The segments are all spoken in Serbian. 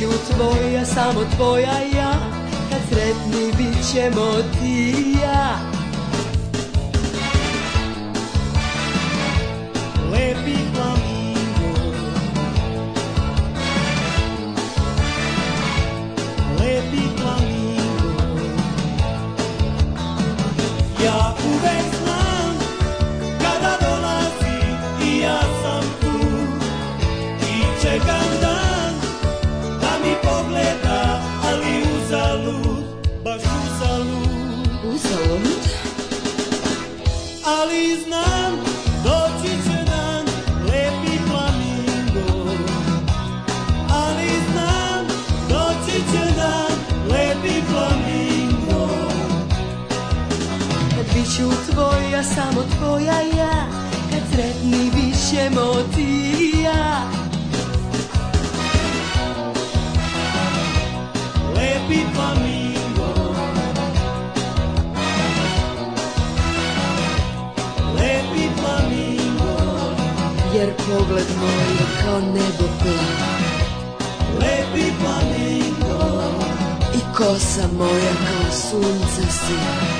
ću tvoja, samo tvoja ja Kad sretni bit ćemo ti samo tvoja ja Kad sretni bit ćemo ti i ja Lepi flamingo Lepi Jer pogled moj je kao nebo plava Lepi flamingo I kosa moja kao sunce sija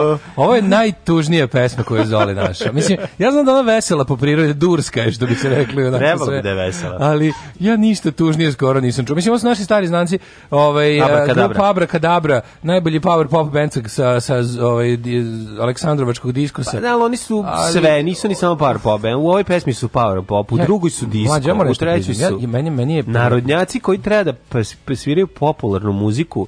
Ovo je najtužnija pesma koju je Zoli našao. Mislim, ja znam da ona vesela po prirode, durska je što bi se rekli. Treba bi da je vesela. Ali ja ništa tužnije skoro nisam čuo. Mislim, ovo su naši stari znanci, ovaj, eh, Abrakadabra. Kadabra. najbolji power pop band sa, sa ovaj, Aleksandrovačkog diskusa. Pa, ne, ali oni su ali, sve, nisu ni samo power pop band. Eh, u ovoj pesmi su power pop, u ja, drugoj su disco, mlađe, ja u da trećoj su... Ja, meni, meni je... Narodnjaci koji treba da sviraju popularnu muziku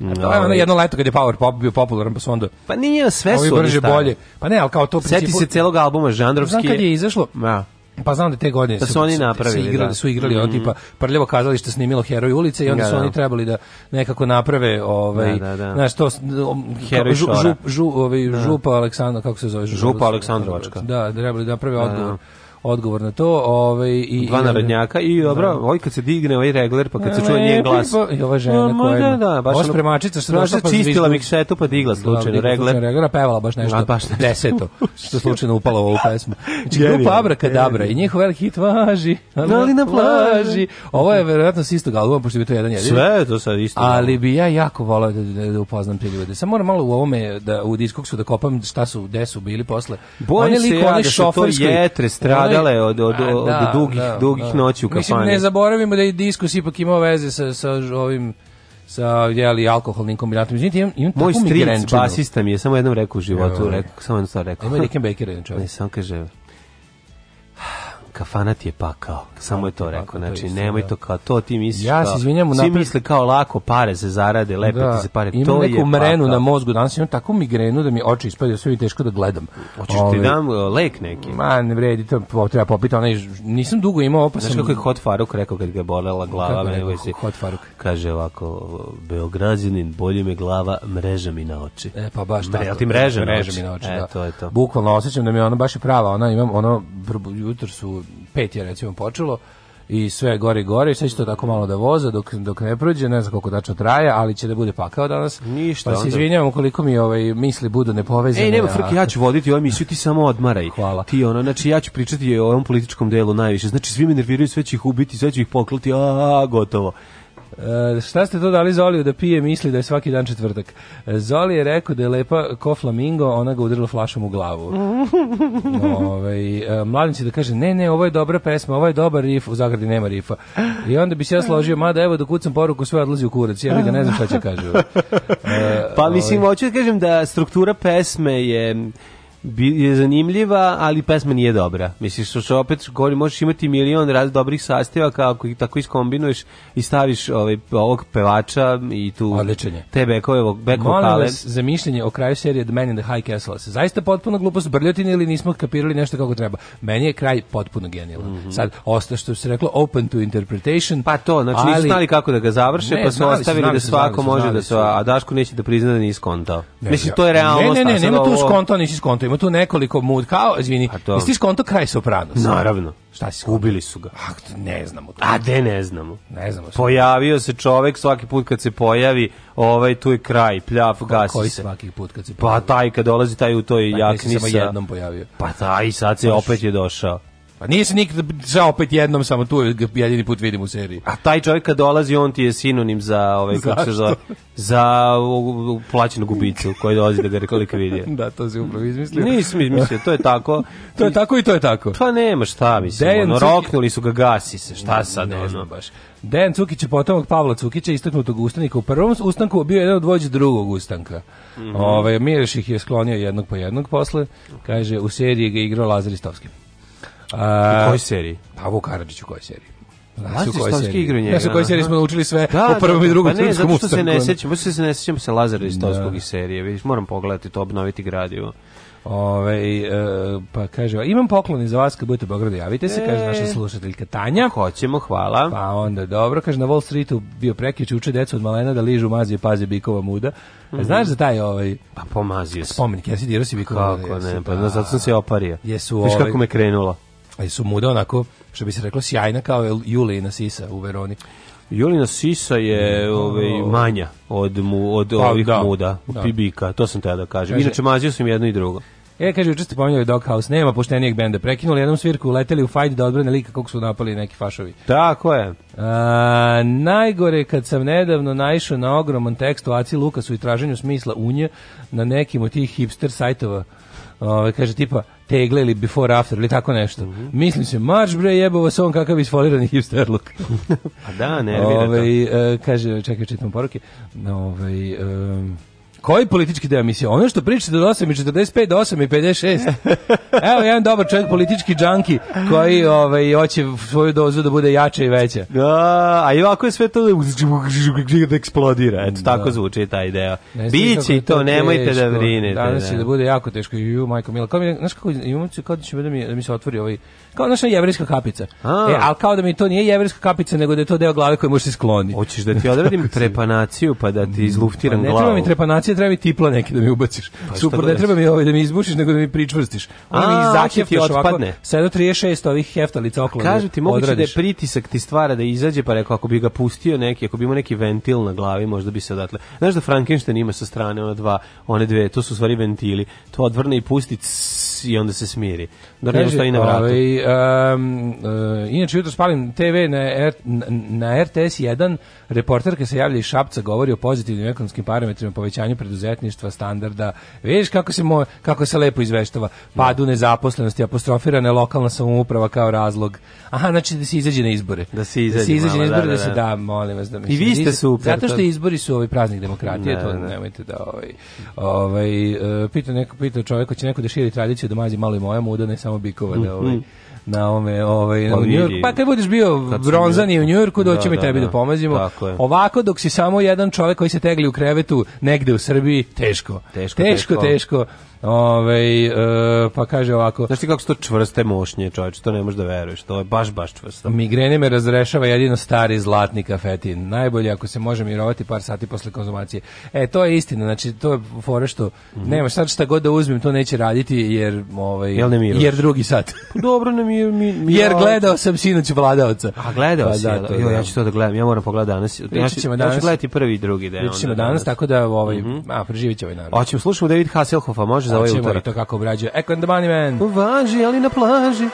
A to je da, ono da. jedno leto kad je power pop bio popularan, pa su onda... Pa nije, sve su brže bolje. Pa ne, ali kao to... Principu... Sjeti se celog albuma, žandrovski... Znam kad je izašlo, ja. Da. Pa znam da te godine da su, su oni napravili, su igrali, da. su igrali mm -hmm. tipa prljavo kazalište snimilo Heroj ulice i onda da, su da. oni trebali da nekako naprave ovaj da, da, znaš to Heroj žu, žu, žu, ovaj, župa Aleksandra kako se zove župa Aleksandrovačka. Da, trebali da naprave odgovor odgovor na to. Ovaj, i, Dva narodnjaka i da. dobro, da. ovaj kad se digne ovaj regler, pa kad se čuje njen glas. Pa, I ova žena no, pa, koja da, ima. Da, da, baš ova spremačica što došla pa čistila miksetu pa digla da, slučajno regler. Regler, pevala baš nešto. A, baš nešto. što slučajno upalo u ovu pesmu. Znači, grupa Abrakadabra i njihov veliki hit važi, ali na plaži. Ovo je verovatno sa istog albuma, pošto bi to jedan jedini. Sve to sa isto. Ali bi ja jako volao da, da, upoznam te ljude. Samo moram malo u ovome, da, u diskoksu da kopam šta su, gde su bili posle. Bojim se ja da se to jetre strada stradale od, od, od, da, od dugih, da, dugih da. noći u kafani. Mislim, ne zaboravimo da je diskus ipak imao veze sa, sa ovim sa jeli alkoholnim kombinatom. Izvinite, imam, imam Moj stric basista mi je samo jednom rekao u životu, rekao, samo jednom stvar rekao. Ima Rickenbackera, čovjek. Ne, samo kaže, kafana ti je pakao. Samo je to rekao. Znači, nemoj da. to kao to, ti misliš ja se izvinjam, kao, svi misle kao lako, pare se zarade, lepe da, ti se pare. Imam to neku je mrenu na mozgu, danas imam takvu migrenu da mi oči ispadaju, sve mi teško da gledam. Hoćeš ti ovaj, dam e, lek neki? Ma, ne vredi, to treba popiti, onaj, nisam dugo imao opasan. Znaš kako je Hot Faruk rekao kad ga je bolela glava? Kako je Hot Faruk? Kaže ovako, Beograđanin, bolje me glava, mreža mi na oči. E, pa baš tako. Jel ti mreža, mreža na mi na oči, e, da. to je to. Bukvalno osjećam da mi ona baš je prava, ona imam, ono, jutro su pet je recimo počelo i sve gore i gore i sve će to tako malo da voza dok, dok ne prođe, ne znam koliko tačno traje, ali će da bude pakao danas. Ništa. Pa se izvinjavam koliko mi ovaj, misli budu nepovezane. Ej, nema frke, ja ću voditi ovu emisiju, ti samo odmaraj. Hvala. Ti ono, znači ja ću pričati o ovom političkom delu najviše, znači svi me nerviraju, sve će ih ubiti, sve će ih poklati, a, gotovo. E, šta ste to dali Zoliju da pije, misli da je svaki dan četvrtak. E, Zoli je rekao da je lepa ko flamingo, ona ga udrla flašom u glavu. Ove, ovaj, e, mladin će da kaže, ne, ne, ovo je dobra pesma, ovo je dobar rif, u zagradi nema rifa. I onda bi se ja složio, mada evo dok ucam poruku sve odlazi u kurac, ja ga ne znam šta će kaže. E, pa ovaj, mislim, hoću da kažem da struktura pesme je je zanimljiva, ali pesma nije dobra. Misliš, što se opet govori, možeš imati milion raz dobrih sastojaka kako ih tako iskombinuješ i staviš ovaj, ovog pevača i tu Odličenje. te Bekovog, Bekov Molim vas za mišljenje o kraju serije The Man in the High Castle. Se Zaista potpuno glupost brljotine ili nismo kapirali nešto kako treba. Meni je kraj potpuno genijalan. Mm -hmm. Sad, osta što se reklo, open to interpretation. Pa to, znači ali, nisu znali kako da ga završe, ne, pa su ostavili da svako može da se, a Daško neće da prizna da nije skontao. Mislim, to je realno. Ne, ne, ne, nema tu skontao, nisi skontao ima tu nekoliko mud, kao, izvini, pa jesi ti skonto kraj Sopranos? Naravno. Šta si skonto? Ubili su ga. A, ne znamo to. A de ne znamo. Ne znamo. Što. Pojavio se čovek svaki put kad se pojavi, ovaj tu je kraj, pljav, Ko, gasi koji se. svaki put kad se pa pojavi? Pa taj kad dolazi, taj u toj pa, jakni sa... jednom pojavio. Pa taj sad se opet je došao. Pa nisi nikad žao opet jednom, samo tu jedini put vidim u seriji. A taj čovjek kad dolazi, on ti je sinonim za, ovaj, kako se zove, za plaćenu gubicu koji dolazi da ga rekolika vidi. da, to si upravo izmislio. Nisam izmislio, to je tako. to je tako i to je tako. Pa nema šta, mislim, Dejan ono, roknuli su ga, gasi se, šta sad, ne, ne znam baš. Dejan Cukić je potomak Pavla Cukića, istaknutog ustanika. U prvom ustanku bio jedan od vođa drugog ustanka. Mm -hmm. Ove, ovaj, Mireš ih je sklonio jednog po jednog posle. Kaže, u seriji ga igrao Lazar Istovski u kojoj seriji? Pa Vuk Karadžić u kojoj seriji? Znaš u kojoj seriji? Igranje, Znaš da? smo naučili sve da, o da, prvom da. i drugom pa ne, zato što se ne sećam, zato se ne sećam se Lazara iz Toskovih serije, vidiš, moram pogledati to, obnoviti gradivo. Ove, ovaj, e, pa kaže, imam poklon za vas kad budete u Beogradu, javite se, e, kaže naša slušateljka Tanja. Hoćemo, hvala. Pa onda dobro, kaže na Wall Streetu bio prekič uče decu od malena da ližu mazi i bikova muda. Mm -hmm. Znaš za taj ovaj pa pomazio se. Spomenik, ja si dirao si bikova. Kako muda, ne, pa, pa zato sam se oparija. Jesu, Viš kako ovaj- me krenulo ali su muda onako, što bi se reklo, sjajna kao Julina Sisa u Veroni. Julina Sisa je mm, ovaj, manja od, mu, od pa, ovih da, muda, da. pibika, to sam tada da kažem. Inače, mazio sam jedno i drugo. E, kaže, učer ste pominjali House, nema poštenijeg benda. Prekinuli jednom svirku, leteli u fajt da odbrane lika kako su napali neki fašovi. Tako je. A, najgore kad sam nedavno naišao na ogroman tekst o Aci Lukasu i traženju smisla unje na nekim od tih hipster sajtova. Ove, kaže, tipa, tegle ili before after ili tako nešto. Mm -hmm. Mislim se, marš bre jebo vas on kakav isfolirani hipster look. A da, nervira Ove, ovaj, to. E, kaže, čekaj, čitam poruke. Ove, ovaj, um, Koji politički deo emisije? Ono što pričate do 8 i 45, do 8 i 56. Evo jedan dobar čovjek, politički džanki, koji ovaj, hoće svoju dozu da bude jača i veća. Da, a i ovako je sve to da eksplodira. Eto, da. tako zvuči ta ideja. Bići to, nemojte da teško. da brinete. Danas da. će da. da bude jako teško. Ju, majko Mila, kao mi, znaš kako, imam se kao da će da mi, da mi se otvori ovaj kao naša jevrijska kapica. A. E, ali kao da mi to nije jevrijska kapica, nego da je to deo glave koji može se Hoćeš da ti odradim trepanaciju pa da ti izluftiram glavu? Pa ne treba mi trepanacija, treba mi tipla neki da mi ubaciš. Pa Super, ne treba mi ovaj da mi izbušiš, nego da mi pričvrstiš. Ono mi izakjeftaš ovako, 736 ovih heftalica okolo. Kažu ti, moguće odradiš. da je pritisak ti stvara da izađe, pa rekao, ako bi ga pustio neki, ako bi imao neki ventil na glavi, možda bi se odatle. Znaš da Frankenstein ima sa strane ona dva, one dve, to su stvari ventili. To odvrne i pusti, ukus i onda se smiri. Da ne stoji na vratu. Ovaj, um, uh, inače, jutro spalim TV na, R, na, na RTS 1, reporter reporterka se javlja iz Šapca, govori o pozitivnim ekonomskim parametrima, povećanju preduzetništva, standarda. Vidiš kako se, mo, kako se lepo izveštava. Padu da. nezaposlenosti, apostrofirane lokalna samouprava kao razlog. Aha, znači da se izađe na izbore. Da se izađe, da se izađe na izbore, da, da, da, da se da, da molim vas da mi I vi da ste super. Zato što izbori su ovaj praznik demokratije, ne, to nemojte da ovaj, ovaj, eh, pita, neko, pita čovjek, će neko da širi tradiciju da mazi malo i moja muda, ne samo bikova, da ovaj, mhm. na ome, ovaj, pa, u Njujorku. Pa kad budeš bio bronzan i u Njujorku, doći da, mi da, tebi da, da pomazimo. Ovako, dok si samo jedan čovjek koji se tegli u krevetu negde u Srbiji, teško. Teško, teško. teško. teško. Ove, e, pa kaže ovako. Znaš ti kako su to čvrste mošnje, čovječe, to ne možeš da veruješ, to je baš, baš čvrsto. Migrene me razrešava jedino stari zlatni kafetin. Najbolje ako se može mirovati par sati posle konzumacije. E, to je istina, znači to je fore što mm. nemaš sad šta god da uzmem, to neće raditi jer, ovaj, Jel ne jer drugi sat. Pa dobro, ne mi, mi, mi Jer gledao sam sinoć vladaoca. A gledao pa, si, da, to, jo, da. ja ću to da gledam, ja moram pogledati danas. Ja ću, danas, ja ću gledati prvi i drugi deo. ćemo danas, danas, tako da ovaj, mm -hmm. a, preživit će ovaj narod. Hoćemo, slušamo David Hasselhoffa, može za ovaj utorak. to kako obrađuje. Echo and the Bunny Man. Važi, ali na plaži.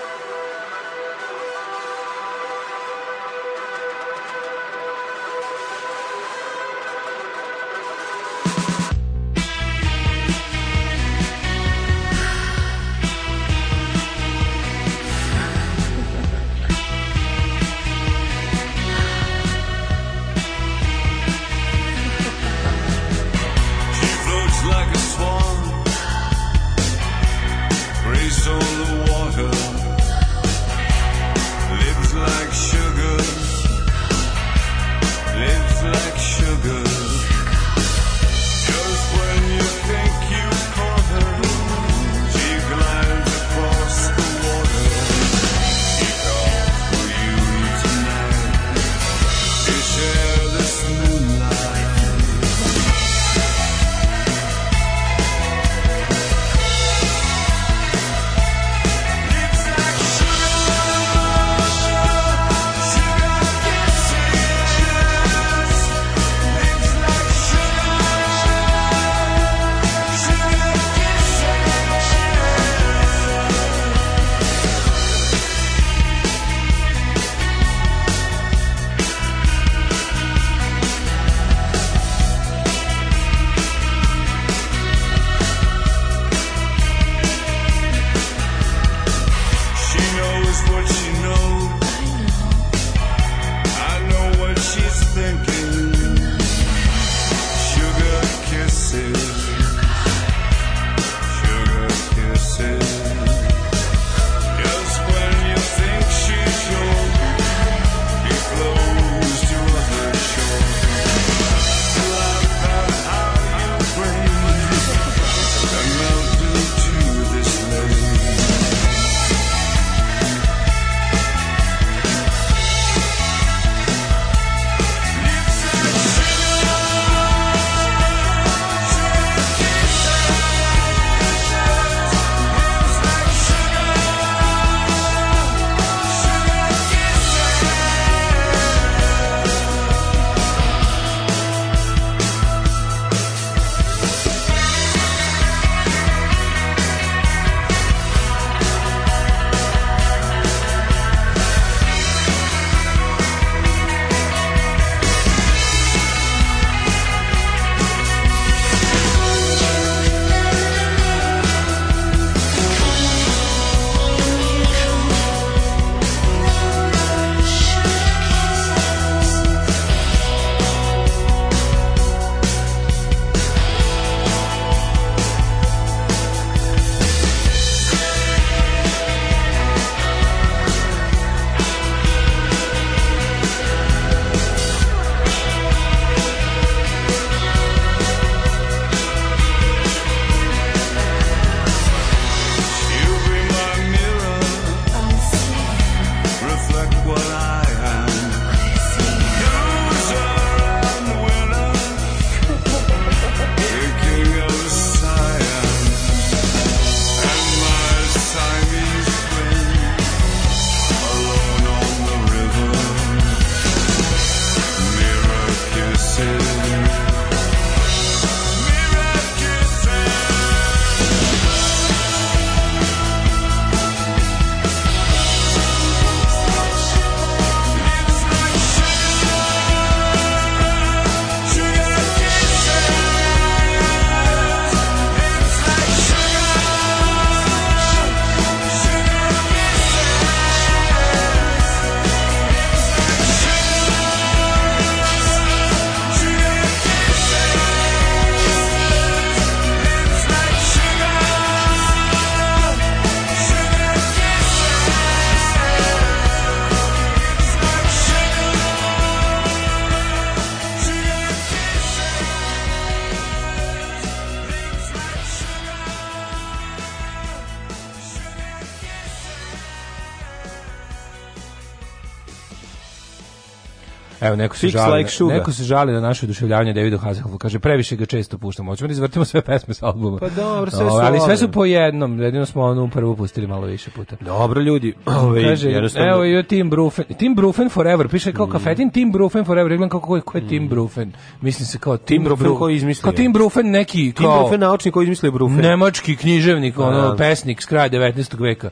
Evo neko se žali, like na, neko se žali na naše oduševljavanje Davidu Hasselhoffu. Kaže previše ga često puštamo. Hoćemo da izvrtimo sve pesme sa albuma. Pa dobro, sve su. ali sve su po jednom. Jedino smo onu prvu pustili malo više puta. Dobro ljudi. Ove, kaže, jednostavno... evo i Tim Brufen. Tim Brufen forever. Piše kao mm. kafetin Tim Brufen forever. Gledam kako ko je, ko Tim mm. Brufen. Mislim se kao Tim, Tim Brufen koji izmislio. Kao Tim Brufen neki kao Tim Brufen naučnik koji izmislio Brufen. Nemački književnik, ono da, da. pesnik s kraja 19. veka.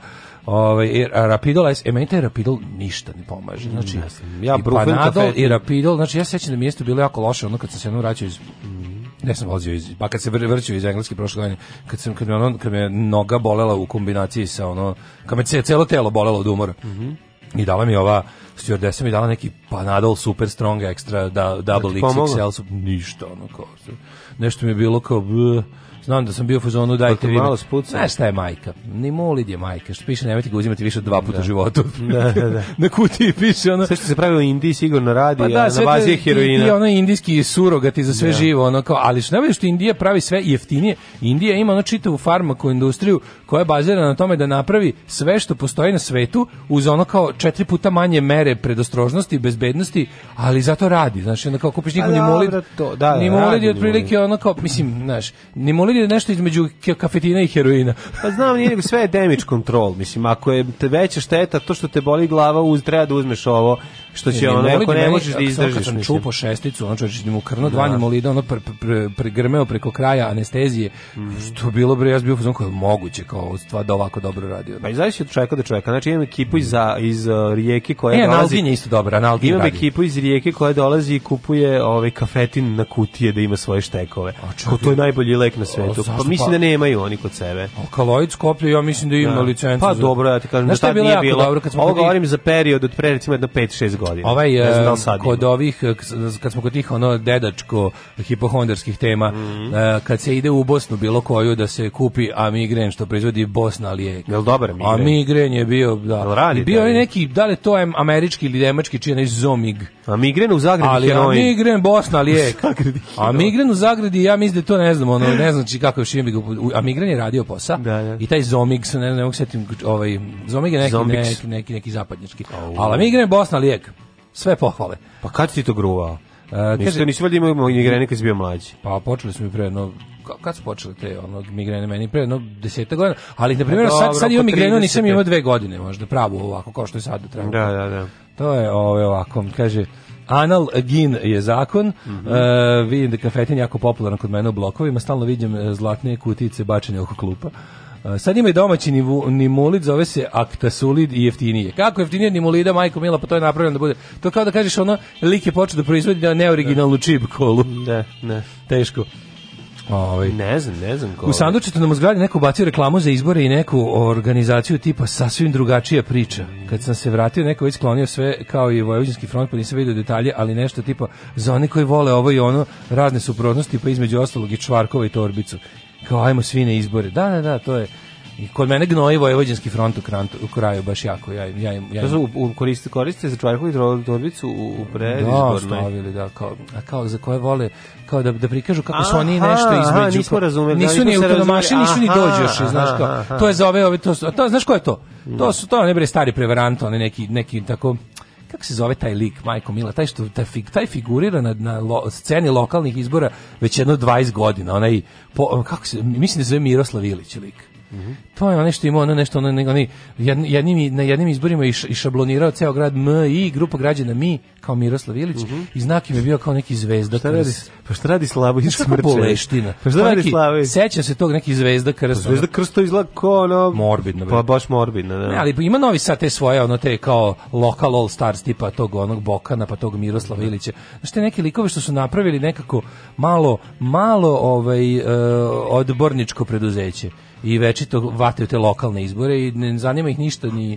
Ovaj Rapidol S, e meni taj Rapidol ništa ne pomaže. Mm, znači ja, sam, ja i Panadol kafe. i Rapidol, znači ja sećam da mi jeste bilo jako loše ono kad sam se jednom vraćao iz ne sam vozio iz pa kad se vrćio iz engleske prošle godine kad sam kad me ono kad me noga bolela u kombinaciji sa ono kad me celo telo bolelo od umora. Mm -hmm. I dala mi ova stewardesa mi dala neki Panadol Super Strong Extra da, Double XXL ništa ono kao nešto mi je bilo kao bl, Znam da sam bio u fazonu, dajte vi. Malo spuca. Znaš šta je majka? Ni molid je majka. Što piše, nemojte ga uzimati više od dva puta da. u životu. da, da, da. na kutiji piše ono. Sve što se pravi u Indiji sigurno radi, pa da, a na bazi je heroina. I, i ono indijski surogati za sve da. živo, ono kao, ali što najbolje što Indija pravi sve jeftinije. Indija ima ono čitavu farmaku industriju koja je bazirana na tome da napravi sve što postoji na svetu uz ono kao četiri puta manje mere predostrožnosti, i bezbednosti, ali zato radi. Znači, ono kao kupiš nikog pa ni molid, to, da, da, ni molid je otprilike ono kao, mislim, znaš, ni molid je nešto između kafetina i heroina. Pa znam, nije nego sve je damage control. Mislim, ako je te veća šteta, to što te boli glava, uz, treba da uzmeš ovo, što će ono, ako ne možeš da izdržiš. Da kad sam čupo šesticu, on čovječ mu krno, dva da. molida, ono pregrmeo preko kraja anestezije, mhm. što bilo bre, ja bio fuzon koji moguće, kao stvar da ovako dobro radio. Pa i zavisi od čovjeka do čovjeka. Znači, imam ekipu iz, iz e, rijeke koja dolazi. e, dolazi... je isto dobro, analgin Imam ekipu iz rijeke koja dolazi i kupuje ovaj kafetin na kutije da ima svoje štekove. Ko to je najbolji lek na svetu. Pa mislim pa- da nemaju oni kod sebe. Alkaloid Skoplje, ja mislim da ima da. licencu. Pa dobro, ja ti kažem, da šta nije bilo. Dobro, kad smo Ovo govorim za period od pre recimo jedno 5-6 godina. Ovaj, ne znam e, da sad kod ovih, e, kad smo kod tih ono dedačko hipohondarskih tema, mm -hmm. kad se ide u Bosnu bilo koju da se kupi Amigren što proizvodi Bosna lijek. Jel dobar Amigren? Amigren je bio, da. Jel Radi, bio je neki, da li to je američki ili nemački čije Zomig. Amigren u Zagradi Ali heroin. Amigren Bosna lijek. Amigren u Zagradi, ja mislim da to ne znam, ono, ne znam znači kako još imam a Migran je radio posa da, da. i taj Zomig su ne, ne mogu setim ovaj Zomig je neki Zombiks. neki neki, neki zapadnjački. Oh. Ali Migran je Bosna lijek. Sve pohvale. Pa kad si to gruvao? Uh, Ništa, nisi valjda imao migrene kad si bio mlađi. Pa počeli smo i pre no, kad su počele te ono, migrene meni pre no, deseta godina, ali na primjer pa sad, sad imam migrenu, nisam imao dve godine možda pravo ovako kao što je sad. Trenutno. Da, da, da. To je ovaj, ovako, kaže, Anal gin je zakon. Mm -hmm. uh, vidim da je kafetin jako popularan kod mene u blokovima. Stalno vidim eh, zlatne kutice bačene oko klupa. Uh, sad ima i domaći nivu, nimolid, zove se aktasulid i jeftinije. Kako jeftinije nimolida, majko mila, pa to je napravljeno da bude. To kao da kažeš ono, lik je počeo da proizvodi neoriginalnu da. čip kolu. Ne, da, ne. Da. Teško. Ovaj. Ne znam, ne znam ko. U sandučetu nam zgradi neko bacio reklamu za izbore i neku organizaciju tipa sasvim drugačija priča. Kad sam se vratio, neko je sklonio sve kao i Vojvođanski front, pa nisam vidio detalje, ali nešto tipa za one koji vole ovo i ono, razne suprotnosti, pa između ostalog i čvarkova i torbicu. Kao ajmo svi na izbore. Da, da, da, to je I kod mene gnoji vojvođanski front u, krantu, u kraju baš jako. Ja, ja, ja, ja. Su, u, koriste, koriste za čvarku i torbicu u, u predizbornoj. Da, stavili, da, kao, a kao za koje vole, kao da, da prikažu kako aha, su oni nešto između. Aha, nismo razumeli. Da nisu ni mašini, nisu ni dođoši, još, znaš kao. To je za ove, ove to to, znaš ko je to? To su to, ne bre, stari prevarant, oni neki, neki tako kako se zove taj lik, Majko Mila, taj što taj, fig, taj figurira na, na lo, sceni lokalnih izbora već jedno 20 godina, onaj po, kako se mislim da se zove Miroslav Ilić lik. Mm -hmm. To je nešto ima ono nešto, ono, oni jednim, na jednim izborima i, i šablonirao ceo grad MI grupa građana Mi, kao Miroslav Ilić, uh mhm. -huh. i znak im je bio kao neki zvezda. Pa šta radi, pa šta radi Slavović smrče? Boleština. Pa šta radi Slavović? Sećam se tog neki zvezda pa krst. zvezda krsta izlako kao ono... Morbidno. Pa baš morbidno, da. Ne, ali ima novi sad te svoje, ono te kao local all stars tipa tog onog Bokana, pa tog Miroslava da. Ilića. Znaš te neki likovi što su napravili nekako malo, malo ovaj, uh, odborničko preduzeće i večito hvataju te lokalne izbore i ne zanima ih ništa ni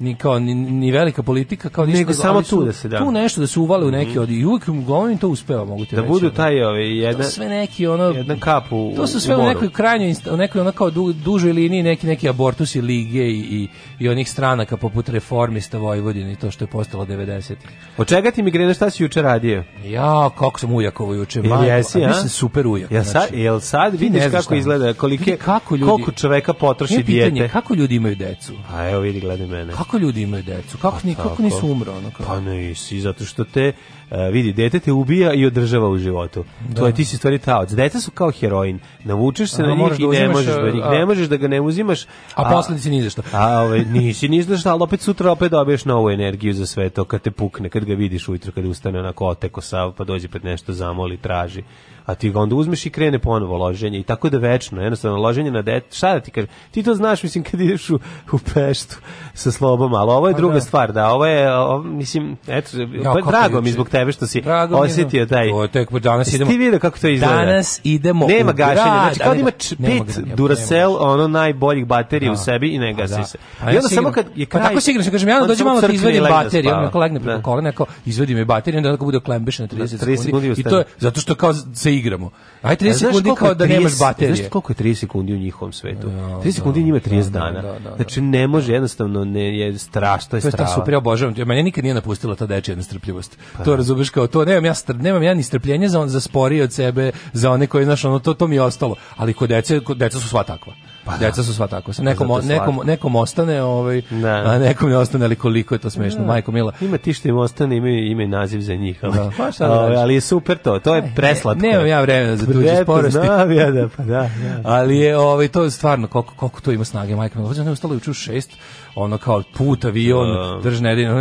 ni kao ni, ni velika politika kao ništa nego samo tu da se da tu nešto da se uvale u neki mm. od i uvek im to uspeva mogu ti da reći, budu taj ovaj jedan sve neki ono jedna kap u to su sve u, u nekoj krajnjoj u nekoj ona kao du, dužoj liniji neki neki abortusi lige i, i, i onih stranaka poput reformista Vojvodine i to što je postalo 90 od čega ti migrena šta si juče radio ja kako sam ujakovo juče majko jesi, a, mislim super ujak ja sad znači. jel sad vidiš kako izgleda kolike kako ljudi koliko čoveka potroši dijete kako ljudi imaju decu a evo vidi gledaj mene kako kako ljudi imaju decu? Kako, pa ni, kako nisi umro? Ono, kako? Pa nisi, zato što te E, vidi, dete te ubija i održava u životu. Da. To je ti si stvari taoc. Deca su kao heroin. Navučeš se a, na njih da i ne možeš da e, njih, ne možeš da ga ne uzimaš. A, a posledice ni za A ove, ovaj, nisi ni za šta, ali opet sutra opet dobiješ novu energiju za sve to kad te pukne, kad ga vidiš ujutro, kad ustane onako oteko sav, pa dođe pred nešto zamoli, traži. A ti ga onda uzmeš i krene ponovo loženje i tako da večno, jednostavno loženje na dete, šta da ti kažem, ti to znaš, mislim, kad ideš u, u Peštu sa slobom, ali ovo je pa druga da. stvar, da, ovo je, ovo, mislim, eto, ja, pa, drago mi zbog te tebe što si Drago da- osjetio taj. To je tek danas idemo. Ti vidio kako to izgleda? Danas idemo. Nema gašenja, znači kao da ima pet Duracell, ono najboljih baterija u da. sebi i ne gasi se. I onda samo kad pa je kraj. Tako sigurno, kažem ja, dođe malo ti izvadim bateriju, on legne preko kolena, neko izvadi mi bateriju, onda tako bude klembeš na 30 sekundi. I to je zato što kao se igramo. Aj 30 sekundi kao da nemaš baterije. Znaš koliko je 30 sekundi u njihovom svetu? 30 sekundi njima 30 dana. Znači ne može jednostavno ne je strašno, je strašno. To je super, obožavam. Mene nikad nije napustila ta dečija nestrpljivost. Pa to razumeš kao to, nemam ja str, nemam ja ni strpljenja za on za sporije od sebe, za one koji znaš, ono to to mi je ostalo. Ali kod dece, kod deca su sva takva. Pa da. deca su sva takva. Sa nekom nekom nekom ostane, ovaj, ne. Da. a nekom ne ostane, ali koliko je to smešno, ne. Da. majko mila. Ima ti što im ostane, ima ime naziv za njih, ali. Da. Pa šta da o, ali je super to, to je preslatko. Ne, nemam ja vremena za tuđe sporosti. Znam ja da, pa da, da. Ali je ovaj to je stvarno koliko koliko to ima snage, majko mila. Hoće ne ostalo juče u šest, ono kao put, avion, uh. drž nedelju,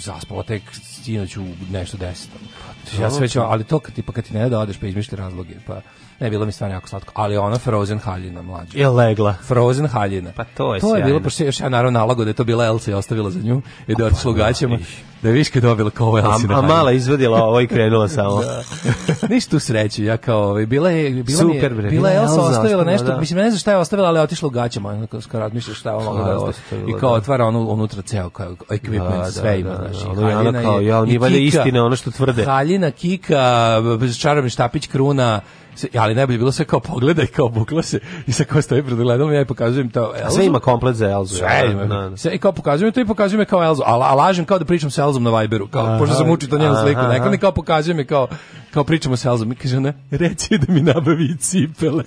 zaspala tek sinoć u nešto deset. Znači, ja sve ću, ali to kad, pa, kad ti ne da odeš pa izmišljaš razloge, pa Ne, bilo mi stvarno jako slatko, ali ona Frozen haljina mlađa. Je legla. Frozen haljina. Pa to je To je bilo, pošto još ja naravno nalago da je to bila Elsa i ostavila za nju, i da je otišla pa, da viš da kad dobila kao ovo Elsa. A, a mala izvodila ovo i krenula samo. Da. Ništa u sreću, ja kao ovaj, bila je, bila Super, bre, bila, je Elsa, Elsa ostavila nešto, da. mislim, ne znam šta je ostavila, ali otišlo otišla u gaćama, skoro razmišljaš šta je mogla da ostavila. I kao da. otvara ono unutra ceo, kao equipment, da, sve ima, znaš. Ono kao, ja, nije valja istine ono što tvrde. Haljina, kika, čarobni štapić, kruna, ali najbolje bilo sve kao pogledaj kao bukla se i sa kao stoji pred gledalom ja i pokazujem to Elzu. sve ima komplet za Elzu sve da, ima na, da, na. Da. sve i kao pokazujem to i pokazujem kao Elzu a, a lažem kao da pričam sa Elzom na Viberu kao aha, pošto sam učio to njenu sliku neko ne kao pokazujem i kao kao pričamo s Elzom, i kaže ona, reći da mi nabavi cipele.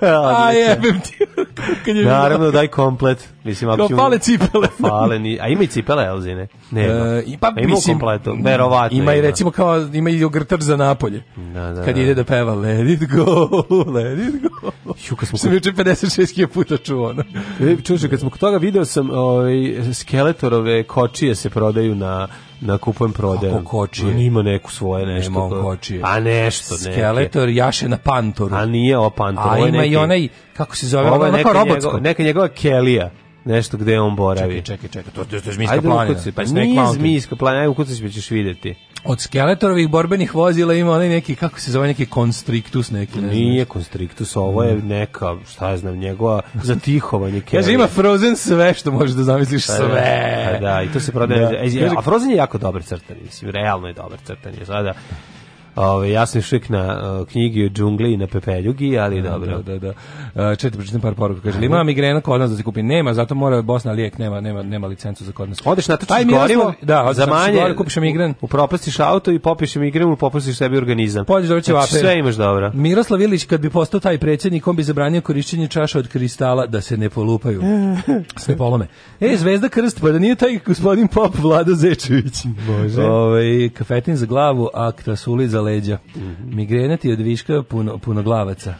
a jebem ti. Kad je Naravno, daj komplet. Mislim, kao fale cipele. fale, ni... a ima i cipele Elzine? Ne, e, i pa, ima mislim, kompletu, verovatno. Ima, i recimo kao, ima i ogrtač za napolje. Da, da, kad da. ide da peva, let it go, let it go. Ju, kad smo... Sam juče 56 puta čuo ono. E, Čuče, kad smo kod toga video sam ovaj, skeletorove kočije se prodaju na na da kupujem prodajem. Kako kočije? On ima neku svoje nešto. Nema on kočije. A nešto, ne. Skeletor jaše na pantoru. A nije o pantoru. A ima neki... i onaj, kako se zove, ovo je neka, njegov, neka njegova kelija nešto gde on boravi. Čekaj, čekaj, čekaj, to, to je Zmijska planina. pa, pa nije Zmijska planina, ajde u pa ćeš vidjeti. Od skeletorovih borbenih vozila ima onaj neki, kako se zove, neki konstriktus neki. Ne nije konstriktus, ovo je mm. neka, šta ja znam, njegova zatihovanje. Kaže, ima Frozen sve što možeš da zamisliš, pa sve. Da, pa da, i to se prodaje. Da. A Frozen je jako dobar crtan, mislim, realno je dobar crtan. sada, Ove, ja sam šek na uh, knjigi o džungli i na pepeljugi, ali da, dobro. Da, da, da. E, Čete, pročitam par poruka. Kaže, ima migrena kod nas da se kupi? Nema, zato mora Bosna lijek, nema, nema, nema licencu za kod nas. Odeš na tačno gorivo, da, za manje, gore, kupiš migren. Upropastiš auto i popiješ migren, upropastiš sebi organizam. Pođeš dobro će znači, Sve imaš dobro. Miroslav Ilić, kad bi postao taj predsjednik, on bi zabranio korišćenje čaša od kristala da se ne polupaju. Sve polome. E, Zvezda Krst, pa da nije taj gospodin Pop Vlado Zečević. Bože. Ove, ovaj, kafetin za glavu, a krasuli za leđa. Mm -hmm. Migrena ti je od viška puno, puno punoglavaca.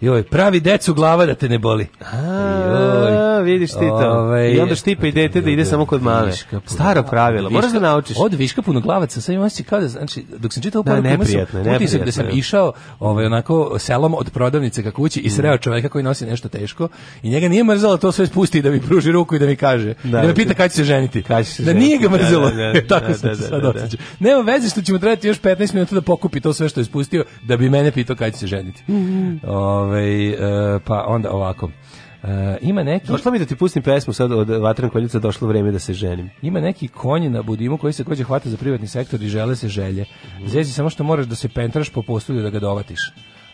Joj, pravi decu glava da te ne boli. A, vidiš ti to. Ove, ovaj, I onda štipa i dete da ide samo kod mame. Staro pravilo, moraš da naučiš. Od viška punoglavaca, sad imam kao da, znači, dok sam čitao poruku, da, imao sam utisak da sam išao ovaj, onako selom od prodavnice ka kući i mm. sreo čoveka koji nosi nešto teško i njega nije mrzalo to sve spusti da mi pruži ruku i da mi kaže, da, da me pita da. kada će se ženiti. Kada će se ženiti. da nije ga mrzalo. Da, Tako sam se sad osjećao. Nema veze što ćemo mu trebati još 15 minuta da pokupi to sve što je spustio da bi mene pitao kada će se ženiti. Mm. Ovaj, Ove, ovaj, e, pa onda ovako. E, ima neki... Došla mi da ti pustim pesmu sad od Vatran Koljica, došlo vreme da se ženim. Ima neki konje na budimu koji se kođe hvata za privatni sektor i žele se želje. Mm. Zezi samo što moraš da se pentraš po poslu da ga dovatiš.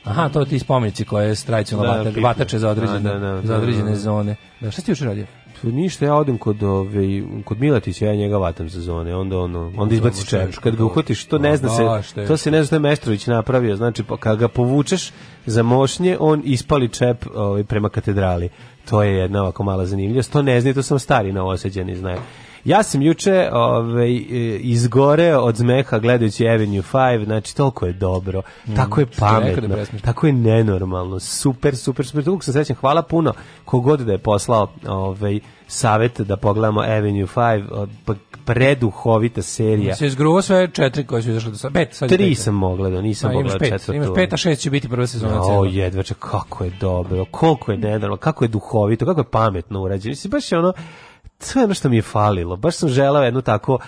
Aha, to ti spomenici koje je strajcilo da, vata, vatače za da, određene, A, da, da, za da, određene da, zone. Da, šta si juče radio? ništa, ja odem kod, ove, kod Milatića, ja njega vatam za zone, onda, ono, onda izbaci čepš. Kad ga uhvatiš, to ne zna se, da, to se ne zna da je Mestrović napravio, znači, pa, kad ga povučeš za mošnje, on ispali čep ove, ovaj, prema katedrali. To je jedna ovako mala zanimljivost, to ne zna, to sam stari na osjeđani, znaju. Ja sam juče ovaj, e, izgoreo od zmeha gledajući Avenue 5, znači toliko je dobro, mm, tako je da pametno, tako je nenormalno, super, super, super, toliko sam srećan, hvala puno kogod da je poslao ovaj, savet da pogledamo Avenue 5, pa, preduhovita serija. Se izgruo sve četiri koje su izašle do sada. Pet, sad Tri da, da pet. sam mogledao, nisam no, pogledao četvrtu. Imaš pet, a šest će biti prva sezona. No, o, jedveče, kako je dobro, koliko je nenormalno, kako je duhovito, kako je pametno urađeno. Mislim, baš je ono, to je ono što mi je falilo. Baš sam želeo jednu tako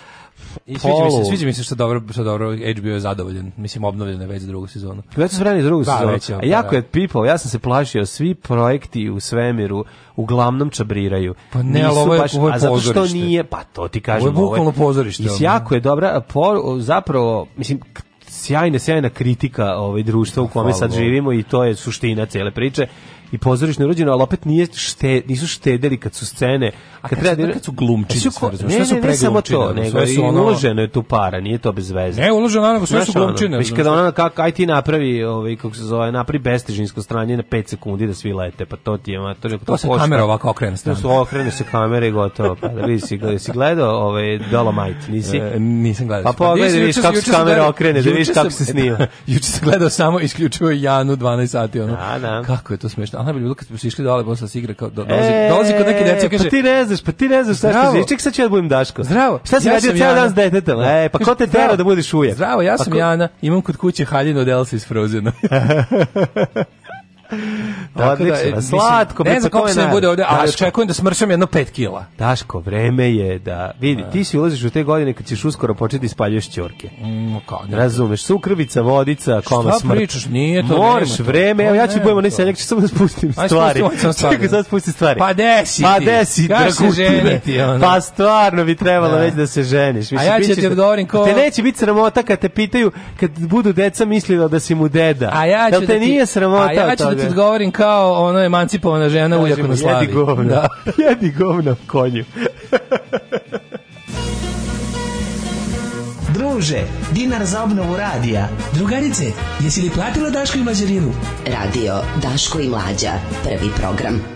i sviđa mi se, sviđa mi se što dobro, što dobro HBO je zadovoljan. Mislim obnovljena je već drugu sezonu. Već pa su spremili drugu da, sezonu. A da, jako da. je people, ja sam se plašio svi projekti u svemiru uglavnom čabriraju. Pa ne, Nisu ovo je, baš, ovo je a zato što nije, pa to ti kažem, ovo je bukvalno pozorište. I jako je dobra, por, zapravo, mislim, sjajna, sjajna kritika ovaj društva u kome sad živimo i to je suština cele priče i pozorišno urođeno, ali opet nije šte, nisu štedeli kad su scene, a kad, treba, da- kad su glumčine, su, ko, ne, ne, ne, samo to, nego su ono... uloženo je tu para, nije to bez veze. Ne, uloženo, nego sve su glumčine. Viš kada ona, kako, aj ti napravi, ovaj, kako se zove, napravi bestižinsko stranje na 5 sekundi da svi lete, pa to ti je, to, to, to se kamera ovako okrene stranu. To su okrene se kamere i gotovo, pa da vidi si, si gledao ovaj, Dolomite, nisi? E, nisam gledao. Pa, pa pogledaj, da vidiš kako se kamera okrene, da vidiš kako se snima. Juče sam gledao samo isključivo Janu 12 sati, ono, da, da. kako je to smešno Anabel Judo kad smo išli dole, posle da se igra kao do, dolazi, e, dolazi kod neke dece pa kaže pa ti ne znaš, pa ti ne znaš šta se zove. Ček sad da budem Daško. Zdravo. Šta si ja radio ceo dan s detetom? E, pa ko te tera da budeš uje Zdravo, ja pa sam Jana, imam kod kuće haljinu od Elsa iz Frozena. Da, Odlično, e, da, slatko. Ne znam kako se ne bude ovde, ali očekujem da smršam jedno 5 kila. Daško, vreme je da... Vidi, ti si ulaziš u te godine kad ćeš uskoro početi ispaljuješ ćorke. Mm, kao, Razumeš, sukrvica, vodica, koma Šta pričaš, nije to. Moraš vreme, evo ja ću budemo ne seljak, ću samo da spustim stvari. Čekaj, sad spusti stvari. Pa desi Pa desi, ti. Pa stvarno bi trebalo da. već da se ženiš. A ja ću ti odgovorim ko... Te neće biti sramota kad te pitaju, kad budu deca mislila da si mu deda. A ja ću te nije sramota sad govorim kao ono emancipovana žena da. u Jugoslaviji. Jedi govna. Da. Jedi govna konju. Druže, dinar za obnovu radija. Drugarice, jesi li platila Daško i Mlađarinu? Radio Daško i Mlađa, prvi program.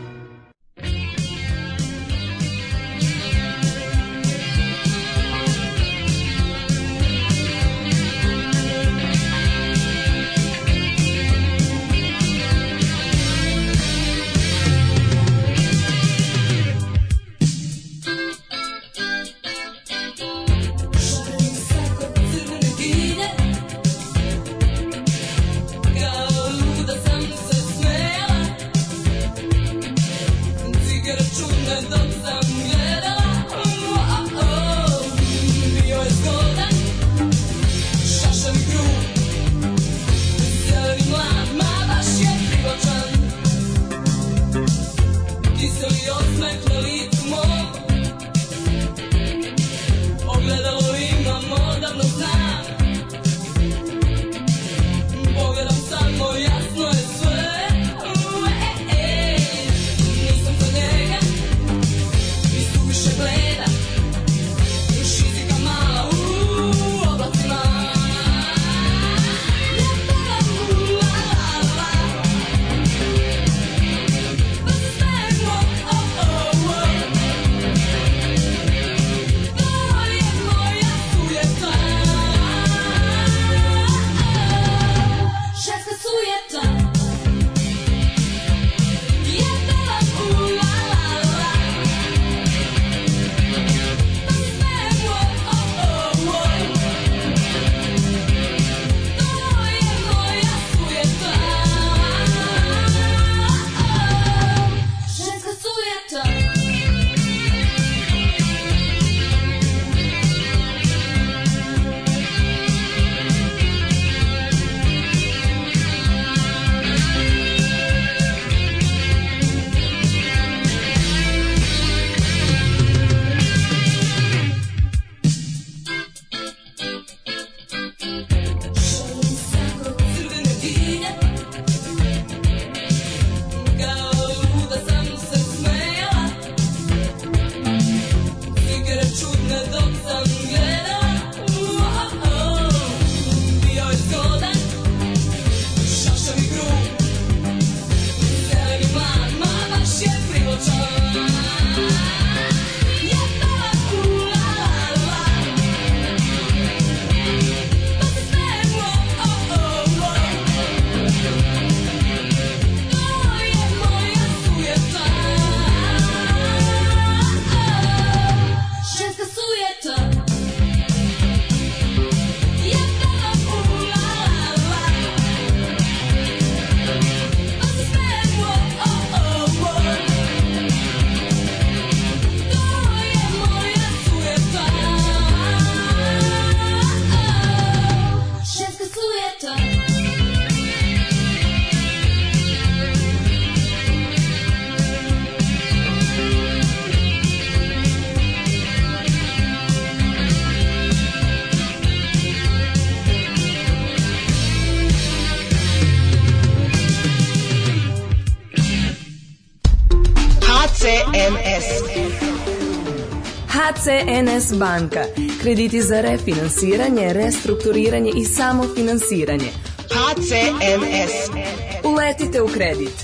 CNS banka. Krediti za refinansiranje, restrukturiranje i samofinansiranje. HCNS. Uletite u kredit.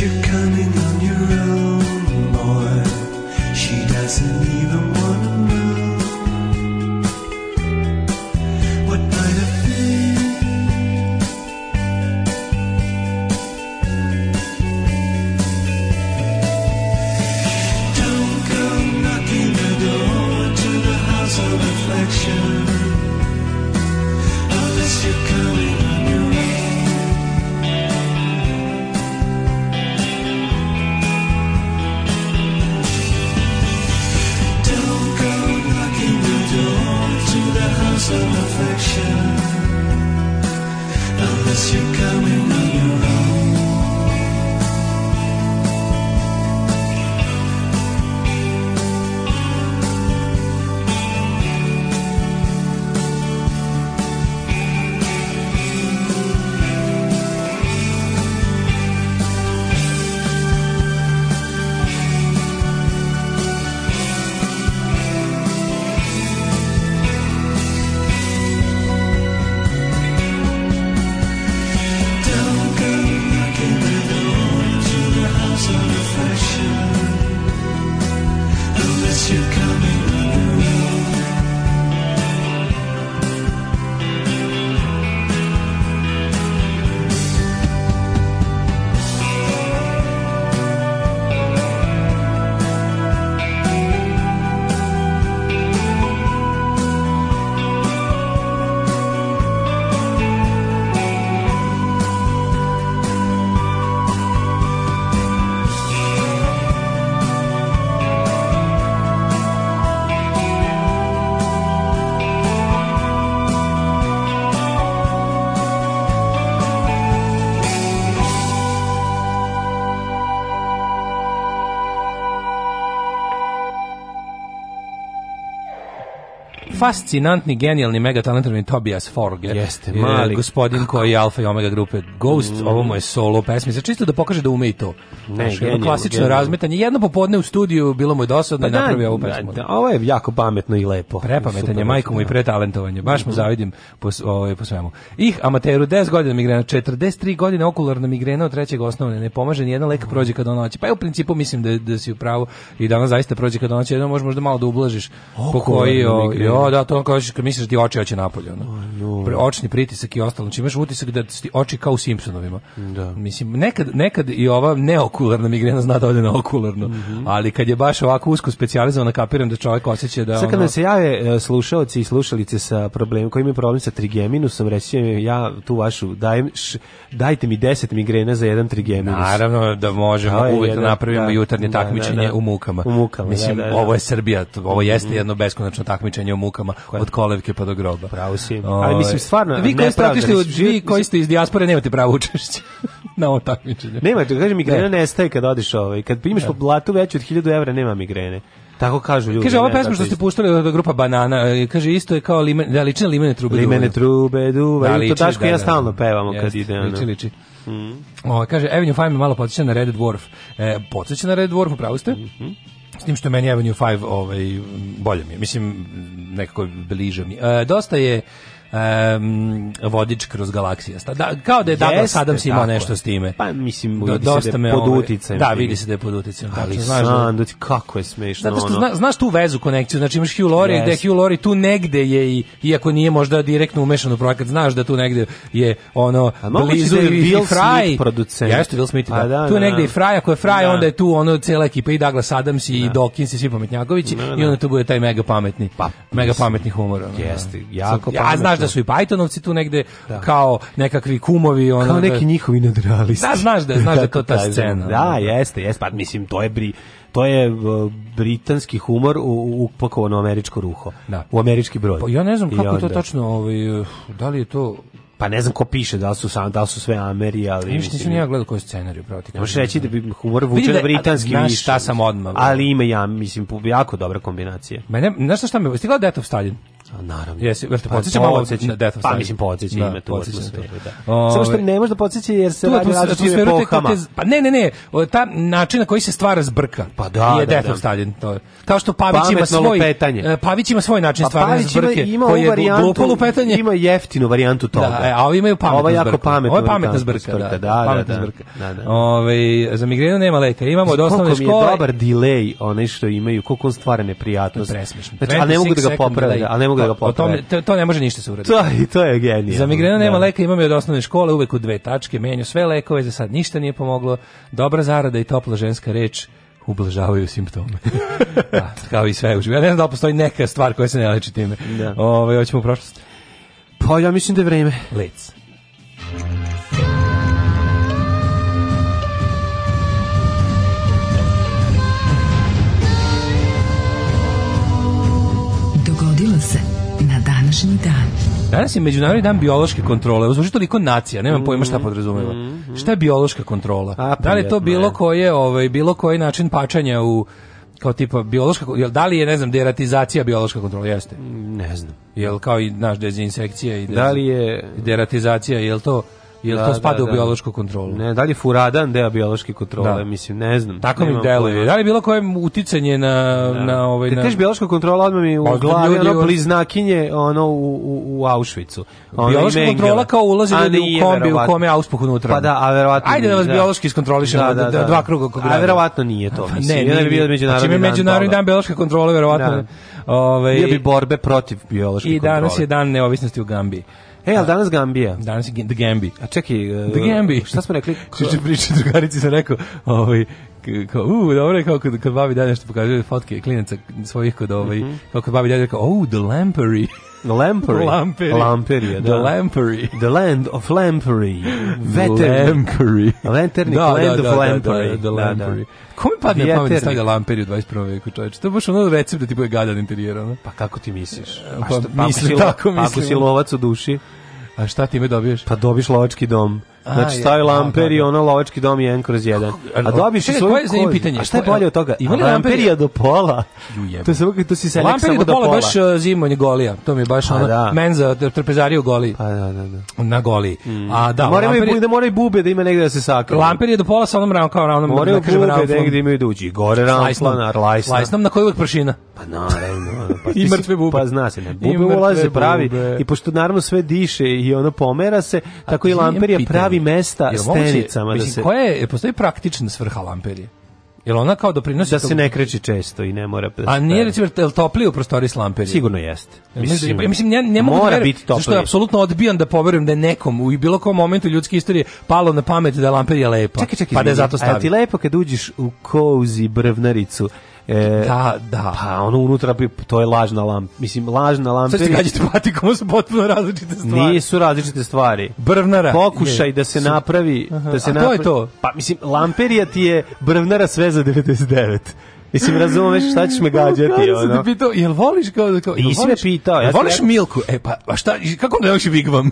you coming fascinantni, genijalni, mega talentovni Tobias Forge. Jeste, mali. E, gospodin koji je alfa i omega grupe Ghost, mm. ovo mu je solo pesmica, čisto da pokaže da ume i to. Ne, znači, genijal, klasično genijal. razmetanje. Jedno popodne u studiju bilo mu je dosadno pa i da, napravio ovu pesmu. Da, da, ovo je jako pametno i lepo. Prepametanje, majko mu i da. pretalentovanje. Baš mu mm zavidim po, ovaj, po svemu. Ih, amateru, 10 godina migrena, 43 godine okularna migrena od trećeg osnovne. Ne pomaže ni jedan lek prođe kad ona hoće. Pa je u principu mislim da, da si u pravu i danas zaista prođe kad ona hoće. Jedno možeš možda malo da ublažiš okularna po koji... O, jo, da, to on kažeš kad misliš da ti oči hoće napolje. Ono. Očni pritisak i ostalo. Znači imaš utisak da ti oči kao u Simpsonovima. Da. Mislim, nekad, nekad i ova neok okularna migrena zna da ode na okularno. Mm -hmm. Ali kad je baš ovako usko specijalizovana, kapiram da čovjek osjeća da... Sad kad ono... se jave e, slušalci i slušalice sa problemom, koji imaju problem sa trigeminusom, reći e, ja tu vašu, dajem, š, dajte mi 10 migrena za jedan trigeminus. Naravno da možemo, da, uvek jedan, napravimo da, jutarnje da, da, takmičenje da, da, u mukama. U mukama, Mislim, da, ovo je Srbija, ovo mhm. jeste mm -hmm. jedno beskonačno takmičenje u mukama, Koja? od kolevke pa do groba. Pravo si. Ali ovaj, mislim, stvarno, vi koji ste iz dijaspore nemate pravo učešće. na ovo takmičenje. Nema, to kaže migrena ne. nestaje kad odiš ovaj. Kad imaš ne. Da. po blatu veću od 1000 evra, nema migrene. Tako kažu ljudi. Kaže, ova pesma što ste puštali od grupa Banana, e, kaže, isto je kao limen, da, lične limene trube limene Limene trube duve, da, to Daško da, da, ja da. stalno pevamo jest, kad ide. Liči, liči. Mm. O, ovaj, kaže, Avenue 5 me malo podsjeća na Red Dwarf. E, podsjeća na Red Dwarf, upravo ste? Mm -hmm. S tim što meni Avenue 5 ovaj, bolje mi je. Mislim, nekako bliže mi. E, dosta je um, vodič kroz galaksijasta. Da, kao da je Douglas Adams imao nešto s time. Pa mislim, da, vidi da ovaj- da, se da je pod uticajem. Da, vidi se da je pod uticajem. Ali znaš, san, da kako je smešno Zato što Zna, znaš tu vezu, konekciju, znači imaš Hugh Laurie, yes. gde Hugh Laurie tu negde je, i, iako nije možda direktno umešan u projekat, znaš da tu negde je ono, A blizu da je i, Bill i Fry. producent. Jeste Will Smith, pa da. A, da tu je negde i Fry, ako je Fry, da. onda je tu ono cela ekipa i Douglas Adams i da. Dawkins i svi pametnjakovići i onda tu bude taj mega pametni, pa, mega pametni humor. Jeste, jako pametni znaš da su i Pythonovci tu negde da. kao nekakvi kumovi. Ono, kao neki da- njihovi nadrealisti. Da, znaš da, znaš da to ta scena. Da, da. da, jeste, jeste, pa mislim, to je bri, to je uh, britanski humor upakovan u, američko ruho, da. u američki broj. Pa ja ne znam kako onda... to tačno, ovaj, uh, da li je to pa ne znam ko piše, da li su sam, da li su sve Ameri, ali Ništa nisam ja gledao koji scenarij pravo ti. Možeš reći da bi humor vuče na britanski više. Znaš šta sam odmah. Ali ima ja, mislim, jako dobra kombinacija. Ma ne, znaš šta me, stigla Death of Stalin? A, naravno. Jesi, jel te pa podsjeća malo na Death of Pa mislim podsjeća da, ima tu atmosferu. Da. Samo što ovaj, ne može da podsjeća jer se radi različitim epohama. Pa ne, ne, ne, ta način na koji se stvara zbrka. Pa da, je da, Death of da. Stalin. Kao što Pavić ima svoj, e, Pavić ima svoj način pa stvaranja zbrke. Ima koji je glupo lupetanje. Ima jeftinu varijantu toga. Da, a ovi imaju pametnu zbrku. Ovo je jako pametna. Ovo je pametna zbrka, da. Da, da, da. za migrenu nema leka. Imamo od osnovne škole. Koliko mi je dobar delay onaj što imaju, koliko on stvara neprijatnost. Presmešno. Znači, a ne mogu da ga popravljaju, a ne drugog da ga poprave. To, to, ne može ništa se uraditi. To, to je genijalno. Za migrenu da. nema da. leka, imam je od osnovne škole, uvek u dve tačke, menju sve lekove, za sad ništa nije pomoglo. Dobra zarada i topla ženska reč ublažavaju simptome. da, kao i sve u Ja ne znam da li postoji neka stvar koja se ne leči time. Da. Ove, ovaj, hoćemo u prošlost. Pa ja mislim da je vreme. Lec. današnji dan. Danas je Međunarodni dan biološke kontrole. Uzvuči toliko nacija, nemam pojma šta mm-hmm. podrazumeva. Šta je biološka kontrola? A, da li je to bilo koje, ovaj, bilo koji način pačanja u kao tipa biološka jel da li je ne znam deratizacija biološka kontrola jeste mm, ne znam jel kao i naš dezinsekcija i dez, da li je deratizacija jel to Jel da, to da, spada da, da. u biološku kontrolu? Ne, da li je furadan deo biološke kontrole, da. mislim, ne znam. Tako mi deluje. Da li bilo koje uticanje na da. na ovaj na Tež biološka kontrola odmah mi u glavi ono bliznakinje ono u u, u Auschwitzu. Ono biološka kontrola kao ulazi ljudi u kombi u kome je auspuh unutra. Pa da, a verovatno. Ajde da vas biološki iskontrolišemo dva kruga oko A verovatno nije to. Ne, ne bi bio međunarodni znači, dan. međunarodni dan biološke kontrole verovatno. Ovaj bi borbe protiv biološke kontrole. I danas je dan neovisnosti u Gambiji. E, ali danas Gambija. Danas je The Gambi. A čekaj, The uh, Gambi. Šta smo rekli? Što priče drugarici sam rekao, ovaj, kao, u, dobro je kao kad, kad babi dalje nešto pokazuje fotke klinaca svojih kod ovaj, mm -hmm. kao kad babi dalje kao, oh, the lampery. Lampery. Lampery. Lampery, da. The Lampery. The land of Lampery. Lampery. Lanternik, da, land da, da, of Lampery. Da, da, da, Lampery. Da, da, da, Kome padne na pamet stavlja Lampery u 21. veku, čoveče? To je baš ono recept da ti bude gadan interijer, ono. Pa kako ti misliš? Pa, pa, pa mislim, tako mislim. Pa ako si lovac u duši. A šta ti me dobiješ? Pa dobiš lovački dom Znači, stavi da, da, Lamper da. i ono lovački dom je 1 kroz 1. A dobiš i svoju kožu. pitanje? A šta je bolje od toga? Ima li Lamperija do pola? To, se, to si se Lamperija do pola baš e, je golija. To mi je baš ono, menza, trpezarija u goli. Pa da, da, da. Na goli. Mm. A da, Lamperija... Da moraju bube da ima negde da se sakre. Lamperija do pola sa onom ravnom kao ravnom. Moraju bube negde imaju da uđi. Gore ramflan, lajsna. Lajsnom na kojoj uvek pršina? Pa naravno. Pa I mrtve bube. Pa zna se, ne. Bube ulaze pravi. I pošto naravno sve diše i ono pomera se, tako i Lamperija pravi ostavi mesta stenicama moguće, da se koja je postoji praktična svrha lamperije Jel ona kao doprinosi da se ne kreći često i ne mora da A nije recimo el topli u s lamperije? Sigurno jeste. Mislim, ja, mislim ja ne mogu mora da biti topli. Što je apsolutno odbijam da poverujem da je nekom u bilo kom momentu ljudske istorije palo na pamet da je lamperija lepa. Čekaj, čekaj, pa da je zato stavio. A ti lepo kad uđeš u kozi brvnaricu E, da, da. Pa ono unutra, to je lažna lampa. Mislim, lažna lampa... Sad gađate patikom, su potpuno različite stvari. Nisu različite stvari. Brvnara. Pokušaj je, da se napravi... Aha. Da se A to napravi, je to? Pa mislim, lamperija ti je brvnara sve za 99. Mislim, razumem šta ćeš me gađati, ono. Ja pitao, jel voliš kao... kao Nisi me pitao. Ja voliš Milku? E, pa, a šta, kako ne voliš Big Bang?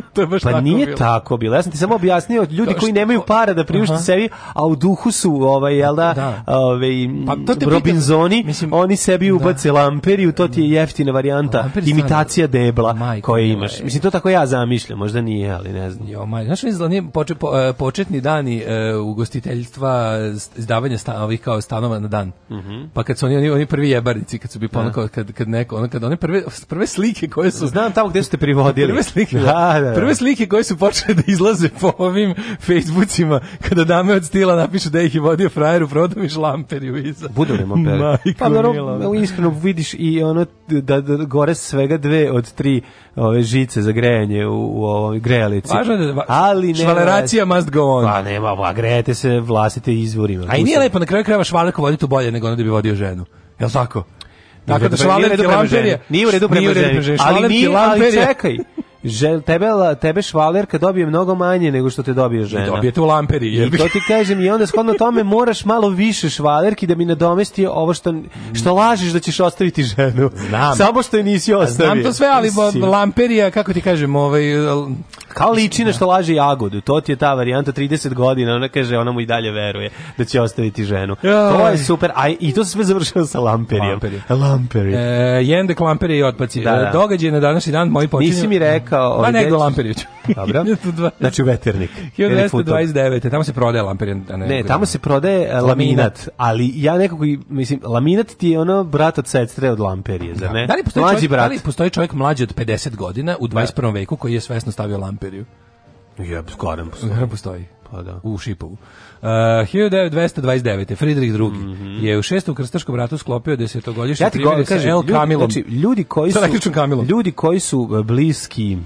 to je baš pa tako nije bilo. tako bilo. Ja sam ti samo objasnio ljudi što, koji nemaju para da priušte aha. sebi, a u duhu su ovaj jel da, da. ovaj pa Robinzoni, mislim, oni sebi da. ubace lamperi, to ti je jeftina varijanta, Lamperi imitacija stvarno. debla Majko, koju imaš. Mislim to tako ja zamišljam, možda nije, ali ne znam. Jo, maj, znaš, izlani poče, po, e, početni dani uh, ugostiteljstva izdavanja stanovih kao stanova na dan. Mm -hmm. Pa kad su oni, oni, oni prvi jebarnici, kad su bi pa da. kad kad neko, ono, kad one prve prve slike koje su znam tamo gde ste privodili. Prve slike. Da, da, da. Da, da. Prve slike koje su počele da izlaze po ovim Facebookima, kada dame od stila napišu da ih je vodio frajer u prodavi i šlamperju Budu Budu ne Pa naravno, da. iskreno vidiš i ono da, da, gore svega dve od tri ove žice za grejanje u, u ovoj grejalici. Važno da, va, ali ne, švaleracija must go on. Pa nema, pa grejete se vlastite izvorima. A i nije lepo na kraju krajeva švalerko voditi bolje nego ono da bi vodio ženu. Jel tako? Dakle, da švalerke lamperje... Nije u redu prema ženi. Ali nije, ali čekaj. žel, tebe, tebe švalerka dobije mnogo manje nego što te dobije žena. I dobije tu lamperi. Jer... I to ti kažem, i onda shodno tome moraš malo više švalerki da mi nadomesti ovo što, što lažeš da ćeš ostaviti ženu. Znam. Samo što je nisi ostavio. Znam to sve, ali lamperija, kako ti kažem, ovaj... Kao ličina što da. laže jagodu, to ti je ta varijanta 30 godina, ona kaže, ona mu i dalje veruje da će ostaviti ženu. To je super, a i to se sve završilo sa lamperijom. Lamperi. Lamperi. E, jendek lamperi i otpaci. Da, da. Događaj na današnji dan, moji počinju... Nisi mi rekao čekao... Ovaj Ma negdje u Dobro. znači u veternik. 1929. Tamo se prodaje Lamperijan. Ne, ne tamo se prodaje eh, laminat, ali ja nekako, mislim, laminat ti je ono brat od sestre od Lamperije, da. zar ne? Da li postoji, mlađi čovjek, brat? Da li postoji čovjek mlađi od 50 godina u 21. Da. veku koji je svesno stavio Lamperiju? Je, skoran postoji. Skoran postoji. Pa da. U Šipovu. 1929. Friedrich II. Mm -hmm. je u šestom krstaškom ratu sklopio desetogodišnje ja primjere sa El Kamilom. Ljudi, znači, ljudi koji su, Kamilom. ljudi koji su e, bliski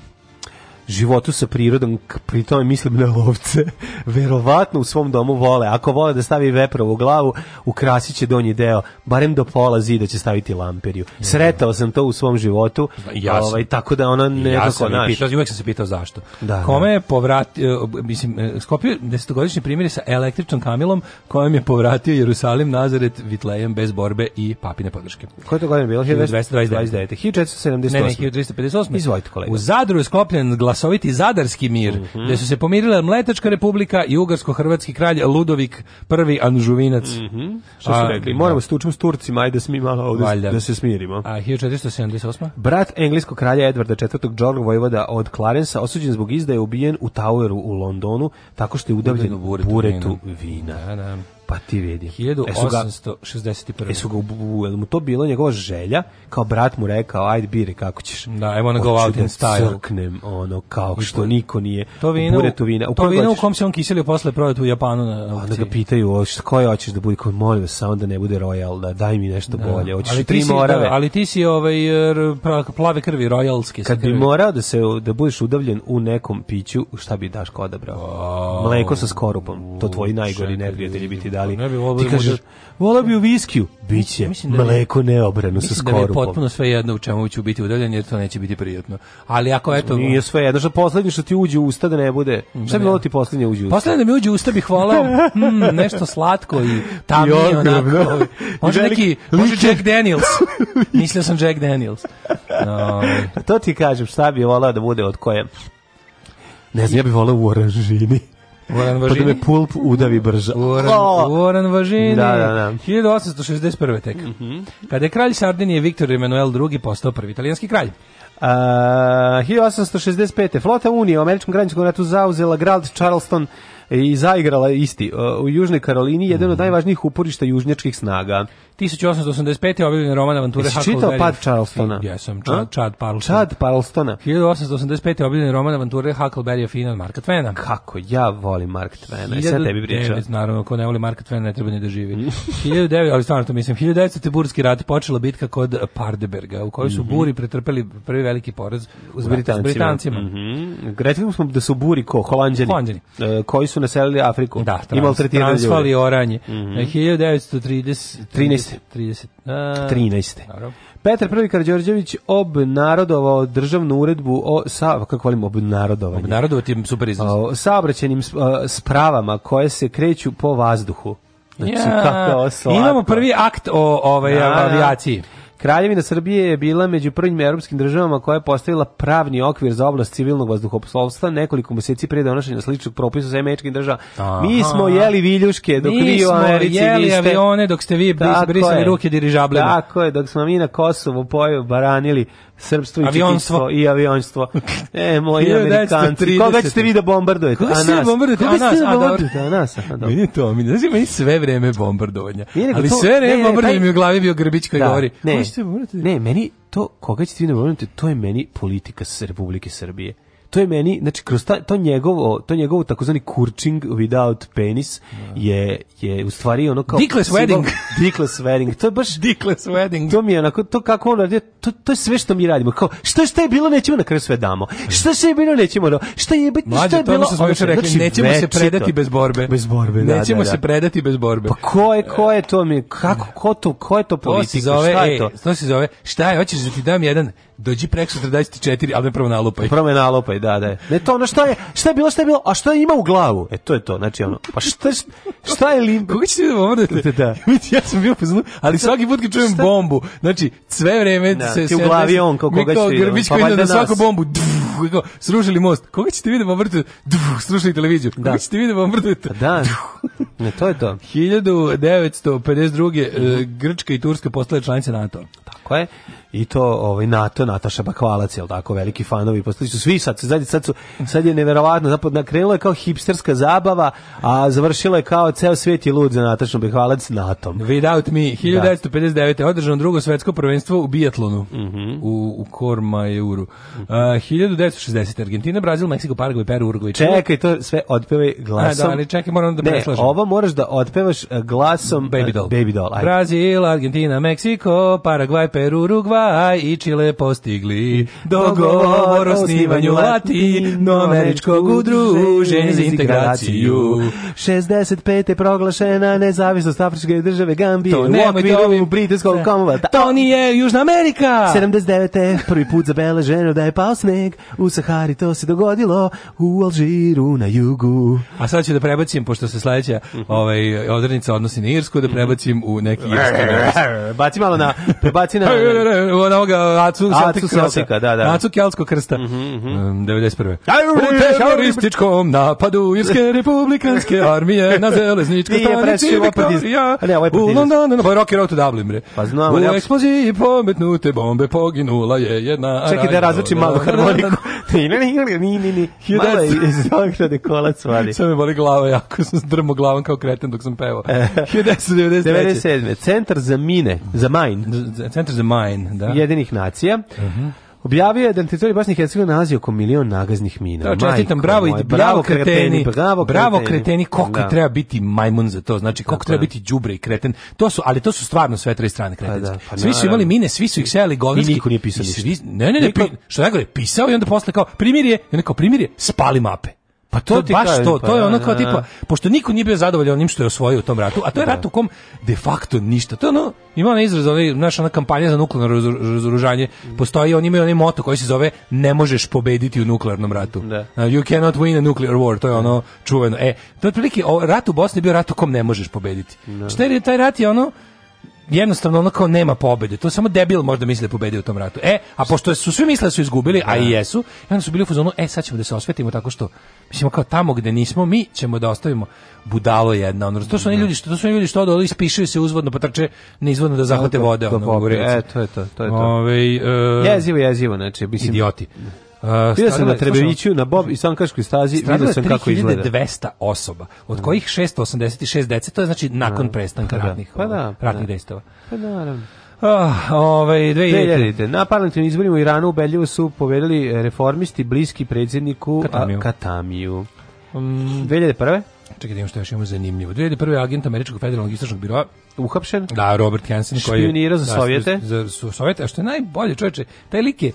životu sa prirodom, pri tome mislim na lovce, verovatno u svom domu vole. Ako vole da stavi veprovu glavu, ukrasit će donji deo, barem do pola zida će staviti lamperiju. Mhm. Sretao sam to u svom životu, da, ja ovaj, tako da ona ne ja sam naš. Pitao, uvijek sam se pitao zašto. Da, Kome da. je povratio, e, mislim, e, skopio desetogodišnji primjer sa električnom kamilom, kojom je povratio Jerusalim, Nazaret, Vitlejem, bez borbe i papine podrške. Koje to godine bilo? 1229. 1478. Ne, ne, 1358. Izvojite kolega. U Zadru je sklopljen glas masoviti zadarski mir, mm -hmm. gde su se pomirile Mletačka republika i Ugarsko-Hrvatski kralj Ludovik I Anžuvinac. Mm -hmm. Što su rekli? Da. Moramo stučimo s Turcima, ajde smi malo ovdje da se smirimo. A 1478? Brat engleskog kralja Edvarda IV. George Vojvoda od Clarensa, osuđen zbog izdaje, ubijen u Toweru u Londonu, tako što je udavljen buretu, buretu vina. Da, da. Pa ti vidi. 1861. E, e su ga, u, mu to bilo njegova želja, kao brat mu rekao, ajde bire kako ćeš. Da, evo na go out in da style. Crknem, ono, kao I što to, niko nije. To vino, buretu vina. U to vino u kom se on kiselio posle prodati u Japanu. Na, onda ga pitaju, koje hoćeš da bude, kao molim vas, samo da ne bude royal, da daj mi nešto da. bolje. Hoćeš ali tri si, morave. Da, ali ti si ovaj, plave krvi, royalske. Kad krvi. bi morao da, se, da budeš udavljen u nekom piću, šta bi Daško odabrao? Wow. Mleko sa skorupom. To tvoji najgori neprijatelji bi ti ali ne bi ti kažeš, volao bi u viskiju, bit će mislim da mleko neobrano sa skorupom. Mislim da potpuno sve jedno u čemu ću biti udaljen, jer to neće biti prijatno. Ali ako eto... Nije sve jedno, što poslednje što ti uđe u usta da ne bude. Da šta bi volao ti poslednje uđe u usta? Poslednje da mi uđe u usta bih volao mm, nešto slatko i tamnije I onako. Može neki, može Jack Daniels. Mislio sam Jack Daniels. No. to ti kažem, šta bi volao da bude od koje... Ne znam, ja bih volao u oranžini. Voran pa Važini. Pa da me pulp udavi brže. Voran, oh! Uran Važini. Da, da, da. 1861. tek. Mm -hmm. Kada je kralj Sardinije Viktor Emanuel II postao prvi italijanski kralj. Uh, 1865. Flota Unije u američkom graničkom ratu zauzela grad Charleston E, i zaigrala isti. E, u Južnoj Karolini jedan mm -hmm. od mhm. najvažnijih uporišta južnjačkih snaga. 1885. je objavljen roman Avanture Huckleberry. čitao Pad Charlestona? Jesam, Chad, Chad Chad Parlstona. 1885. objavljen roman Avanture Huckleberry Finn od Marka Twena. Kako ja volim Marka Twena. 19... Sve tebi pričao. Naravno, ko ne voli Marka Twena ne treba ni da živi. 1909, mhm. ali stvarno to mislim, 1900. Burski rat počela bitka kod Pardeberga, u kojoj su mhm. buri pretrpeli prvi veliki poraz uz Britancima. S Britancima. Mm -hmm. Rekli smo da su buri ko? Holandjani. Holandjani. E, koji su su naselili Afriku da, trans, i maltretirali ljude. Transfali oranje. Mm -hmm. 1930... 13. 30, a, 13. Dobro. Petar I. Karđorđević obnarodovao državnu uredbu o sa kako volim obnarodovanje. Obnarodovati super iznos. O saobraćajnim e, spravama koje se kreću po vazduhu. Znači, ja, kako slatko. Imamo prvi akt o ovaj da, da. avijaciji. Kraljevina Srbije je bila među prvim evropskim državama koja je postavila pravni okvir za oblast civilnog vazduhoplovstva nekoliko mjeseci prije donošenja sličnog propisa za američkim državama. Mi smo jeli viljuške dok mi vi u Americi jeli vi ste... avione dok ste vi brisali ruke dirižablima. Tako je, dok smo mi na Kosovu poju baranili srpstvo i avionstvo. i avionstvo. E, moji Amerikanci, koga ćete vi da bombardujete? a da nas bombardujete? Koga da bombardujete? A nas, a dobro. Meni je to, mi, znači, meni sve vreme bombardovanja. Ali sve vreme bombardovanja mi u glavi bio Grbić koji da, govori. Ne, da ne, meni to, koga ćete vi da bombardujete, to je meni politika Republike Srbije to je meni, znači, kroz ta, to njegovo, to njegovo takozvani kurčing without penis je, je u stvari ono kao... Dickless wedding. Dickless wedding. To je baš... Dickless wedding. To mi je onako, to kako ono, to, to je sve što mi radimo. Kao, šta, šta je bilo, nećemo na kraju sve damo. Šta se je bilo, nećemo, no. Da- šta je, bit, šta je bilo... Mlađe, rekli, znači, nećemo se predati to. bez borbe. Bez borbe, da, Nećemo da, da. se predati bez borbe. Pa ko je, ko je to mi, kako, ko, to, ko je to politika, e, to zove, šta je to? Ej, to se zove, šta je, hoćeš da ti dam jedan dođi prek sutra daći ti četiri, ali me prvo nalupaj. Prvo me nalupaj, da, da. Ne to ono šta je, šta je bilo, šta je bilo, a šta je ima u glavu? E to je to, znači ono, pa šta, šta je lim... Kako ćete da omrdete? Da. ja sam bio poznu, ali svaki put kad čujem šta? bombu, znači sve vreme da, se... Ti u glavi on, kao koga ćete vidjeti. Grbić pa koji pa na svaku bombu, dvf, kao, srušili most, koga ćete vidjeti omrdete? Srušili televiziju, da. koga da. ćete vidjeti omrdete? Pa da, ne to je to. 1952. Mm -hmm. Grčka i Turska postale članice NATO. Tako Tako je. I to ovaj NATO, Nataša Bakvalac, je tako, veliki fanovi, postali su svi sad, sad, sad, su, sad je neverovatno, zapravo nakrenula je kao hipsterska zabava, a završila je kao ceo svet je lud za Natašu Bakvalac NATO. Without me, 1959. Da. održano drugo svetsko prvenstvo u biatlonu mm -hmm. u, u Kormajeuru. Mm uh, 1960. Argentina, Brazil, Meksiko, Paragvaj, Peru, Urugvaj. Čekaj, to sve otpevaj glasom. A, da, ali čekaj, moram da preslažem. Ne, ovo moraš da otpevaš e, glasom Baby e, Doll. Baby doll Brazil, Argentina, Meksiko, Paragvaj, Peru, Peru, Uruguay i Chile postigli dogovor o snivanju latinoameričkog udruženja za integraciju. 65. proglašena nezavisnost Afričke države Gambije to u okviru Britanskog komolata. To nije Južna Amerika! 79. prvi put zabeleženo da je pao sneg u Sahari, to se dogodilo u Alžiru na jugu. A sad ću da prebacim, pošto se sledeća ovaj, odrednica odnosi na Irsku, da prebacim u neki irski Baci malo na, prebaci Krasina. Onoga Acu, Acu Celtika, da, da. Acu Kjalsko krsta. Mhm, mhm. Mm -hmm. 91. U terorističkom napadu Irske republikanske armije na železničkoj stanici Viktorija. U Londonu, pa rock and roll to Dublin, bre. Pa znam, u eksploziji pometnute bombe poginula je jedna. Čekaj da razvučim malu da, da, da, harmoniku. Ni, ni, ni, ni, ni. Malo iz Zagrade kolac vadi. Sve me boli glava jako, sam drmo glavom kao kreten dok sam pevao. 1997. Centar za mine, za mine. Centar Enter the Mine, da. Jedinih nacija. Uh mhm. -huh. Objavio je da na teritoriji Bosne i Hercegovine nalazi oko milion nagaznih mina. Da, čestitam, bravo, moj, bravo, kreteni, bravo, bravo kreteni, koliko da. treba biti majmun za to, znači koliko treba biti đubre i kreten. To su, ali to su stvarno sve tri strane pa kretenske. da, pa svi su imali mine, svi su ih sejali govinski. I niko nije pisao ništa. Ne, ne, ne, Niko... pi, što ja govorim, pisao i onda posle kao je, i onda kao je, spali mape. Pa to, to ti baš kažem, to, to je pa ono da, kao da, tipa, da. pošto niko nije bio zadovoljan onim što je osvojio u tom ratu, a to je da. rat u kom de facto ništa. To je ono, ima ona izraz, ona, naša ona kampanja za nuklearno razoružanje, mm. postoji, oni imaju onaj moto koji se zove ne možeš pobediti u nuklearnom ratu. Da. Uh, you cannot win a nuclear war, to je ono čuveno. E, to je otprilike, rat u Bosni je bio rat u kom ne možeš pobediti. Da. Šta znači, je taj rat je ono, jednostavno ono kao nema pobede. To samo debil možda misli da pobedi u tom ratu. E, a pošto su svi misle da su izgubili, a i da. jesu, i onda su bili u fazonu, e, sad ćemo da se osvetimo tako što, mislimo kao tamo gde nismo, mi ćemo da ostavimo budalo jedna. Ono, to su oni da. ljudi što, to su oni ljudi što odu, ispišuju se uzvodno, pa trče nizvodno da zahvate da, vode. Ono, e, to je to, to je to. Ove, e, jezivo, jezivo, znači, mislim, idioti. Uh, Bio sam na Trebeviću, na Bob i Sankaškoj stazi, vidio sam kako izgleda. 3200 osoba, od mm. kojih 686 dece, to je znači nakon no, da. prestanka da, ratnih, pa da, ovaj, pa ratnih da. dejstava. Pa naravno. Oh, ovaj, 2000. Na parlamentarnim izborima u Iranu ubedljivo su povedali reformisti bliski predsjedniku Katamiju. Katamiju. Um, 2001. Čekaj, da imam što još imamo zanimljivo. 2001. agent Američkog federalnog istražnog biroa uhapšen. Da, Robert Hansen. Špionirao za da, Sovjete. Za, za Sovjete, a što je najbolje, čovječe, taj lik je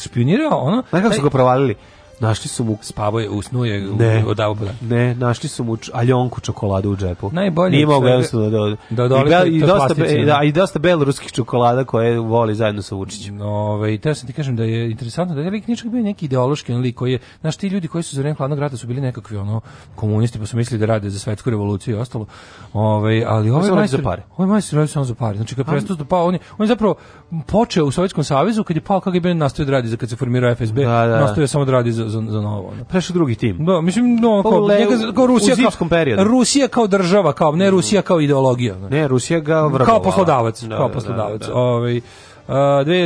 špionirao ono... Znaš kako su ga provalili? Našli su mu spavo je usnuje ne, od Ne, našli su mu aljonku čokoladu u džepu. Najbolje. Nije mogu jednostavno da da, da, da i, i, dosta be, da, i dosta beloruskih čokolada koje voli zajedno sa Vučićem. No, ovaj te sam ti kažem da je interesantno da je lik ničak bio neki ideološki on lik koji je znaš ti ljudi koji su za vreme hladnog rata su bili nekakvi ono komunisti pa su mislili da rade za svetsku revoluciju i ostalo. Ovaj ali ovaj majstor za pare. Ovaj majstor radi samo za pare. Znači kad prestao da pa on je, on je zapravo počeo u Sovjetskom savezu kad je pao KGB nastavio da radi za kad se formirao FSB, da, da. nastavio samo da radi za za, za novo. Ono. Prešao drugi tim. Da, mislim, no, pa kao, le, njega, kao Rusija, kao, periodu. Rusija kao država, kao, ne mm. Rusija kao ideologija. Znači. Ne, Rusija ga vrbovala. Kao poslodavac, da, kao da, poslodavac. Da, da, da. Ovaj, Uh,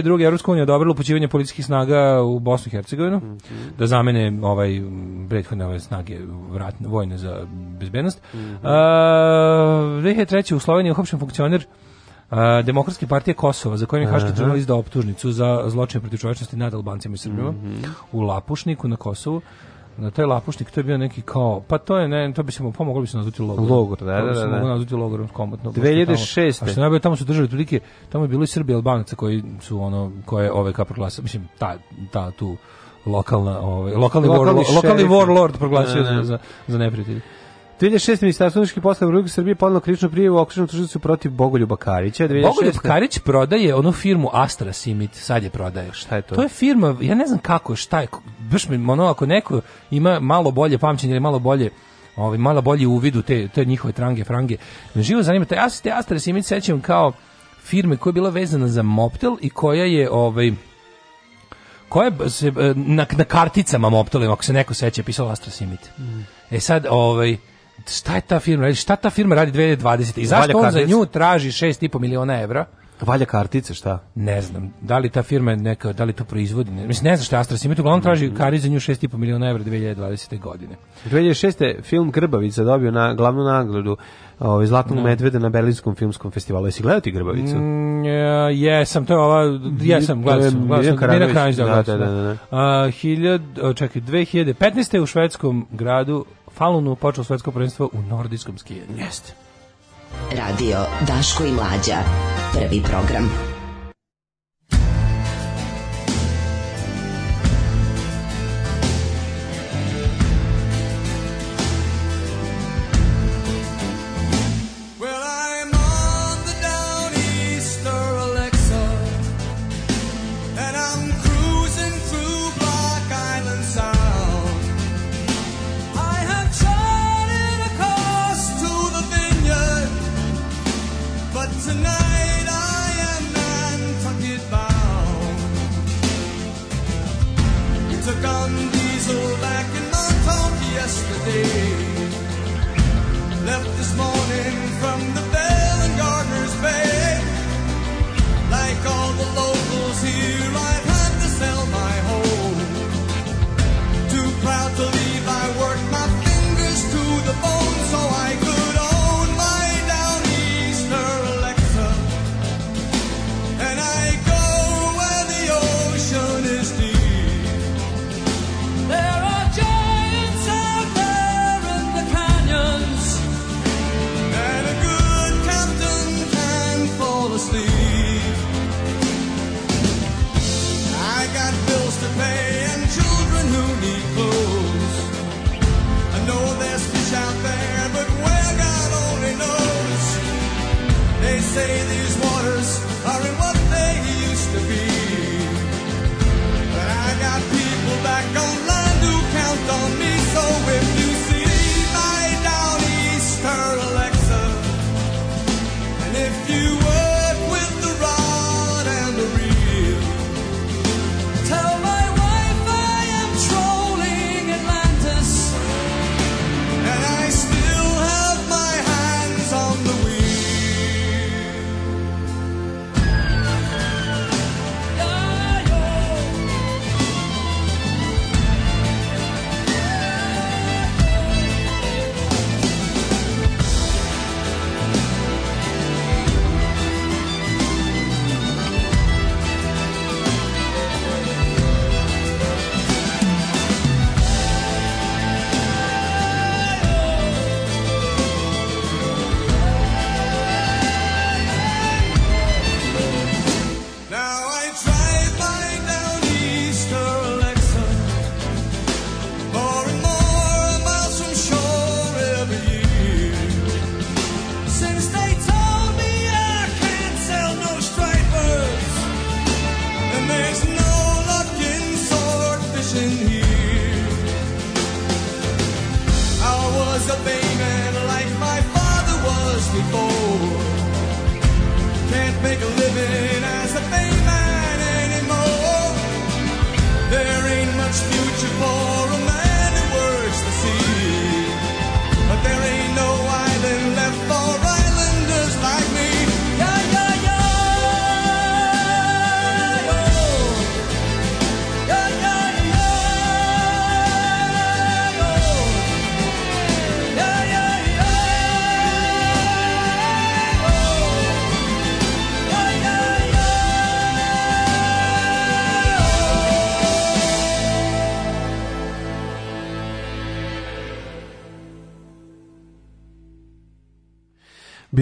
druge, Evropska unija odobrila upućivanje političkih snaga u Bosnu i Hercegovinu mm -hmm. da zamene ovaj prethodne ove snage vratne, vojne za bezbednost. Mm -hmm. uh, 2003. u Sloveniji uopšten funkcioner uh, Demokratske partije Kosova, za koju je Haški tribunal izdao optužnicu za zločine protiv čovječnosti nad Albancima i Srbima mm -hmm. u Lapušniku na Kosovu. Na taj Lapušnik to je bio neki kao, pa to je ne, to bi se mu pomoglo bi se nazvati logor. Logor, da, da, da. se da, moglo da. nazvati logorom komotno. 2006. Tamo, a što najbolje tamo su držali prilike, tamo je bilo i Srbi i Albanaca koji su ono koje ove kao proglasa, mislim ta ta tu lokalna, ovaj lokalni, lokalni, warlord, lokalni warlord proglasio ne, da, ne. za za neprijatelja. 36. ministarstvo unutrašnjih poslova Republike Srbije podnelo krivičnu prijavu okružnom tužiocu protiv Bogoljuba Karića. 2006. Bogoljub Karić prodaje onu firmu Astra Simit, sad je prodaje. Šta je to? To je firma, ja ne znam kako, je, šta je, baš mi, ono, ako neko ima malo bolje pamćenje ili malo bolje ovaj malo bolje uvid u te, te njihove trange frange. Me živo zanima taj ja te Astra Simit sećam kao firme koja je bila vezana za Moptel i koja je ovaj koja se eh, na, na karticama Moptelima, ako se neko seća, pisalo Astra Simit. Mm. E sad, ovaj, šta je ta firma radi? Šta ta firma radi 2020? I zašto on za nju traži 6,5 miliona evra? Valja kartice, šta? Ne znam. Da li ta firma je neka, da li to proizvodi? Ne, mislim, ne znam šta je Astra Simet, uglavnom traži kari za nju 6,5 miliona evra 2020. godine. 2006. film Grbavica dobio na glavnu nagradu ovaj Zlatnog no. Da. medveda na Berlinskom filmskom festivalu. Jesi gledao ti Grbavicu? Mm, jesam, to je ova, jesam, gledao sam. Mirna Karanović, da da, da, da, da. da. da. A, hiljad, čekaj, 2015. u švedskom gradu Falunu počeo svetsko prvenstvo u nordijskom skijanju. Jeste. Radio Daško i Mlađa. Prvi program.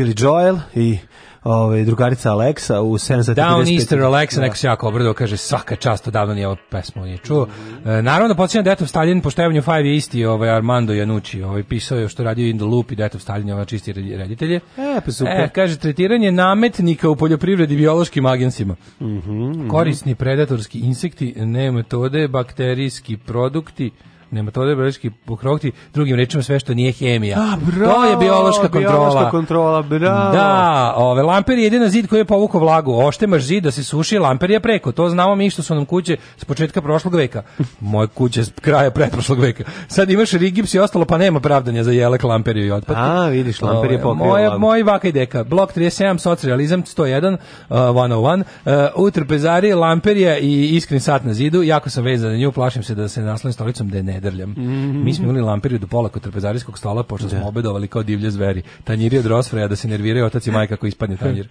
Billy Joel i ovaj drugarica Alexa u 7 sati Down Easter Alexa, da. neko se jako obrdo kaže svaka čast odavno nije ovu pesmu nije čuo. E, naravno da naravno podsjećam da Etov Stalin po števanju Five je isti ovaj Armando Janucci, ovaj pisao je što radio In the Loop i da Etov Stalin ovaj čisti reditelje. E, pa super. E, kaže tretiranje nametnika u poljoprivredi biološkim agencima. Mm -hmm, mm -hmm. Korisni predatorski insekti, ne metode, bakterijski produkti, nematode biološki pokrovti, drugim rečima sve što nije hemija. A, bravo, to je biološka kontrola. Biološka kontrola, bravo. Da, ove, lamper je jedina zid koji je povukao vlagu. Oštemaš zid da se suši, lamper je preko. To znamo mi što su nam kuće s početka prošlog veka. Moje kuće s kraja pretprošlog veka. Sad imaš rigips i ostalo, pa nema pravdanja za jelek, lamperiju i otpad. A, vidiš, lamper je pokrio moja, Moj vaka i deka. Blok 37, socrealizam 101, uh, 101. Uh, u trpezari, lamperija i iskren sat na zidu. Jako sam vezan na nju, plašim se da se naslovim stolicom da je ne pedrljam. Mm -hmm. Mi smo imali lampiriju do pola kod trpezarijskog stola, pošto da. smo obedovali kao divlje zveri. Tanjiri od rosfreja da se nerviraju otac i majka ako ispadne tanjir.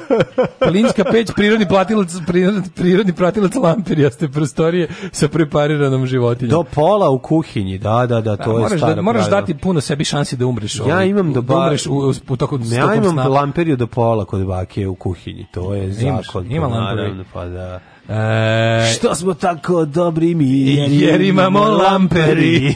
Palinska peć, prirodni, platilac, prirodni, prirodni pratilac lampirijaste prostorije sa prepariranom životinjom. Do pola u kuhinji, da, da, da, to da, je moraš da- staro da, Moraš pravilo. dati puno sebi šansi da umreš. Ja ovaj, imam do da bar, umreš u, u, u, toku, ja imam sna. lamperiju do pola kod bake u kuhinji, to je zakon. Ima, ima pa lamperiju. Pa da. E, što smo tako dobri mi, jer, jer imamo lamperi.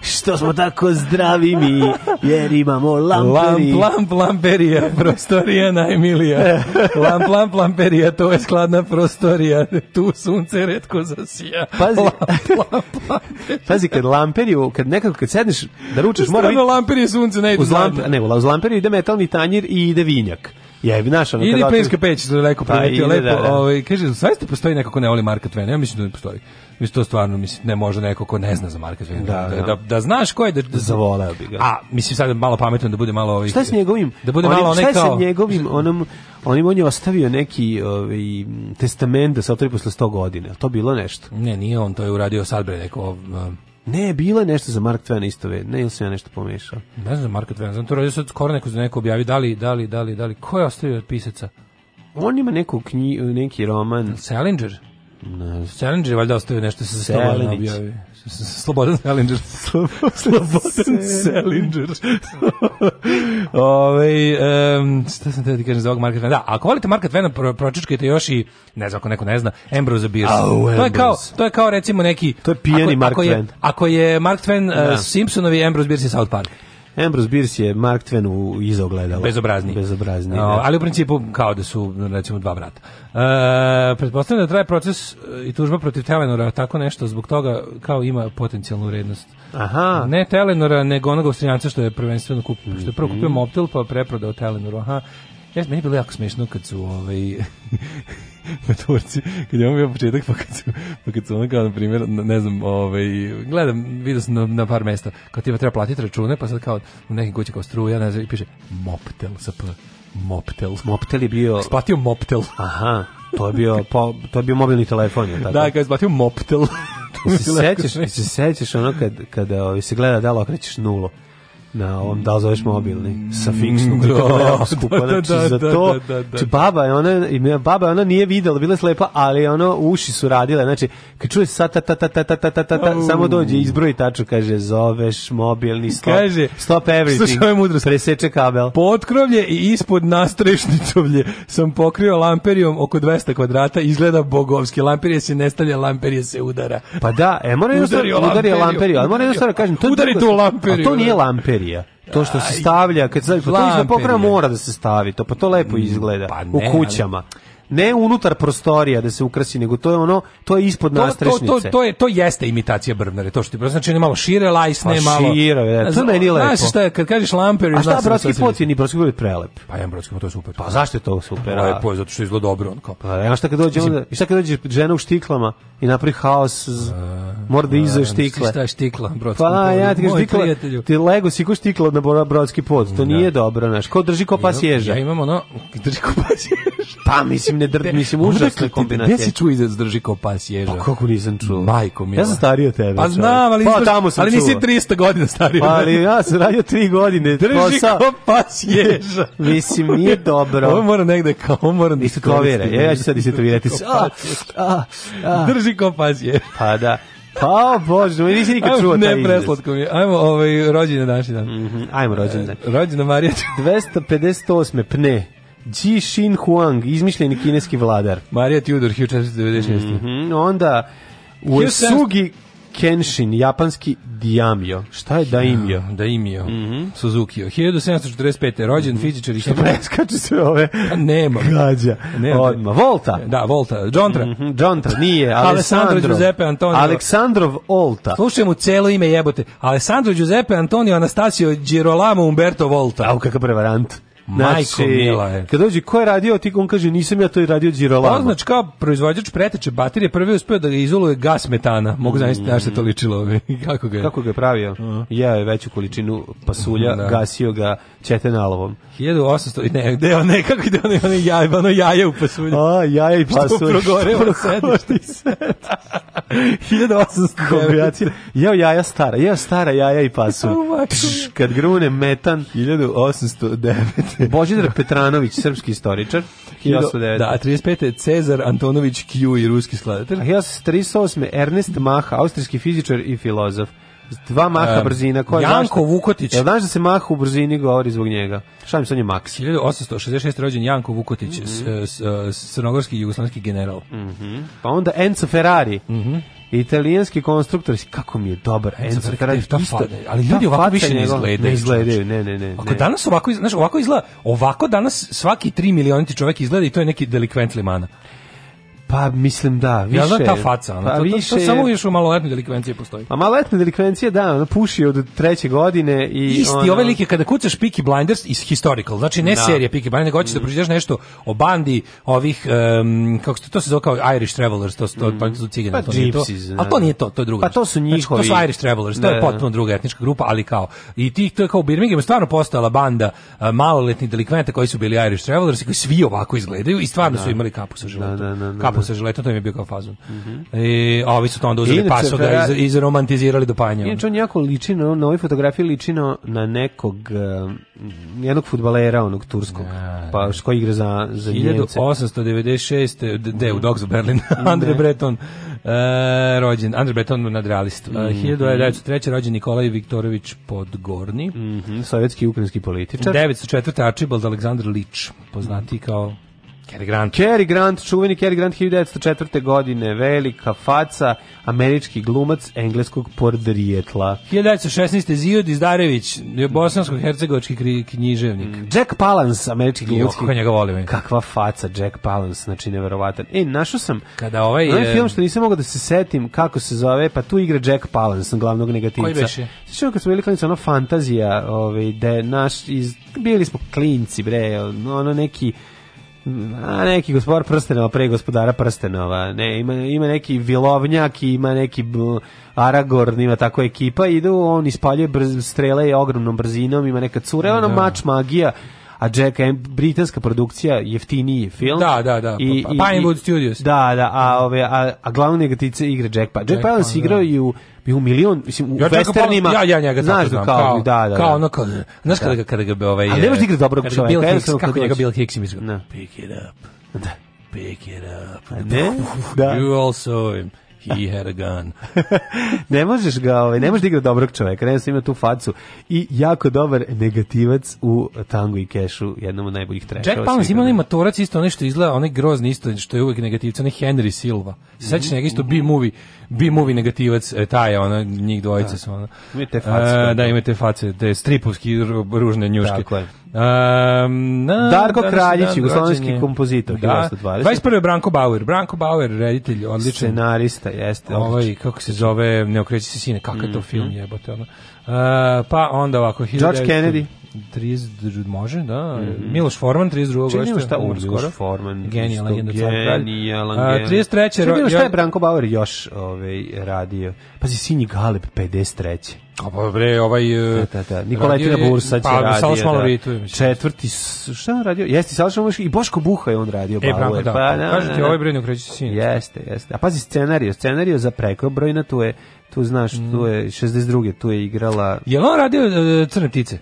što smo tako zdravi mi, jer imamo lamperi. Lamp, lamp, lamperija, prostorija najmilija. Lamp, lamp, lamperija, to je skladna prostorija. Tu sunce redko zasija. Pazi, lamp, lamp, Pazi kad lamperiju, kad nekako kad sedneš da ručaš, mora biti... Strano lamperije ne ide. Uz, lamp, ne, uz lamperiju ide metalni tanjir i ide vinjak. Ja Je, znaš, ono Ili plinska peć, što je lepo pa, primetio, lepo, da, da. Ovaj, kaže, zaista postoji neko ko ne voli Marka Tvena, ja mislim da ne postoji. Mislim, to stvarno, mislim, ne može neko ko ne zna za Marka Tvena. Da, da, da, da, da znaš ko je, da, da zavoleo bi ga. A, mislim, sad malo pametno da bude malo... Ovaj, šta s njegovim? Da bude malo onaj kao... Šta s njegovim, onom, onim, on je ostavio neki ovaj, testament da se otvori posle 100 godina, to bilo nešto? Ne, nije on, to je uradio sad, bre, neko... Um, Ne, bilo je nešto za Mark Twain isto, ve. ne, ili sam ja nešto pomešao. Ne znam za Mark Twain, znam to radio sad skoro neko za neko objavi, da li, da li, da li, da li, ko je ostavio od pisaca? On ima neku knji, neki roman. Salinger? Ne. Salinger je valjda ostavio nešto sa se da Selinić. objavio. Slobodan Selinger. Slobodan Selinger. Ove, um, šta sam te da ti kažem za ovog Marka Tvena? Da, ako volite Marka Tvena, pro, pročičkajte još i, ne znam ako neko ne zna, Ambrose Bierce. Oh, to, je kao, to je kao recimo neki... To je pijeni ako, Mark ako je, Tven. Ako je Mark Tven uh, Simpsonovi, Ambrose Bierce je South Park. Ambrose Bierce je Mark Twain u izogledalo. Bezobrazni. Bezobrazni, no, da. Ali u principu kao da su, recimo, dva brata. E, pretpostavljam da traje proces e, i tužba protiv Telenora, tako nešto, zbog toga kao ima potencijalnu vrednost. Aha. Ne Telenora, nego onog austrijanca što je prvenstveno kupio, što je prvo kupio mhm. Mobtel, pa preprodao Telenoru, aha. Ja, meni je bilo jako smiješno kad su ovaj, na Turci, kad je on bio početak, pa kad su, pa kad su ono kao, na primjer, ne znam, ovaj, gledam, vidio sam na, na par mesta, kao ti treba platiti račune, pa sad kao u nekim kući kao struja, ne znam, i piše Moptel sa P. Moptel. Moptel je bio... Splatio Moptel. Aha, to je bio, po, to je bio mobilni telefon. Je, tako? Da, kao je splatio Moptel. se sećaš, se sećaš ono kad, kad kada ovaj, se gleda da li okrećeš nulo na ovom, da li zoveš mobilni, sa fiksnu mm, da, da, skupo, da, znači da, za to, da, da, znači, baba je ona, baba ona nije videla, bila je slepa, ali ono, uši su radile, znači, kad čuje sa ta ta ta ta ta ta ta ta, ta samo dođe, izbroji taču, kaže, zoveš mobilni, stop, kaže, stop everything, što je mudrost, preseče kabel. Potkrovlje i ispod nastrešnicovlje sam pokrio lamperijom oko 200 kvadrata, izgleda bogovski, lamperije se ne stavlja, lamperije se udara. Pa da, e, mora jednostavno, udari, udari lamperiju, ali mora jednostavno, kažem, to, udari to lamperiju, a to nije lamperiju, luperija. To što se stavlja, kad se stavlja, pa to mora da se stavi, to pa to lepo mm, izgleda pa ne, u kućama. Ali ne unutar prostorija da se ukrasi, nego to je ono, to je ispod nastrešnice. To, to, to, to, je, to jeste imitacija Brvnare, to što ti znači malo šire lajsne, pa, malo... Šire, ja, da, to meni lepo. Znaš šta, kad kažeš lamper... A šta Brodski pot je ni Brodski pot prelep? Pa ja Brodski pot je super. Pa zašto je to super? Pa, lepo je, zato što izgleda dobro. Onko. Pa, ja šta kad dođe, onda, šta kad dođe žena u štiklama i napravi haos, z, pa, mora da pa, izaje štikle. Šta je štikla, Brodski Pa ja ti kažem, štikla, ti lego si ko štikla na Brodski pot, to da. nije dobro, znaš, ko drži ko pas ježa. Ja imam ono, drži ko pas ježa. Pa mislim, ne drži, mislim, užasne kombinacije. Gde si čuo izraz drži kao pas ježa? Pa kako nisam čuo? Majko mi. Ja sam stariji od tebe. Pa znam, ali, pa, tamo sam ali nisi 300 godina stariji. Pa, ali ja sam radio 3 godine. Drži pa kao pas ježa. mislim, nije dobro. Ovo mora negde kao, ovo mora da istotovira. Ja, ja ću sad istotovirati. Drži kao pas ježa. Pa da. Pa, bože, mi nisi nikad čuo taj izraz. Ne, preslatko mi je. Ajmo ovaj, rođendan današnji dan. Mm -hmm. Ajmo rođendan. E, rođendan Marija. 258. pne. Ji Xin Huang, izmišljeni kineski vladar. Marija Tudor, 1496. Mm -hmm. Onda Uesugi Kenshin, japanski Diamio. Šta je Daimio? Daimio. Mm -hmm. Suzuki. 1745. rođen mm -hmm. fizičar i hemijski. Preskače se ove. Nema. Gađa. Nema. Odma. Volta. Da, Volta. Džontra. Mm -hmm. Džontra, nije. Alessandro Giuseppe Antonio. Aleksandrov Volta. Slušaj mu celo ime jebote. Alessandro Giuseppe Antonio Anastasio Girolamo Umberto Volta. Au, kakav prevarant. Znači, Majko Mila. E. Kad dođe ko je radio, ti on kaže nisam ja to radio Girolamo. Označ pa kao proizvođač preteče baterije, prvi uspeo da ga izoluje gas metana. Mogu zamisliti mm. da se to ličilo. Kako ga je? Kako ga je pravio? Uh Ja je veću količinu pasulja, da. gasio ga četenalovom. 1800 ne, gde on ne kako ide ono jaje, ono jaje u pasulju. A, jaje i pasulj. Što progorelo sediš. 1800 kombinacija. Jeo jaja stara, jeo stara jaja i pasulj. kad grune metan 1809 Božidar Petranović, srpski istoričar, 1909. Da, 35. Cezar Antonović Q i ruski skladatelj. A 1938. Ernest Mach, austrijski fizičar i filozof. Dva maha um, brzina. Koja Janko Vukotić. Jel znaš da se maha u brzini govori zbog njega? Šalim se, on je Max. 1866. rođen Janko Vukotić, mm -hmm. s, s, s, srnogorski i jugoslavski general. Mm -hmm. Pa onda Enzo Ferrari. Mm -hmm. Italijanski konstruktor, kako mi je dobar Enzo Ferrari. Ta isto, ali ljudi ovako više ne izgledaju. Ne izgledaju, ne, ne, ne. Ako ne. danas ovako, znaš, ovako izgleda, ovako danas svaki 3 milioniti čovjek izgleda i to je neki delikvent limana. Pa mislim da, više. Ja znam ta faca, ono, pa, to, više, to, to, samo još u maloletnoj delikvenciji postoji. A maloletna delikvencija, da, ono, puši od treće godine i... Isti ono... ovaj lik kada kucaš Peaky Blinders iz historical, znači ne da. serija Peaky Blinders, nego hoćeš mm. da pročitaš nešto o bandi ovih, um, kako se to se zove kao Irish Travelers, to, to, mm. pa, to cigane, pa, to gypsies, nije to, ali to da. nije to, to je druga. Pa to su njihovi. Znači, to su Irish Travelers, da, to je da, da. potpuno druga etnička grupa, ali kao, i ti, to je kao u Birminghamu stvarno postala banda uh, maloletnih delikventa koji su bili Irish Travelers i koji svi ovako izgledaju i stvarno da. su imali kapu sa životom. Da, da, da, da, kapu kupao sa žiletom, to im je bio kao fazon. Mm -hmm. I ovi su to onda uzeli paso da iz, izromantizirali do panja. Inače, on jako ličino, na ovoj fotografiji ličino na nekog, um, jednog futbalera, onog turskog, ja, da, pa koji da. igra za, za 1896. De, u Dogs of Berlin, Andre Breton, E, rođen Andre Breton nadrealist. Mm -hmm. 1903. rođen Nikolaj Viktorović Podgorni. Mm -hmm. Sovjetski i ukrajinski političar. 904. Archibald Aleksandar Lič, poznati mm -hmm. kao Cary Grant. Cary Grant, čuveni Cary Grant 1904. godine, velika faca, američki glumac engleskog pordrijetla. 1916. Zijud Izdarević, bosansko-hercegovački književnik. Mm. Jack Palance, američki glumac. Kako njega volim. Kakva faca Jack Palance, znači neverovatan. E, našao sam Kada ovaj, onaj e, film što nisam mogao da se setim kako se zove, pa tu igra Jack Palance, glavnog negativca. Koji beše? Sjećam kad smo bili klinici, ona fantazija, ovaj, da naš, iz, bili smo klinci, bre, ono neki A neki gospodar prstenova, pre gospodara prstenova. Ne, ima, ima neki vilovnjak, ima neki Aragorn, ima tako ekipa, idu, on ispaljuje brz, strele ogromnom brzinom, ima neka curevana da. mač magija, a Jack britanska produkcija jeftiniji film. Da, da, da. I, pa, Pinewood Studios. Da, da, a ove a, a glavne negatice igre Jack pa Jack, Jack Palance igrao da. i u bio u milion, mislim, u ja westernima. Ja, ja njega znaš znam, kao, kao, da, da, Kao da. ono, kao, znaš da. kada ga, kada ga, ovaj... Ali ne možeš da igra eh, dobrog čoveka. Hicks, kako njega Bill Hicks im da. Pick it up. Da. Pick it up. Ne? You also... He had a gun. ne možeš ga, ovaj, ne možeš da igra dobrog čoveka, ne ima tu facu. I jako dobar negativac u Tango i Cashu, jednom od najboljih trešova. Jack Palance ima onaj matorac, isto onaj što izgleda, onaj grozni isto, što je uvek negativac, onaj Henry Silva. Sećaš mm -hmm. njega isto B-movie, B-movie negativac, e, taj, ona, njih dvojica da. su ona. Imate face. A, e, da, da imate face, te stripovski ružne njuške. Tako je. Um, na, Darko Kraljić, jugoslovenski kompozitor, da. 21. Branko Bauer, Branko Bauer, reditelj, odličan. Scenarista, jeste, jeste. Ovaj, kako se zove, Neokreći se sine, kakav mm -hmm. to mhm. film jebote, ono. Uh, pa onda ovako... George 19... Kennedy. 32. može, da. Mm -hmm. Miloš Forman, 32. Čini šta umr Miloš Forman. Genijalan, legenda car kralj. Genijalan, uh, šta je Branko Bauer još ovaj, radio? Pazi, Sinji Galeb, 53. A pa bre, ovaj... E, da, da, da. Nikolajtina Bursa će pa, radio. Pa, da. malo rituje. Četvrti, šta on radio? Jeste, Salos malo i Boško Buha je on radio. E, Branko, da. Pa, da, Kažete, da, da. ovaj broj ne ukreće Sinji. Jeste, jeste. A pazi, scenario, scenario za preko brojna, tu je, tu znaš, tu je 62. Mm. tu je igrala... Je on radio e, Crne ptice?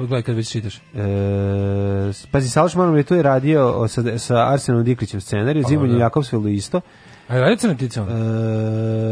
Odgledaj kad već čitaš. E, pazi, Saloš Manom je tu je radio sa, sa Arsenom Diklićem scenariju, pa, Zimonju da, da. Jakovsvilu isto. A je Crna ptica onda?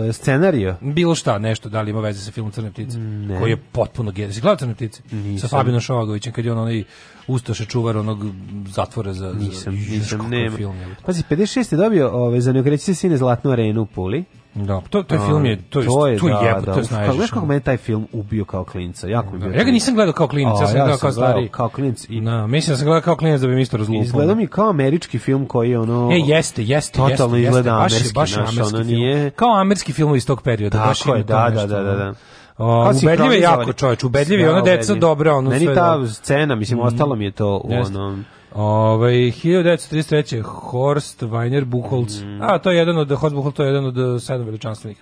E, scenario. Bilo šta, nešto, da li ima veze sa filmom Crne ptice, ne. koji je potpuno genijalno. Si gledao Crne ptice? Nisam. Sa Fabinom Šovagovićem, kad je on onaj ustaše čuvar onog zatvora za... Nisam, za, nisam, nema. Film, Pazi, 56. je dobio ove, ovaj, za neokreći sine Zlatnu arenu u Puli. Da, to, to je film je, to, to je, tu je, da, da. to znaš. kako me taj film ubio kao klinca, jako da, ubio. Da. Ja ga nisam gledao kao klinca, ja sam ja gledao kao stari. kao klinac. I... Na, da, mislim da sam gledao kao klinac da bi mi isto razlupao. Izgleda mi kao američki film koji je ono... E, jeste, jeste, Totalno jeste, izgleda baš, američki, baš, baš naš, ono nije... Kao američki film iz tog perioda. Tako je, da, da, da, da. da. O, ubedljiv je jako čovječ, ubedljiv je, da, ono deca dobro, ono sve. Meni ta scena, mislim, mhm. ostalo mi je to u onom Ovaj 1933. Horst Weiner Buchholz. Mm. A to je jedan od Horst Buchholz, to je jedan od eh, sedam veličanstvenih.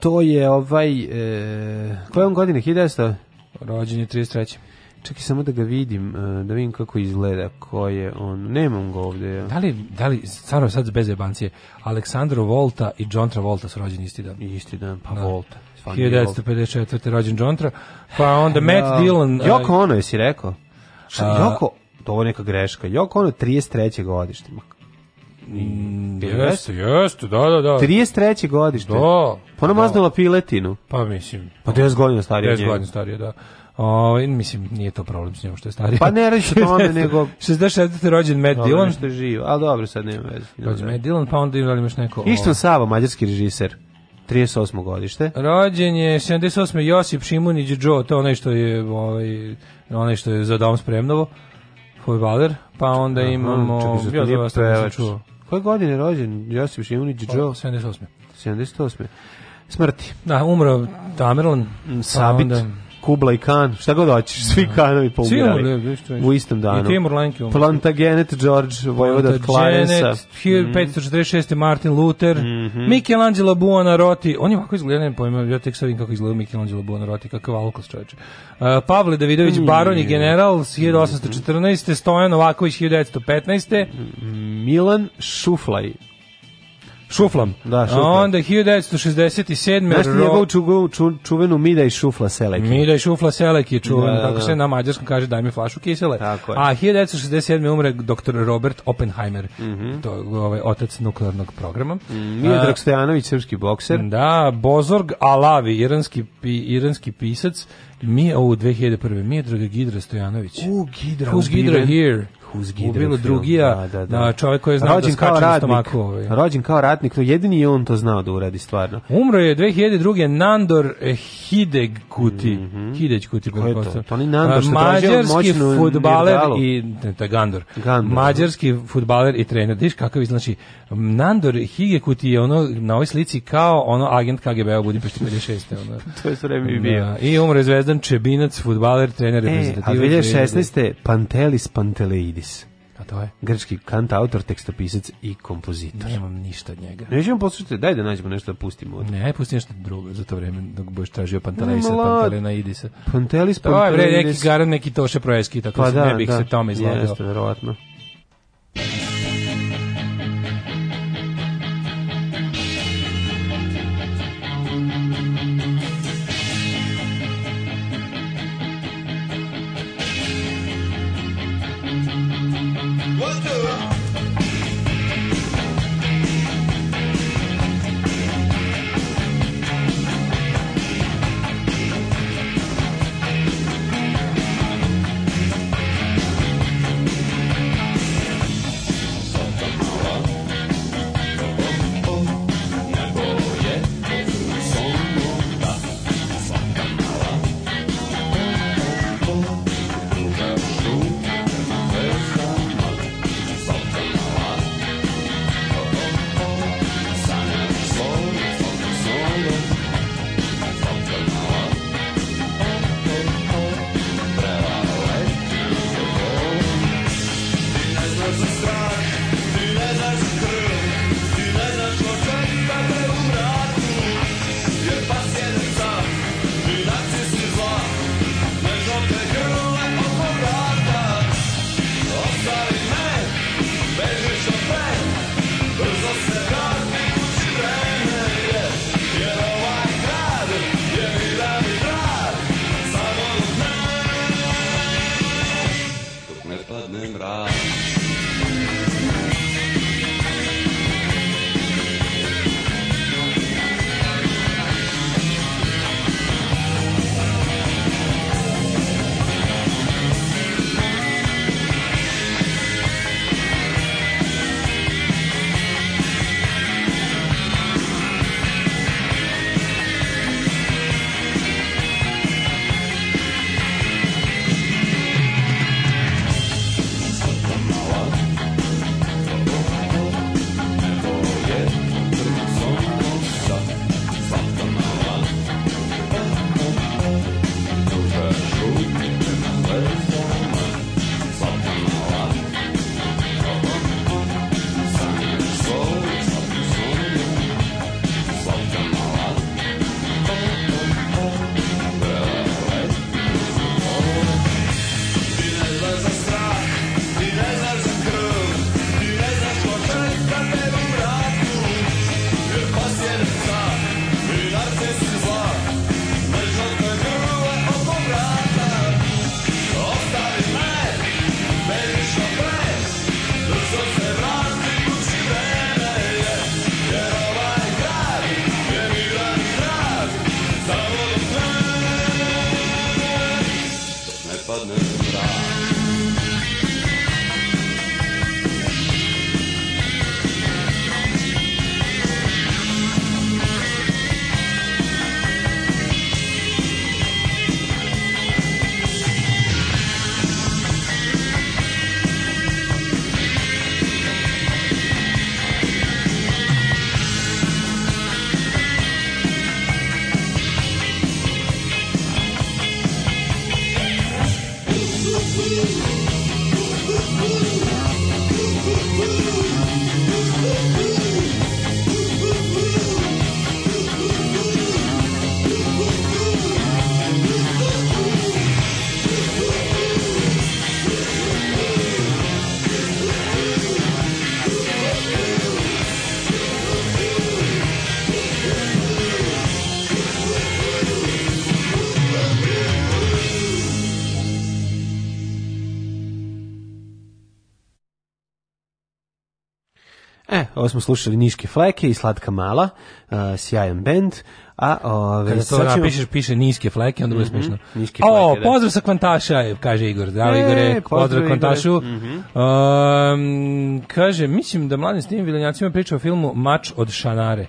To je ovaj e, koje on godine 1900? Rođen je 33. Čekaj samo da ga vidim, eh, da vidim kako izgleda, ko je on. Nemam ga ovdje. Da li, da li, stvarno sad bez jebancije, Aleksandro Volta i John Travolta su rođeni isti dan. Isti dan, pa da. Volta. 1954. rođen John Tra, pa onda Matt da. Dillon. Joko ono, jesi rekao? Joko to neka greška. Joko ono 33. godište. Mm, jeste, jeste, da, da, da. 33. godište. Da. Pa ona da. maznula piletinu. Pa mislim. Pa 10 godina starije. 10 godina starije, da. O, ovaj, mislim, nije to problem s njom što je starija. Pa ne radi se tome, nego... 66. rođen Matt Dillon. Dobro, što je živ, ali dobro, sad nema veze. Rođen Matt Dillon, pa onda imaš neko... Ištvan ovaj. Sava, mađarski režiser. 38. godište. Rođen je 78. Josip Šimunić Joe, to onaj što je, ovaj, onaj što je za dom spremnovo. Valer, pa onda Aha, imamo... Čekaj, ja za vas čuo. Koje godine je rođen Josip Šimunić Džo? 78. 78. Smrti. Da, umro Tamerlan. Sabit. Pa onda, Kubla i Khan, šta god hoćeš, svi da. Khanovi poubirali. Pa U istom danu. I Timur Lenke Plantagenet, George, Vojvoda od Clarensa. Mm. 546. Martin Luther, mm -hmm. Michelangelo Buonarroti, on je ovako izgleda, ne pojma, ja tek sad kako izgleda Michelangelo Buonarroti, kakav alkos čovječe. Uh, Pavle Davidović, mm. baron i general, 1814. Mhm. Stojan Novaković, 1915. Milan Šuflaj, Šuflam. Da, šuflam. A onda 1967. Znaš ti njegovu ču, ču, čuvenu Mida i šufla seleki? Mida šufla seleki je čuven, da, kako da. se na mađarskom kaže daj mi flašu kisele. Tako je. A 1967. umre dr. Robert Oppenheimer, mm -hmm. to ovaj, otac nuklearnog programa. Mm, Miodrag Stojanović, srpski bokser. Da, Bozorg Alavi, iranski, iranski pisac, mi, u 2001. Miodrag Gidra Stojanović. U, Gidra, Who's Gidra here? Huzgi ubilo drugija, da, da, da. čovjek koji je znao da rođen da skače na stomaku. Ovaj. Rođen kao ratnik, to jedini je on to znao da uradi stvarno. Umro je 2002. Nandor Hideg Kuti. Mm -hmm. Hideg Kuti. Ko je to? To ni Nandor što Mađarski futbaler i... Ne, Gandor. Gandor. Da. Mađarski futbaler i trener. Diš kakav znači, Nandor Hidekuti je ono na ovoj slici kao ono agent KGB-a u Budimpešti 56. Ono. to je sve mi bio. Da. I umro je Zvezdan Čebinac, futbaler, trener, e, reprezentativac. A 2016. Pantelis Panteleid Davis. A to je? Grčki kant, autor, tekstopisac i kompozitor. Nemam ništa od njega. Nećemo poslušati, daj da nađemo nešto da pustimo. Od... Ne, pusti nešto drugo za to vreme dok budeš tražio Pantelejsa, Pantelena Idisa. Pantelis, Pantelis. To je vre, neki garan, neki Toše Proeski, tako pa da, ne bih da, se tome izlagao. Jeste, verovatno. Ovo smo slušali Niške fleke i Slatka mala, uh, sjajan bend. A ove, Kada to napišeš, piše niske fleke, onda bude mm -hmm, smiješno. Niske fleke, o, da. pozdrav sa Kvantaša, kaže Igor. Zdravo e, Igore, pozdrav, pozdrav Kvantašu. Mm -hmm. um, kaže, mislim da mladim s tim vilenjacima priča o filmu Mač od Šanare.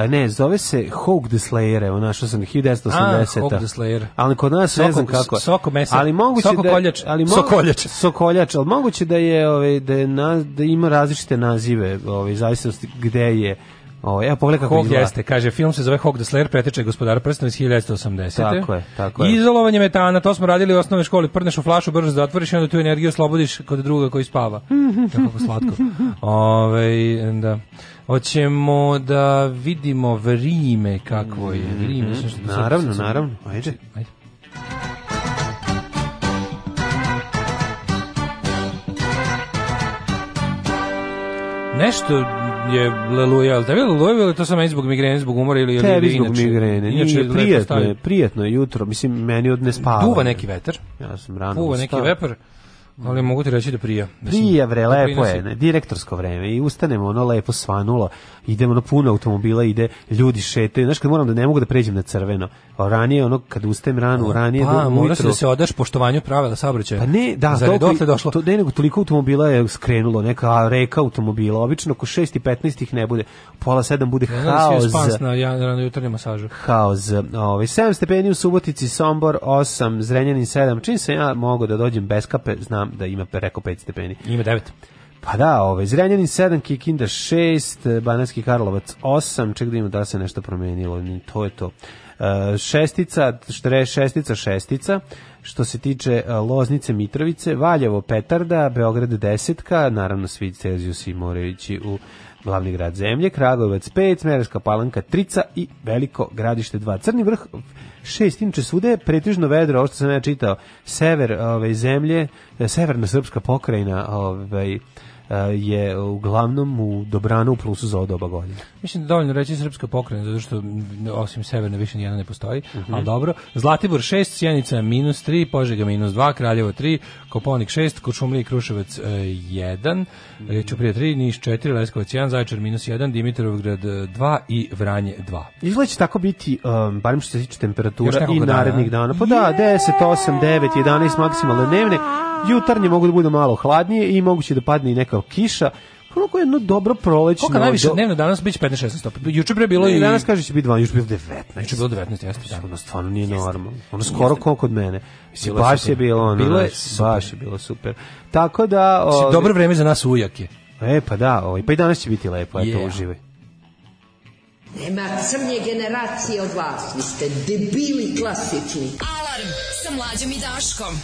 A ne, zove se Hawk the Slayer, evo našao sam 1980. A, Hawk the Slayer. Ali kod nas soko, ne znam kako Soko mesa, ali moguće soko da- koljač, da, ali mogu, sokoljač. Sokoljač, ali moguće da je, ovaj, da, je na, da ima različite nazive, ovaj, zavisnosti gde je O, ja pogledaj kako Hawk izgleda. jeste, kaže, film se zove Hawk the Slayer, preteče gospodara prstena iz 1980. Tako je, tako je. Izolovanje metana, to smo radili u osnovnoj školi, prneš u flašu, brzo zatvoriš i onda tu energiju slobodiš kod druga koji spava. Tako slatko. Ove, da. Hoćemo da vidimo vrime kakvo je. Mhm, vrime, mm -hmm. naravno, sam... naravno. Ajde. Znači, ajde. Nešto je leluja, ali tebi je leluja ili to sam meni zbog migrene, zbog umora ili, tebi ili inače? Tebi zbog migrene, inače, nije, prijetno je, prijetno je jutro, mislim, meni od ne spava. Duva neki veter. ja sam rano Duva neki veper ali mogu ti reći da prija. Mislim, prija, vre, da lepo je, ne, direktorsko vreme i ustanemo, ono lepo svanulo, idemo, na puno automobila ide, ljudi šetaju, znaš kad moram da ne mogu da pređem na crveno, a ranije, ono, kad ustajem rano, o, pa, ranije pa, do, moraš da se odaš poštovanju pravila saobraćaja. Pa ne, da, Zar toliko, došlo? To, ne, nego toliko automobila je skrenulo, neka reka automobila, obično oko 6 i 15 ih ne bude, pola 7 bude ne, da haos. Ne, spans na ja, rano jutarnju masažu. Haos, ovaj, 7 stepeni u Subotici, Sombor 8, Zrenjanin 7, čim se ja mogu da dođem bez kape, znam da ima preko 5 stepeni. Ima 9. Pa da, ovaj, Zrenjanin 7, Kikinda 6, Bananski Karlovac 8, ček da ima da se nešto promenilo, to je to. Uh, šestica, štre, šestica, šestica, što se tiče uh, Loznice, Mitrovice, Valjevo, Petarda, Beograd desetka, naravno svi Celzijus i moraju ići u glavni grad zemlje, Kragujevac 5, Smereska palanka Trica i Veliko gradište 2. Crni vrh 6, inače svude je pretežno vedro, ovo što sam ja čitao, sever ove, ovaj, zemlje, severna srpska pokrajina, ovaj, Eh, je uglavnom u dobranu u plusu za odoba godine. Mislim da dovoljno reći srpska pokrena, zato što mm, osim severne više nijedna ne postoji, uh mhm. -huh. ali dobro. Zlatibor 6, Sjenica minus 3, Požega minus 2, Kraljevo 3, Koponik 6, Kočumlija i Kruševac 1, uh, Čuprija 3, Niš 4, Leskovac 1, Zaječar minus 1, Dimitrovgrad 2 eh, i Vranje 2. Izgleda će tako biti, um, ehm, barim što se tiče temperatura i narednih dana. Pa da, 10, 8, 9, 11 maksimalne dnevne, Jutarnje mogu da bude malo hladnije i moguće da padne i neka kiša. Koliko je jedno dobro prolećno. Koliko najviše dnevno danas biće 15 16 stopi. Juče pre bilo ne, i danas kaže će biti 12, juče bilo 19. Juče bilo 19, jeste. Da. Ono stvarno nije normalno. Ono skoro kao kod mene. Mislim baš super. je bilo ono. Bilo je baš je bilo super. Tako da, o... Ovaj- dobro vreme za nas ujake. E pa da, ovaj pa i danas će biti lepo, eto yeah. uživaj. Nema crnje generacije od vas, vi ste debili klasični. Alarm sa mlađom i Daškom.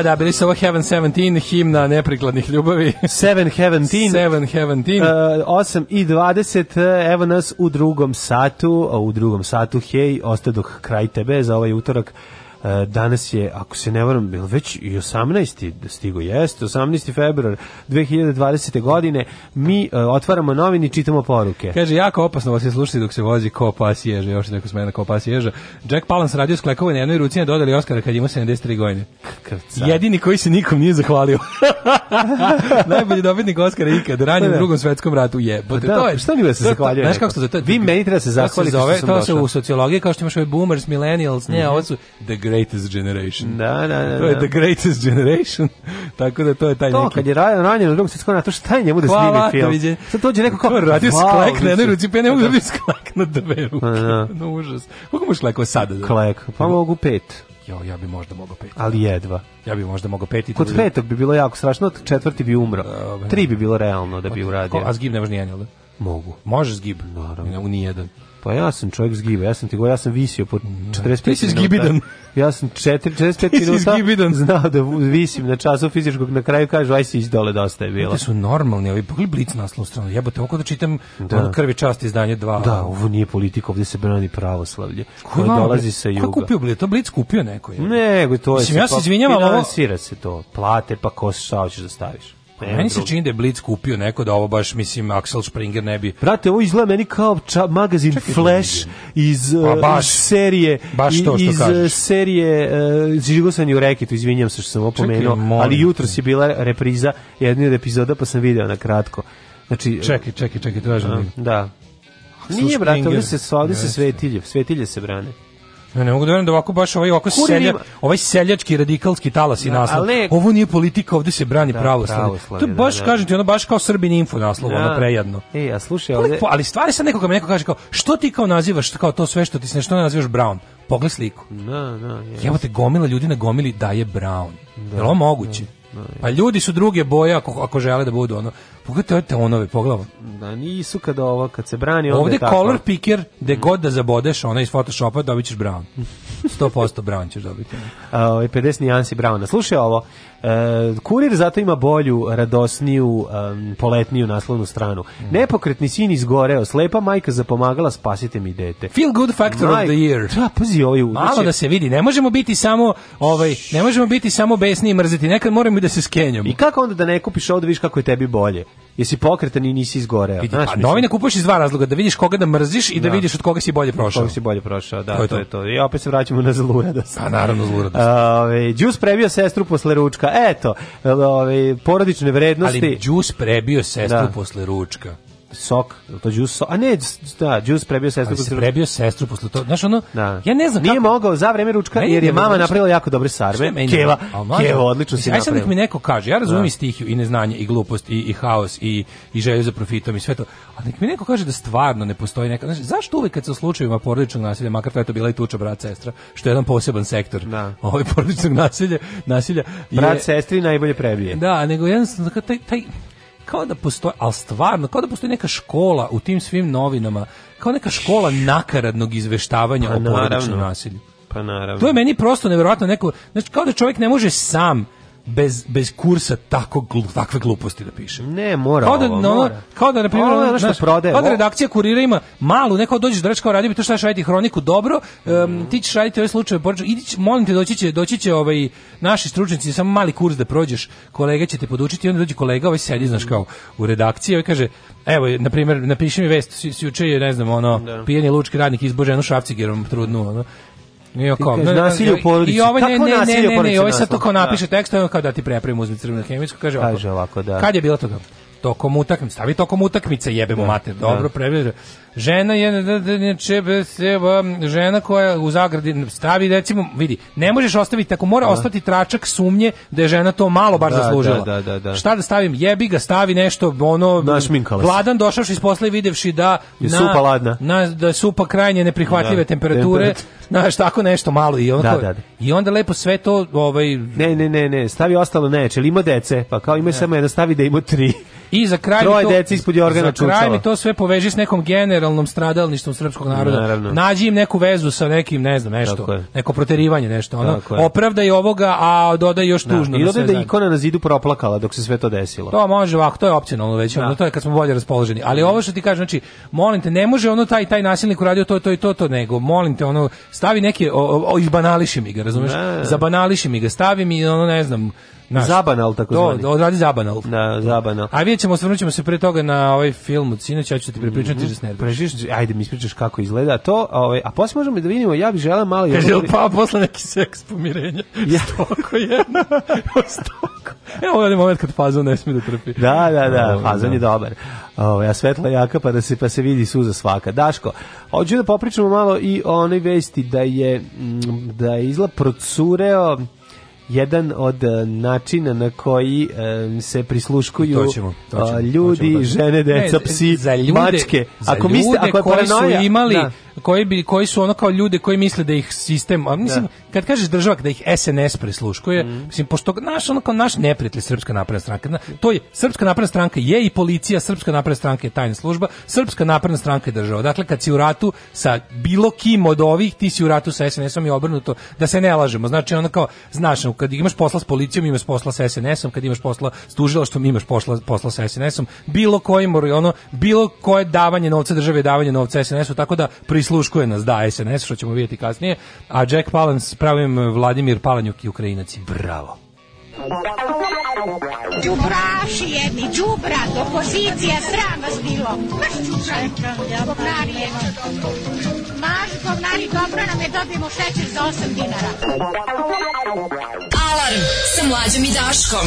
Da, da, bili su ovo Heaven 17, himna neprikladnih ljubavi. Seven Heaven Teen. Seven Heaven Teen. Uh, eh, 8 i 20, evo nas u drugom satu, u drugom satu, hej, ostadoh kraj tebe za ovaj utorak Eh, danas je, ako se ne varam, već i 18. stigo jeste, 18. februar 2020. godine, mi eh, otvaramo novini i čitamo poruke. Kaže, jako opasno vas je slušati dok se vozi ko pas ježa, još neko smena ko pas ježa. Jack Palance radio s klekova na jednoj ruci ne dodali Oscara kad ima 73 godine. Jedini koji se nikom nije zahvalio. Najbolji dobitnik Oscara ikad, ranjen pa u da. drugom svetskom ratu je. Pa Bote, da, to je šta mi da se zahvaljuje? Znaš kako se to, to, Vi meni treba da se zahvaliti. To se, zove, to se u sociologiji, kao što imaš ove boomers, millennials, ne, mm -hmm. ovo su the greatest generation. Da, da, da. To je da. the greatest generation. Tako da to je taj to, neki. To kad je ranjen ranjen u drugom svetskom ratu, šta je njemu da snimi film? Viđe. Sad dođe neko kao radio sklek na jednoj ruci, pa ne mogu da bi da. sklek na dve ruke. Da, no užas. Kako možeš klekova sada? Da? Klek, pa mogu pet. Jo, ja bi možda mogao pet. Ali jedva. Ja bi možda mogao pet i Kod petog bi bilo jako strašno, četvrti bi umro. Tri bi bilo realno da bi uradio. A zgib ne može nijedan, da? Mogu. Možeš zgib? Naravno. U nijedan. Pa ja sam čovjek zgiba, ja sam ti govorio, ja sam visio po 45 mm, minuta. Da. Ti si zgibidan. Ja sam 4, 45 minuta znao da visim na času fizičkog, na kraju kažu, aj si ići dole, dosta je bilo. Te su normalni, ovi pogli blic naslov strano, jebote, oko da čitam da. ono krvi čast izdanje 2. Da, ovo nije politika, ovdje se brani pravoslavlje. Ko dolazi sa juga? Ko kupio blic? To blic kupio neko je. Ne, to je. Mislim, ja se izvinjavam, ovo... Finansira se to, plate, pa ko šta hoćeš da staviš. Pa meni se čini da je Blitz kupio neko da ovo baš, mislim, Axel Springer ne bi... Brate, ovo izgleda meni kao ča, magazin Čekaj, Flash iz, pa eh, baš, iz serije... Baš to što iz eh, kažeš. serije uh, eh, Žigo sam reketu, izvinjam se što sam opomenuo, ali jutro si bila repriza jedne od epizoda pa sam video na kratko. Znači, čekaj, čekaj, čekaj, tražim. da. da. Nije, brate, ovdje se, ovdje se svetilje, svetilje se brane. Ne, ne mogu da verujem da ovako baš ovaj, ovako selja, ovaj seljački, radikalski talas i da, naslov. Ale... Ovo nije politika, ovde se brani da, pravoslavlje. To je da, baš, da, da. kažem ono baš kao Srbin info naslov, da. ono prejadno. E, a slušaj, ovde... Ali, ali stvari sad nekoga mi neko kaže kao, što ti kao nazivaš, kao to sve što ti se nešto ne nazivaš Brown? Pogled sliku. Da, da, Evo te gomila ljudi na gomili daje Brown. Da, je li ovo moguće? Da. Pa ljudi su druge boje ako, ako žele da budu ono. Pogledajte ove tonove, pogledaj. Da, nisu kad ovo, kad se brani ovde Ovde tako. color picker, gde god da zabodeš ona iz Photoshopa, dobit ćeš brown. 100% brown ćeš dobiti. A, ovaj 50 nijansi browna. Slušaj ovo, e, kurir zato ima bolju, radosniju, em, poletniju naslovnu stranu. Mm. Nepokretni sin izgoreo, slepa majka zapomagala, spasite mi dete. Feel good factor of the year. Da, pazi ovaj Malo da se vidi, ne možemo biti samo ovaj, ne možemo biti samo besni i mrziti. Nekad moramo da se skenjam. I kako onda da ne kupiš ovdje, vidiš kako je tebi bolje? Jesi pokretan i nisi izgoreo. Vidi, Znaš, pa, novine kupuješ iz dva razloga, da vidiš koga da mrziš i da, da vidiš od koga si bolje prošao. Od koga si bolje prošao, da, to je to. to, je to. I opet se vraćamo na zluradost. Pa naravno zluradost. Ove, džus prebio sestru posle ručka. Eto, ove, porodične vrednosti. Ali džus prebio sestru da. posle ručka sok, to džus, a ne, da, džus prebio sestru. Ali se prebio sestru posle to, znaš ono, da. ja ne znam Nije kako... mogao za vreme ručka, jer je mama napravila jako dobre sarme, keva, keva, odlično si napravila. Aj sad nek mi neko kaže, ja razumijem da. i stihiju, i neznanje, i glupost, i, i haos, i, i želju za profitom, i sve to, a nek mi neko kaže da stvarno ne postoji neka, znaš, zašto uvek kad se u slučajevima porodičnog nasilja, makar to je to bila i tuča brat sestra, što je jedan poseban sektor da. ovaj porodičnog nasilja, nasilja je, brat sestri najbolje prebije. Da, nego jednostavno, taj, taj, kao da postoji, ali stvarno, kao da postoji neka škola u tim svim novinama, kao neka škola nakaradnog izveštavanja pa, o porodičnom nasilju. Pa naravno. To je meni prosto neverovatno neko, znači kao da čovjek ne može sam bez, bez kursa tako takve gluposti da piše. Ne, mora. Kao da, ovo, no, mora. Kao da na primjer, ono što prodaje. Kao da redakcija kurira ima malu, neko dođeš da reče kao radi bi to šta raditi hroniku dobro, um, mm. ti ćeš raditi ove slučajeve, idić, molim te doći će, doći će ovaj naši stručnici, samo mali kurs da prođeš, kolega će te podučiti i onda dođe kolega, ovaj sedi znaš kao u redakciji, ovaj kaže evo na primjer napiši mi vest juče je ne znam ono da. pijeni lučki radnik izbožen u šrafcigerom trudnu ono Nije kao, ne, nasilje u porodici. I ovaj ne, ne, ne, ne, ne, ovaj sad to kao napiše da. tekst, kao da ti prepravim, uzmi crvenu hemijsku, kaže ovako. Kaže ovako, da. Kad je bilo toga? tokom utakmice, stavi tokom utakmice, jebemo da, mater, da. dobro, prevedeno. Žena je, da, žena koja u zagradi stavi, recimo, vidi, ne možeš ostaviti, ako mora ostati tračak sumnje da je žena to malo bar zaslužila. Da, da, da, Šta da stavim? Jebi ga, stavi nešto, ono, vladan došavši iz posle i videvši da je na, supa ladna. Na, da supa krajnje neprihvatljive temperature, znaš, tako nešto malo i onda, i onda lepo sve to, ovaj... Ne, ne, ne, ne, stavi ostalo neče, ili ima dece, pa kao ima samo jedna, stavi da ima tri. I za kraj Troje mi to, deci ispod Jorgana Za kraj mi to sve poveži s nekom generalnom stradalništvom srpskog naroda. Naravno. Nađi im neku vezu sa nekim, ne znam, nešto, neko proterivanje, nešto. Ono, opravda i ovoga, a dodaj još da. tužno. I da dodaj da ikona na zidu proplakala dok se sve to desilo. To može ovako, to je opcionalno već, da. to je kad smo bolje raspoloženi. Ali ovo što ti kažem, znači, molim te, ne može ono taj taj nasilnik uradio to, to i to, to, nego, molim te, ono, stavi neke, o, o, izbanališi mi ga, razumeš? Da. Zabanališi mi ga, stavi mi, ono, ne znam, Naš, zabanal tako do, zvani. odradi zabanal. Da, zabanal. A vidjet ćemo, osvrnut ćemo se pre toga na ovaj film od sinoć, ja ću ti prepričati mm -hmm. Prežiš, ajde mi ispričaš kako izgleda to, ovaj, a posle možemo da vidimo, ja bih želeo malo... Kaže, jel pa posle neki seks pomirenja? Ja. Stoko jedna, stoko. Evo ovaj moment kad fazon ne smije da trpi. Da, da, da, o, ovaj, fazon da. je dobar. Ovaj, a svetla jaka pa da se, pa se vidi suza svaka. Daško, hoću da popričamo malo i o onoj vesti da je, mm, da je izla procureo jedan od e, načina na koji um, se prisluškuju to ćemo, to ćemo, ljudi, to ćemo, da- žene, deca, ne, psi, za ljude, mačke. Ako mislite, ako je paranoja, imali da koji bi koji su ono kao ljude koji misle da ih sistem, a mislim da. kad kažeš država da ih SNS prisluškuje, mm. mislim pošto naš ono kao naš neprijatelj Srpska napredna stranka, to je Srpska napredna stranka je i policija, Srpska napredna stranka je tajna služba, Srpska napredna stranka je država. Dakle kad si u ratu sa bilo kim od ovih, ti si u ratu sa SNS-om i obrnuto, da se ne lažemo. Znači ono kao znaš, kad imaš posla s policijom, imaš posla sa SNS-om, kad imaš posla s tužilaštvom, imaš posla posla sa SNS-om, bilo kojim ono bilo koje davanje novca države, davanje novca SNS-u, tako da prisluškuje prisluškuje nas, da, SNS, što ćemo vidjeti kasnije, a Jack Palan pravim eh, Vladimir Palanjuk i Ukrajinac. Bravo. Đubraši jedni, džubra, opozicija, sram vas bilo. Maš čučanka, govnari Maš govnari, dobro nam je, dobijemo šećer za 8 dinara. Alarm sa mlađom i Daškom.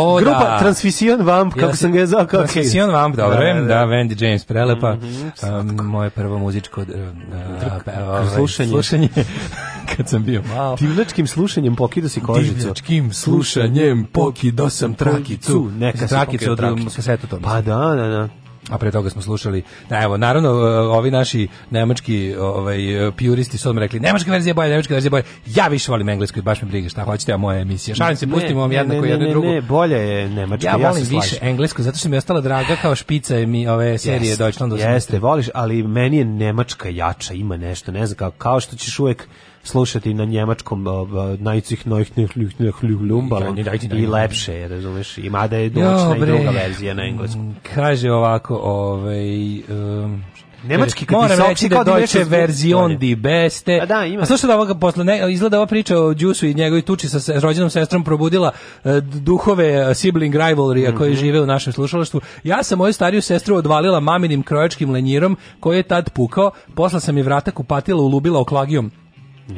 O, da. Grupa da. Transvision Vamp, kako ja, sam ga zvao. Kako Transvision Vamp, dobro, da, da, da. da. Wendy James, prelepa. Mm -hmm, um, moje prvo muzičko uh, uh, slušanje. slušanje kad sam bio malo. Divljačkim slušanjem pokido si kožicu. Divljačkim slušanjem pokido sam trakicu. Neka trakicu od kasetu Pa da, da, da a pre toga smo slušali, da evo, naravno, e, ovi naši nemački ovaj, puristi su odmah rekli, nemačka verzija boja, nemačka verzija boja, ja više volim englesku baš me briga šta hoćete, a moja emisija. Šalim se, pustimo vam jednako jednu drugu. Ne, ne, bolje je nemačka, ja, ja volim više englesku, zato što mi je ostala draga kao špica mi ove serije yes, Deutschland. Jeste, voliš, ali meni je nemačka jača, ima nešto, ne znam, kao, kao što ćeš uvek slušati na njemačkom najcih novih lumbala i lepše je, razumeš, i mada je domaćna i druga verzija na engleskom. Mm, kaže ovako, ovaj, um, Nemački kad Moram reći da, da Deutsche Version di Beste. A da, ima. A slušaj da ovoga posle ne, izgleda ova priča o Đusu i njegovoj tuči sa se, rođenom sestrom probudila e, duhove e, sibling rivalry mm -hmm. koji žive u našem slušalaštvu. Ja sam moju stariju sestru odvalila maminim krojačkim lenjirom koji je tad pukao, posla sam je vrata kupatila ulubila oklagijom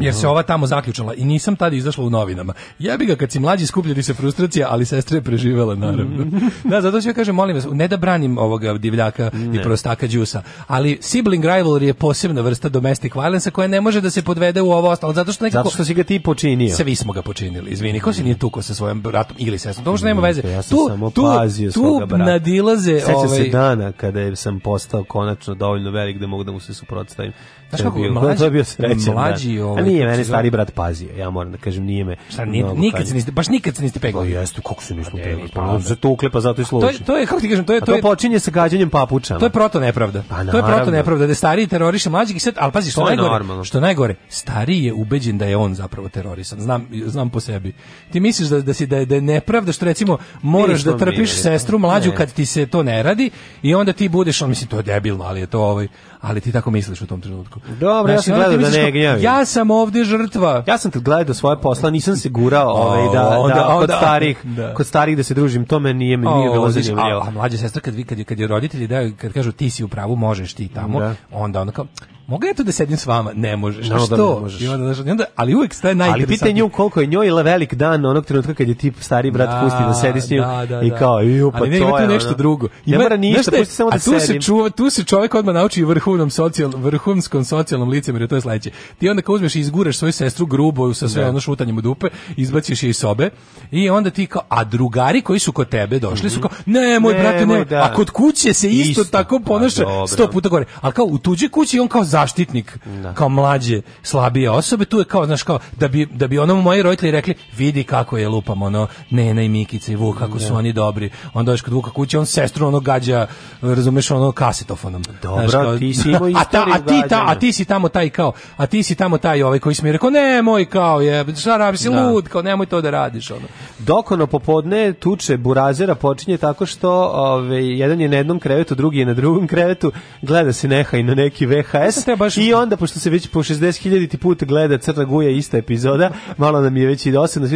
jer se ova tamo zaključala i nisam tada izašla u novinama. Jebi ga kad si mlađi skupljali se frustracija, ali sestra je preživela naravno. Mhm. da, zato ću ja kažem, molim vas, ne da branim ovoga divljaka ne. i prostaka đusa, ali sibling rivalry je posebna vrsta domestic violence koja ne može da se podvede u ovo ostalo, zato što nekako... Zato što si ga ti počinio. Svi smo ga počinili, izvini, ko se nije tuko sa svojim bratom ili sestrom, to što nema veze. Ja sam tu, samo tu, pazio tu nadilaze... Seća ovaj... se dana kada sam postao konačno dovoljno velik da mogu da mu se suprotstavim Znaš kako, bio, mlađi, to je bio srećan, mlađi, ovaj, A nije, mene stari brat pazio, ja moram da kažem, nije me... Šta, nije, nikad se niste, baš nikad se niste pegali? Pa jeste, kako se nismo pegali? Pa, pa za to uklepa, zato i služi. To je, to je, kako ti kažem, to je... To, je, to počinje sa gađanjem papučama. To je proto nepravda. Pa, to je proto nepravda, da stariji teroriše mlađih i sad, ali pazi, što najgore, normalno. što najgore, stariji je ubeđen da je on zapravo terorisan, znam, znam po sebi. Ti misliš da, da, si, da, je, da je nepravda što recimo moraš da trpiš sestru mlađu kad ti se to ne radi i onda ti budeš, on misli, to je debilno, ali je to ovaj, ali ti tako misliš u tom trenutku. Dobro, znači, ja sam gledao da ne gnjavim. Ja sam ovde žrtva. Ja sam te gledao svoje posla, nisam se gurao pa, ovaj, da, da, onda, kod, onda, starih, da. kod starih da se družim, to me nije, pa, nije bilo zanimljivo. A, a mlađa sestra, kad, vi, kad, kad je roditelji, daju, kad kažu ti si u pravu, možeš ti tamo, da. onda onda kao, mogu ja tu da sedim s vama? Ne možeš. No, da što? ne možeš. I onda, znaš, onda, ali uvek staje najinteresantnije. Ali pitanje nju koliko je njoj velik dan onog trenutka kad je tip stari brat da, pusti da sedi s njim da, da, i da. kao, i pa ali ne, to ima tu nešto ono. drugo. Ima, ne mora ništa, pusti samo da tu sedim. Se čuva, tu se čovjek odmah nauči vrhovnom socijal, vrhunskom socijalnom licem, jer to je sledeće. Ti onda kao uzmeš i izguraš svoju sestru grubo sa sve da. ono šutanjem u dupe, izbaciš je iz sobe i onda ti kao, a drugari koji su kod tebe došli su mhm. kao, ne, moj brate, ne, a kod kuće se isto, tako pa ponaša sto puta gore. A kao u tuđe kući on kao zaštitnik da. kao mlađe, slabije osobe, tu je kao, znaš, kao, da bi, da bi ono moji roditelji rekli, vidi kako je lupam, ono, Nena i Mikica i Vuk, kako su da. oni dobri. Onda još kod Vuka kuće, on sestru ono gađa, razumeš, ono, kasetofonom. Dobro, znaš, kao, ti si imao a, ta, a, ti ta, a ti si tamo taj kao, a ti si tamo taj ovaj koji mi rekao, nemoj kao je, šta rabi si da. lud, kao nemoj to da radiš. Ono. Dokono popodne tuče burazera počinje tako što ove, ovaj, jedan je na jednom krevetu, drugi je na drugom krevetu, gleda se nehajno neki VHS baš... i onda, pošto se već po 60.000 puta gleda Crna Guja ista epizoda, malo nam je već i dosadno,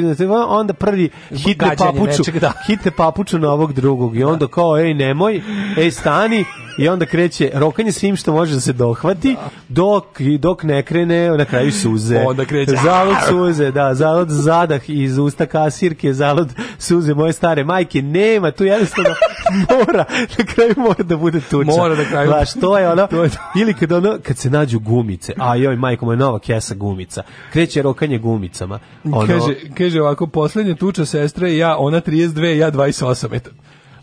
onda prvi hitne papuču, nečeg, da. hitne papuču na ovog drugog i onda kao, ej, nemoj, ej, stani, i onda kreće rokanje svim što može da se dohvati da. dok, dok ne krene na kraju suze. Onda kreće. Zalud suze, da, zalud zadah iz usta kasirke, zalud suze moje stare majke, nema, tu jednostavno mora, na kraju mora da bude tuča. Mora na kraju. Znaš, to je ono, ili kad ono, kad se nađu gumice, a joj, majko moja, nova kesa gumica, kreće rokanje gumicama. Ono, kaže, kaže ovako, poslednja tuča sestre, ja, ona 32, ja 28, eto.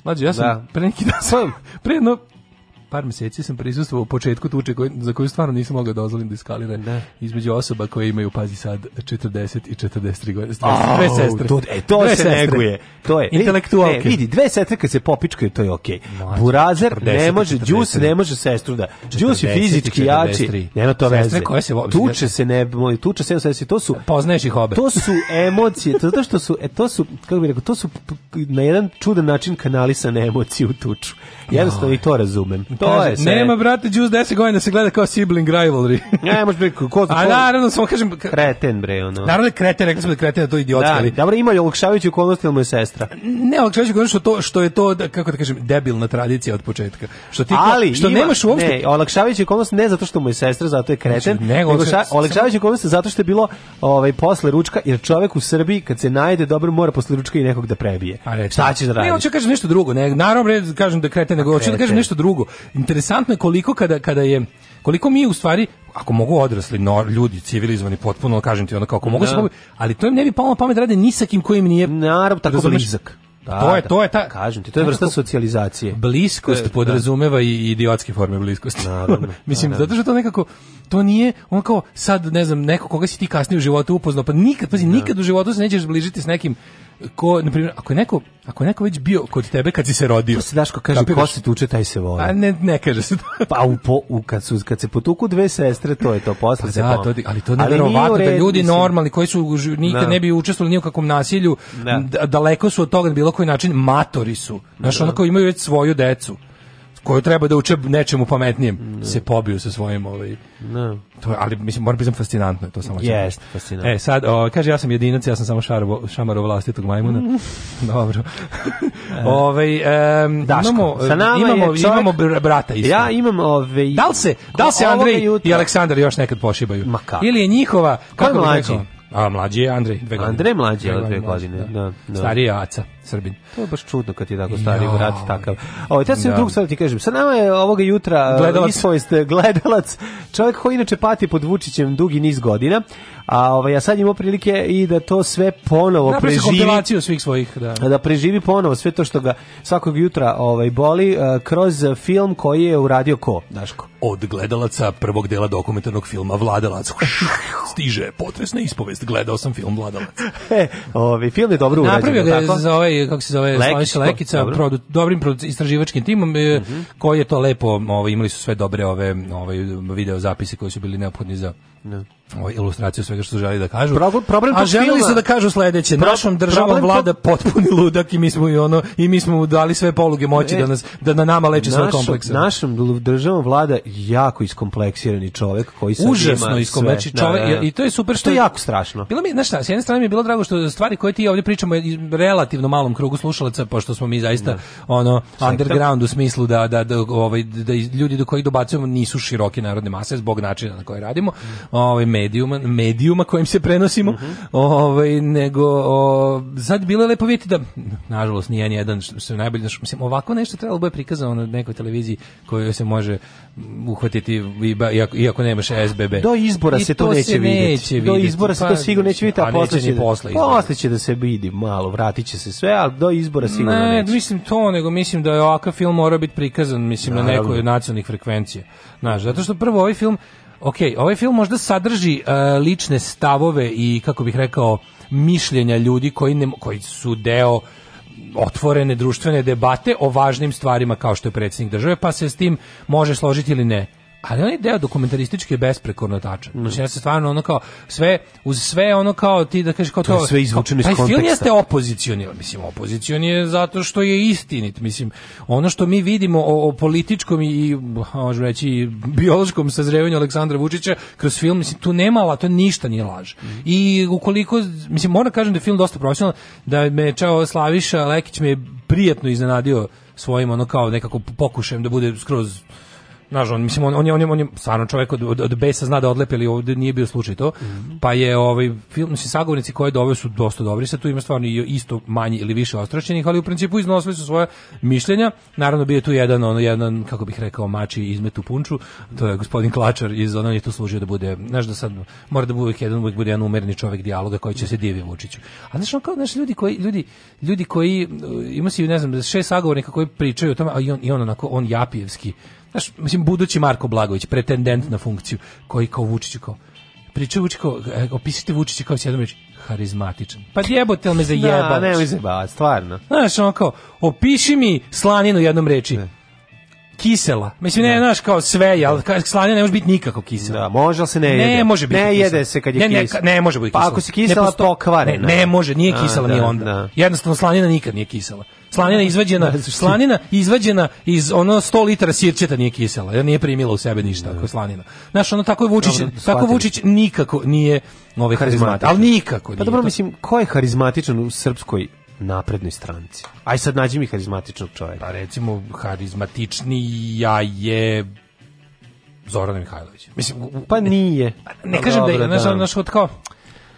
Mlađe, ja sam da. pre neki dan sam, pre jedno par mjeseci sam prisustvovao u početku tuče koj, za koju stvarno nisam mogao da dozvolim da iskalira da. između osoba koje imaju, pazi sad, 40 i 43 godine. Oh, sestre. To, e, to dve se sestre. neguje. To je. Intelektualke. Ne, vidi, dve sestre kad se popičkaju, to je okej. Okay. Burazer 40, ne može, Đus ne može sestru da. Đus je fizički jači. Nema to veze. koje se vopis, tuče se ne, tuče se, se to su poznaješ ih obe. To su emocije, to što su e, to su kako bih rekao, to su na jedan čudan način kanalisane emocije u tuču. Jednostavno no. i to razumem to kažem, je. Nema, brate, Juice 10 godina da se gleda kao sibling rivalry. ne, može biti, ko, ko, A naravno, samo kažem... Kreten, bre, ono. Naravno je kreten, rekli smo da kreten, to idiotski. Da, ali... dobro, ima je olakšavajući okolnosti, ili mu je sestra. Ne, olakšavajući okolnosti, što, to, što je to, da, kako da kažem, debilna tradicija od početka. Što ti, ali, što ima, nemaš uopšte... Ne, olakšavajući okolnosti ne zato što mu je sestra, zato je kreten, znači, nego, olakšavajući okolnosti zato što je bilo ovaj, posle ručka, jer čovek u Srbiji, kad se najde, dobro, mora posle ručka i nekog da prebije. A reći. Šta ćeš da radiš? Ne, hoću da kažem nešto drugo. Ne, naravno, kažem da kreten, nego hoću da kažem nešto drugo interesantno je koliko kada, kada je koliko mi je u stvari ako mogu odrasli no, ljudi civilizovani potpuno kažem ti ono kako mogu da. se ali to im ne bi palo na pamet rade ni sa kim kojim nije naravno tako blizak da, to je da. to je ta kažem ti to je vrsta socijalizacije. Bliskost da. podrazumeva i idiotske forme bliskosti. Naravno, Mislim naravno. zato što to nekako to nije on kao sad ne znam neko koga si ti kasnije u životu upoznao pa nikad pazi nikad u životu se nećeš bližiti s nekim ko na primjer ako je neko ako je neko već bio kod tebe kad si se rodio to se daško kaže da, ko se tuče taj se voli a ne ne kaže se pa u, po, u kad su kad se potuku dve sestre to je to posle pa se da, to, ali to ne neverovatno da ljudi mislim. normalni koji su nikad da. no. ne bi učestvovali ni u kakvom nasilju no. Da. daleko su od toga na bilo koji način matori su znači no. Da. onako imaju već svoju decu koju treba da uče nečemu pametnijem, no. se pobiju sa svojim ovaj. No. Da. To ali mislim moram priznam fascinantno to samo. yes, fascinantno. E sad o, kaže ja sam jedinac, ja sam samo šarbo, šamaro vlastitog majmuna. Dobro. E. ovaj um, imamo sa nama imamo čovjek, imamo brata isto. Ja imam ovaj Da li se da li se Andrej jutra. i Aleksandar još nekad pošibaju? Maka. Ili je njihova kako je mlađi? A mlađi je Andrej, dve godine. Andrej mlađi je dve godine, da. da. da. Stariji je Aca. Srbin. To je baš čudno kad je tako stari jo. rat takav. Ovo, ja sam da. drugu stvar ti kažem. Sa nama je ovoga jutra uh, gledalac. ispovest gledalac, čovjek koji inače pati pod Vučićem dugi niz godina, a ovaj, ja sad imao prilike i da to sve ponovo Napravo preživi. kompilaciju svih svojih. Da. da preživi ponovo sve to što ga svakog jutra ovaj, boli uh, kroz film koji je uradio ko, Daško? Od gledalaca prvog dela dokumentarnog filma Vladalac. Stiže potresna ispovest. Gledao sam film Vladalac. e, ovaj, film je dobro urađen. Napravio ga za ovaj ovaj kako se zove Slaviša Lekica dobro. produ, dobrim produ, istraživačkim timom mm -hmm. koji je to lepo, ovaj imali su sve dobre ove ovaj video zapise koji su bili neophodni za Ne. Ovo je ilustracija svega što želi da kažu. Pro, problem A želili su da kažu sledeće, Pro, našom državom vlada potpuni ludak i mi smo i ono i mi smo dali sve poluge moći ne. da nas da na nama leči sve komplekse. Našom državom vlada jako iskompleksirani čovjek koji se užasno iskompleksi čovjek da, da, da. i to je super što je jako strašno. Bilo mi, znaš šta, s jedne strane mi je bilo drago što stvari koje ti ovdje pričamo relativno malom krugu slušalaca pošto smo mi zaista ne. Da. ono Sektor. underground u smislu da da da, ovaj, da ljudi do kojih dobacujemo nisu široke narodne mase zbog načina na koji radimo. Mm ovaj medijuma, medijuma kojim se prenosimo, mm -hmm. ovaj nego o, sad bilo je lepo videti da nažalost nije ni jedan što je najbolje, što, mislim ovako nešto trebalo bi prikazano na nekoj televiziji kojoj se može uhvatiti iako, iako nemaš SBB. Do izbora I se to, to neće, se vidjeti. neće vidjeti. Do izbora pa, se to pa, sigurno neće videti, a, a posle će, posle, posle će da se vidi malo, vratiće se sve, al do izbora sigurno ne, neće. Ne, mislim to, nego mislim da je ovakav film mora biti prikazan, mislim, Naravno. na nekoj nacionalnih frekvencije. Znaš, zato što prvo ovaj film Ok, ovaj film možda sadrži uh, lične stavove i, kako bih rekao, mišljenja ljudi koji, ne, koji su deo otvorene društvene debate o važnim stvarima kao što je predsjednik države, pa se s tim može složiti ili ne ali on je deo dokumentaristički je besprekorno tačan. Mm. Znači ja se stvarno ono kao sve uz sve ono kao ti da kažeš kao to, to je sve izvučeno iz konteksta. Film jeste opozicioniran, mislim opozicion je zato što je istinit, mislim ono što mi vidimo o, o političkom i možemo reći biološkom sazrevanju Aleksandra Vučića kroz film mislim tu nema to ništa nije laž. Mm. I ukoliko mislim moram da kažem da je film dosta profesionalan, da me čao Slaviša Lekić me prijatno iznenadio svojim ono kao nekako pokušajem da bude skroz Znaš, on, mislim, on, on, je, on, je, on je stvarno čovjek od, od, od besa zna da odlepili, ovdje nije bio slučaj to. Mm -hmm. Pa je ovaj, film, mislim, sagovornici koji doveo su dosta dobri, sad tu ima stvarno isto manje ili više ostrašćenih, ali u principu iznosili su svoja mišljenja. Naravno, bio je tu jedan, on jedan, kako bih rekao, mači izmet u punču, to je gospodin Klačar iz ono to tu služio da bude, znaš da sad mora da bude jedan, uvijek bude jedan umerni čovjek dijaloga koji će se divi Vučiću. A znači on kao, znaš, ljudi koji, ljudi, ljudi koji, uh, ima se ne znam, šest sagovornika koji pričaju o tome, a i on, i on onako, on Japijevski, znaš, mislim, budući Marko Blagović, pretendent na funkciju, koji kao Vučić, kao, priča Vučić, kao, e, opisite Vučića kao s jednom reči, harizmatičan. Pa jebote, ali me zajebaš. Da, ne, mi zajebaš, stvarno. Znaš, on kao, opiši mi slaninu jednom reči. Ne kisela. Mislim, ne, da. znaš, kao sve, al da. slanina ne može biti nikako kisela. Da, može, se ne jede. Ne može biti Ne kisela. jede se kad je kisela. Ne, ne, može biti kisela. Pa ako se kisela, to pokvarena. Ne, ne može, nije kisela ni da, onda. Da. Jednostavno, slanina nikad nije kisela. Slanina izvađena, znači- slanina izvađena iz ono 100 L sirćeta nije kisela, jer nije primila u sebe ništa kao slanina. Znaš, ono tako je Vučić, Dobro, tako Vučić nikako nije ovaj karizmatičan, Al nikako pa nije. Pa dobro, mislim, ko je karizmatičan u srpskoj naprednoj stranci. Aj sad nađi mi harizmatičnog čovjeka. Pa recimo harizmatični ja je Zoran Mihajlović. Mislim, pa nije. Pa ne, ne pa kažem dobro, da je, znaš, da. kao,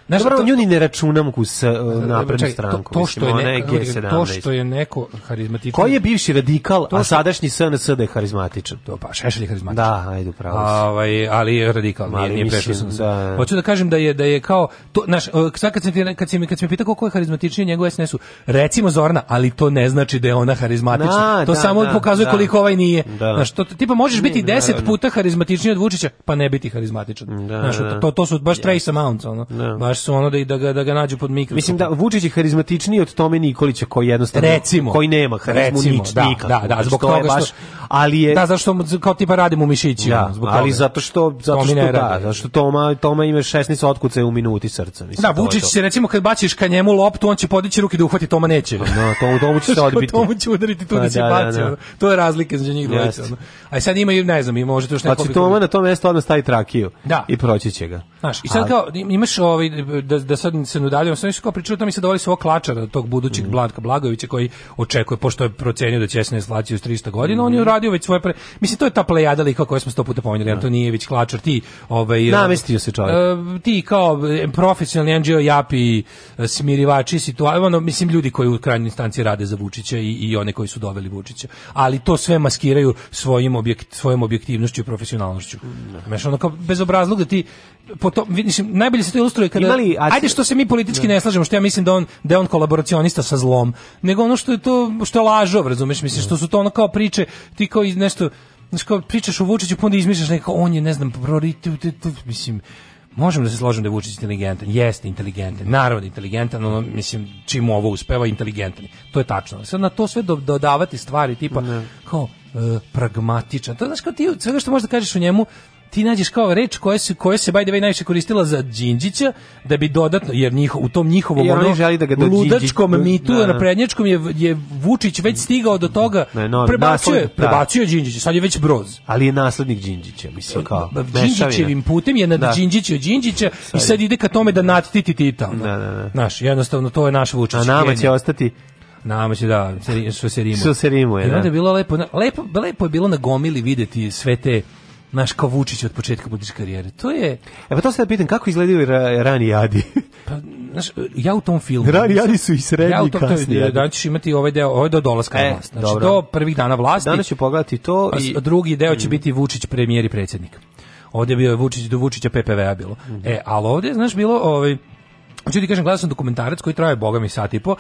Znaš, Dobro, to, nju ni ne računam ku s uh, naprednu stranku. To, to, što mislim, je neko, G17. to što je neko harizmatičan. Koji je bivši radikal, što... a sadašnji SNS da je harizmatičan? To pa Šešelj je harizmatičan. Da, ajde, pravo. Ovaj, ali je radikal, Mali nije, nije prešao da. Hoću da kažem da je da je kao to naš uh, sad kad se kad se kad se pitao ko je harizmatičniji njegov SNS-u, recimo Zorna, ali to ne znači da je ona harizmatična. Na, to da, samo da, pokazuje da, koliko ovaj nije. Da. Znaš, to tipa možeš biti 10 puta harizmatičniji od Vučića, pa ne biti harizmatičan. Da, znaš, da. to, to su baš trace amounts, ono. Da. Baš baš su ono da, da, ga, da ga nađu pod mikroskopom. Mislim da Vučić je harizmatičniji od Tome Nikolića koji jednostavno recimo, koji nema harizmu nič, da, nikako. Da, da, zbog toga što, baš, ali je Da, zašto kao tipa radimo u mišići, da, zbog ali toga. zato što zato što da, radi. zato što Toma Toma ima 16 otkucaja u minuti srca, mislim. Da, Vučić se recimo kad baciš ka njemu loptu, on će podići ruke da uhvati Toma neće. No, pa da, Tomu Tomu će se odbiti. Tomu će udariti tu da pa se da, da, baci. To je razlika između njih dvojice. Aj sad ima ne znam, ima možete još neko. Pa će Toma na to mesto odmah stavi trakiju i proći će ga. Znaš, i sad kao imaš ovaj da, da sad se ne udaljamo, sam više kao pričao, tamo mi se dovali su klačara tog budućeg mm. Blatka Blagovića koji očekuje, pošto je procenio da će se ne slaći uz 300 godina, mm. on je mhm. uradio već svoje... Pre... Mislim, to je ta plejada lika koju smo sto puta pomenuli, jer to da. nije već klačar, ti... Ovaj, Namestio se čovjek. E, ti kao profesionalni NGO japi, e, smirivači, situacije, ono, mislim, ljudi koji u krajnjoj instanci rade za Vučića i, i one koji su doveli Vučića. Ali to sve maskiraju svojim objekt, svojom objektivnošću i profesionalnošću. Mm. Znaš, ono kao, bez obrazluga ti po to, mislim, najbolje se to ilustruje kada Imali, ac... ajde što se mi politički da. ne slažemo, što ja mislim da on da je on kolaboracionista sa zlom, nego ono što je to što je lažov, razumeš, mislim što su to ono kao priče, ti kao nešto Znaš, kao pričaš o Vučiću, pa onda izmišljaš nekako, on je, ne znam, mislim, možemo da se složimo da je Vučić inteligentan, jeste inteligentan, narod inteligentan, ono, mislim, čim ovo uspeva, inteligentan. To je tačno. Sad na to sve dodavati stvari, tipa, ne. kao, e, pragmatičan. To, znaš, kao ti, sve što možeš da kažeš o njemu, ti nađeš kao reč koja se koja se by the way najviše koristila za Đinđića da bi dodatno jer njih u tom njihovom ono, želi da ga do ludačkom Đinđić, da, mitu da, na, na. Da. na prednjačkom je je Vučić već stigao do toga na, no, prebacio je prebacio Đinđić sad je već Broz ali je naslednik Đinđića mislim kao Đinđićevim putem je na da. Đinđića Đinđića i sad ide ka tome da natiti Tita da, da, da. naš jednostavno to je naš Vučić a nama će ostati Nama će da, što se rimuje. Što se rimuje, da. I onda je bilo lepo, lepo, lepo je bilo na gomili videti sve te naš kao Vučić od početka političke karijere. To je... E pa to se da pitam, kako izgledaju ra, rani jadi? pa, znaš, ja u tom filmu... Rani jadi su i srednji ja u tom, kasni jadi. Danas ćeš imati ovaj deo, ovaj do dolaska e, na vlast. Znači, dobro. do prvih dana vlasti. Danas ću pogledati to pa i... A drugi deo će mm. biti Vučić premijer i predsjednik. Ovdje je Vučić, do Vučića PPV-a bilo. Mm. E, ali ovdje, znaš, bilo... Ovaj, Hoću ti kažem, gledao sam dokumentarac koji traje, boga mi, sat i po,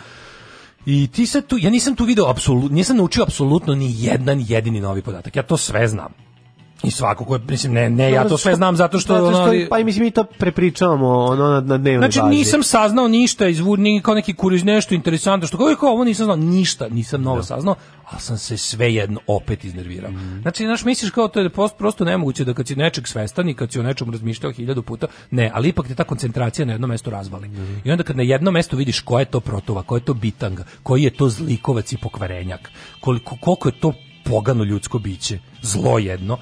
i ti sad tu, ja nisam tu video apsolutno, nisam naučio apsolutno ni jedan jedini novi podatak. Ja to sve znam. I svako ko mislim ne ne ja to sve znam zato što, zato što ono, pa i mislim mi to prepričavamo ono na, na dnevnoj Znači bazi. nisam saznao ništa iz ni kao neki kuriz nešto interesantno što kao ovo nisam znao ništa, nisam novo no. Da. saznao, ali sam se svejedno opet iznervirao. Mm. Znači naš misliš kao to je post, prosto nemoguće da kad si nečeg svestan i kad si o nečemu razmišljao hiljadu puta, ne, ali ipak te ta koncentracija na jedno mesto razvali. Mm. I onda kad na jedno mesto vidiš ko je to protova, ko je to bitanga, koji je to zlikovac i pokvarenjak, koliko koliko je to pogano ljudsko biće, zlo jedno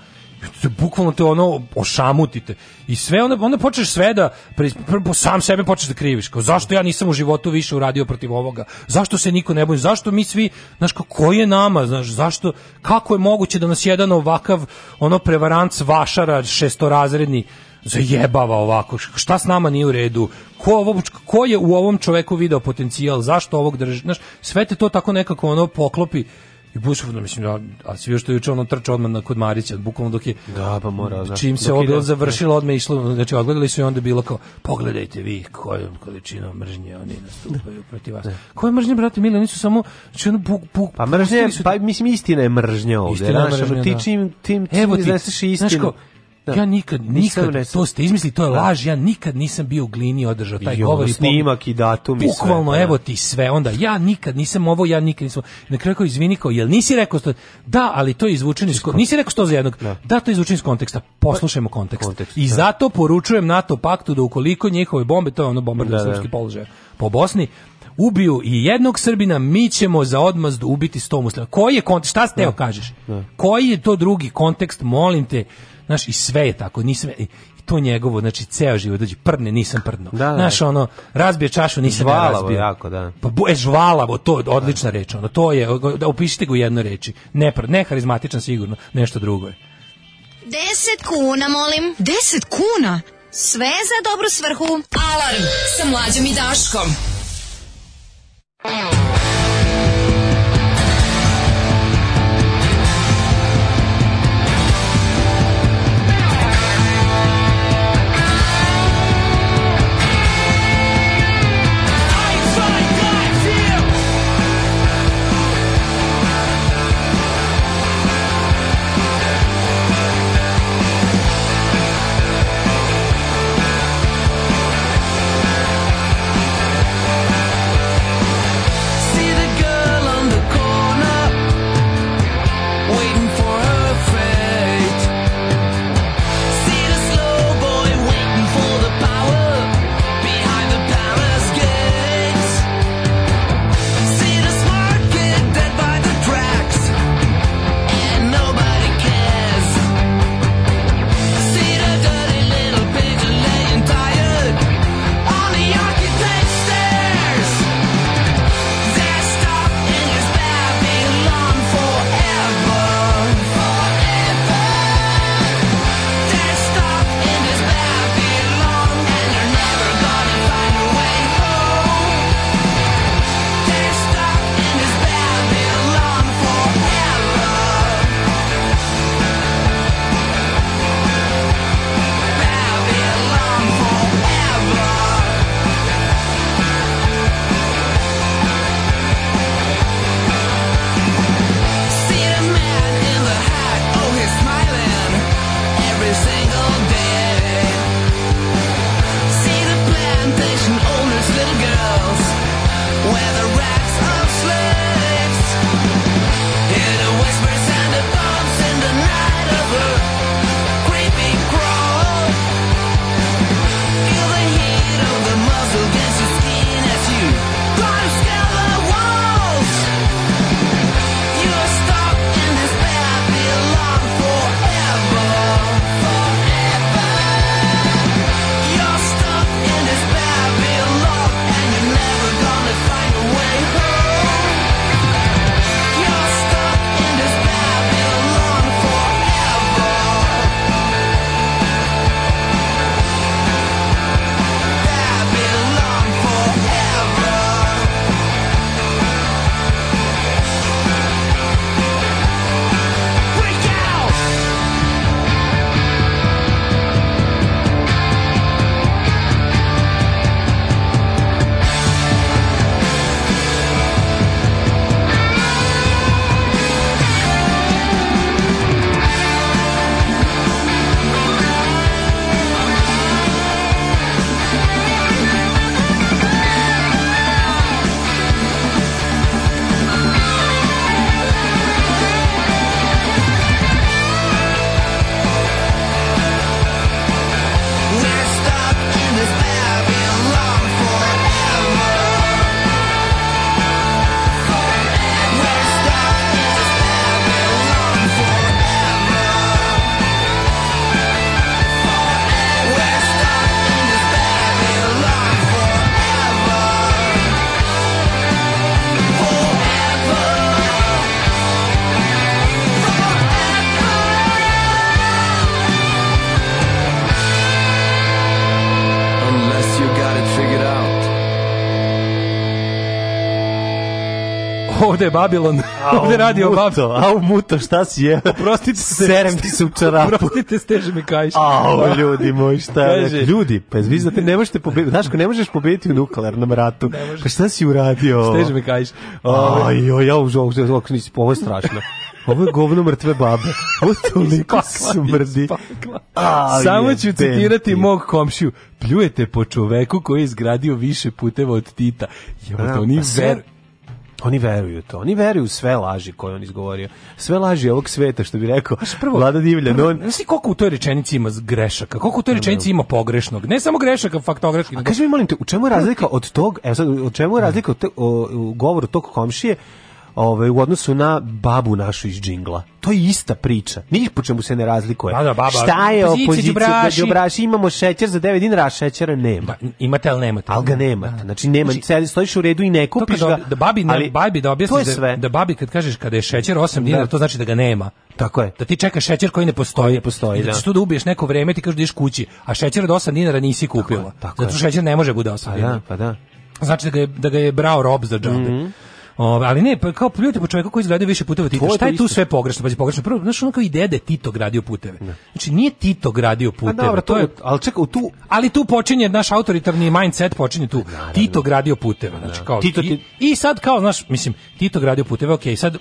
se bukvalno te ono ošamutite i sve onda onda počneš sve da pre, pre, sam sebe počneš da kriviš kao zašto ja nisam u životu više uradio protiv ovoga zašto se niko ne boji zašto mi svi znaš kako je nama znaš zašto kako je moguće da nas jedan ovakav ono prevarant vašara šestorazredni zajebava ovako šta s nama nije u redu ko, ovo, ko je u ovom čoveku video potencijal zašto ovog drži znaš sve te to tako nekako ono poklopi I Bušovno, mislim, da, a svi što je juče ono trča odmah na, kod Marića, bukvalno dok je... Da, pa mora, da. Čim se ovo završilo, odmah išlo, znači odgledali su i onda bilo kao, pogledajte vi kojom količinom mržnje oni nastupaju protiv vas. Da. Koje mržnje, brate, mili, oni su samo, znači ono, buk, buk, pa mržnje, su... pa mislim, istina je mržnja ovde. Istina je mržnja, da. Ti čim, tim, čim Evo ti, izneseš istinu. Znaš ko, Da. Ja nikad, nikad, nisam, to ste izmislili, to je da. laž, ja nikad nisam bio u glini održao taj I govor. I snimak i datum i sve. Bukvalno, da. evo ti sve, onda ja nikad nisam ovo, ja nikad nisam Na kraju kao izvini kao, jel nisi rekao što, da, ali to je izvučeno iz, nisi rekao što za jednog, da, to je izvučeno iz konteksta, poslušajmo kontekst. I zato poručujem NATO paktu da ukoliko njihove bombe, to je ono bombardno srpski položaje po Bosni, ubiju i jednog Srbina, mi ćemo za odmazd ubiti sto muslima. Koji je kontekst? Šta ste teo kažeš? Koji je to drugi kontekst? Molim te, Znaš, i sve je tako, nisam, i to njegovo, znači ceo život dođe znači, prdne, nisam prdno. Da, da, Znaš, ono, razbije čašu, nisam žvalavo, ja razbio. jako, da. Pa e, žvalavo, to odlična da. reč, ono, to je, da upišite ga u jednoj reči. Ne, ne harizmatičan sigurno, nešto drugo je. 10 kuna, molim. 10 kuna? Sve za dobru svrhu. Alarm sa mlađom i Daškom. ovde je Babilon. ovde radi o Babilon. Au muto, šta si je? Oprostite se. Serem ti se u čarapu. Oprostite, steže mi kajš. Au, ljudi moji, šta je? Ljudi, pa vi znate, ne možete pobediti. Znaš, ko ne možeš pobediti u nuklearnom ratu. Pa šta si uradio? Steže mi kajš. Aj, ovaj- joj, ja užao, ovo je strašno. Ovo je govno mrtve babe. Ovo toliko smrdi. Samo ću citirati ti. mog komšiju. Pljujete po čoveku koji je izgradio više puteva od Tita. Jebo, to ni pa ver... Oni veruju to. Oni veruju sve laži koje on izgovorio. Sve laži ovog sveta, što bi rekao prvo, Vlada Divlja. Prvo, on... Znaš ti koliko u toj rečenici ima grešaka? Koliko u toj rečenici ima pogrešnog? Ne samo grešaka, faktografskih. A kaži mi, molim te, u čemu je razlika od tog, evo sad, u čemu je razlika od te, o, u govoru tog komšije ovaj, u odnosu na babu našu iz džingla. To je ista priča. Ni po čemu se ne razlikuje. Da, da, baba. Šta je pa opozicija? Pozicija, da džubraši. džubraši. Imamo šećer za 9 dinara, a šećera nema. Ba, imate, al nemate. Al ga nemate. Da. da. Znači, nema, znači, stojiš u redu i ne kupiš ga. Da, babi, ne, ali, babi da objasniš da, da babi kad kažeš kada je šećer 8 dinara, da. to znači da ga nema. Tako je. Da ti čekaš šećer koji ne postoji. Koji ne postoji, I da. Znači, tu da ubiješ neko vreme, ti kažeš da ideš kući, a šećer od 8 dinara nisi kupila. Tako, tako Zato šećer ne može bude 8 dinara. Pa da, pa da. Znači da ga je, da ga je brao rob za džabe. Mm -hmm. Ovaj, ali ne, pa kao pljujete po čovjeku koji izgradio više puteva Tito. Šta je tu sve pogrešno? Pa pogrešno. Prvo, znaš, ono kao ideja da je Tito gradio puteve. Ne. Da. Znači, nije Tito gradio pa puteve. A, dobro, to, to je, ali čekaj, tu... Ali tu počinje, naš autoritarni mindset počinje tu. Naravno. Tito gradio puteve. Znači, da. kao, Tito, ti... i, I sad kao, znaš, mislim, Tito gradio puteve, okej, okay, sad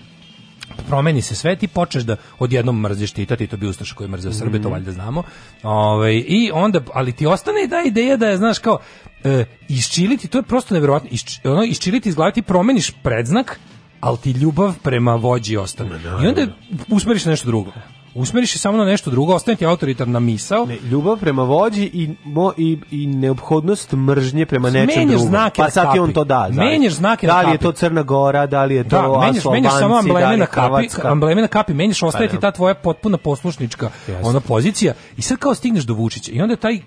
promeni se sve, ti počneš da odjednom mrziš Tita, Tito bi ustaša koji mrzeo Srbe, mm. to mhm. valjda znamo. Ove, ovaj, I onda, ali ti ostane i da ideja da je, znaš, kao, e, isčiliti, to je prosto neverovatno, Iš, ono, isčiliti, izglaviti, promeniš predznak, ali ti ljubav prema vođi ostane. Da, da, I onda da, usmeriš na nešto drugo. Usmeriš se samo na nešto drugo, ostane ti autoritarna misao. Ne, ljubav prema vođi i, mo, i, i neophodnost mržnje prema nečem drugom. Znake pa sad ti on to da. Menjaš znake da li je to Crna Gora, da li je to da, menjaš, menjaš samo ambleme na kapi, ambleme na kapi, menjaš, pa ostaje ti ta tvoja potpuna poslušnička Jasne. ona pozicija i sad kao stigneš do Vučića i onda taj,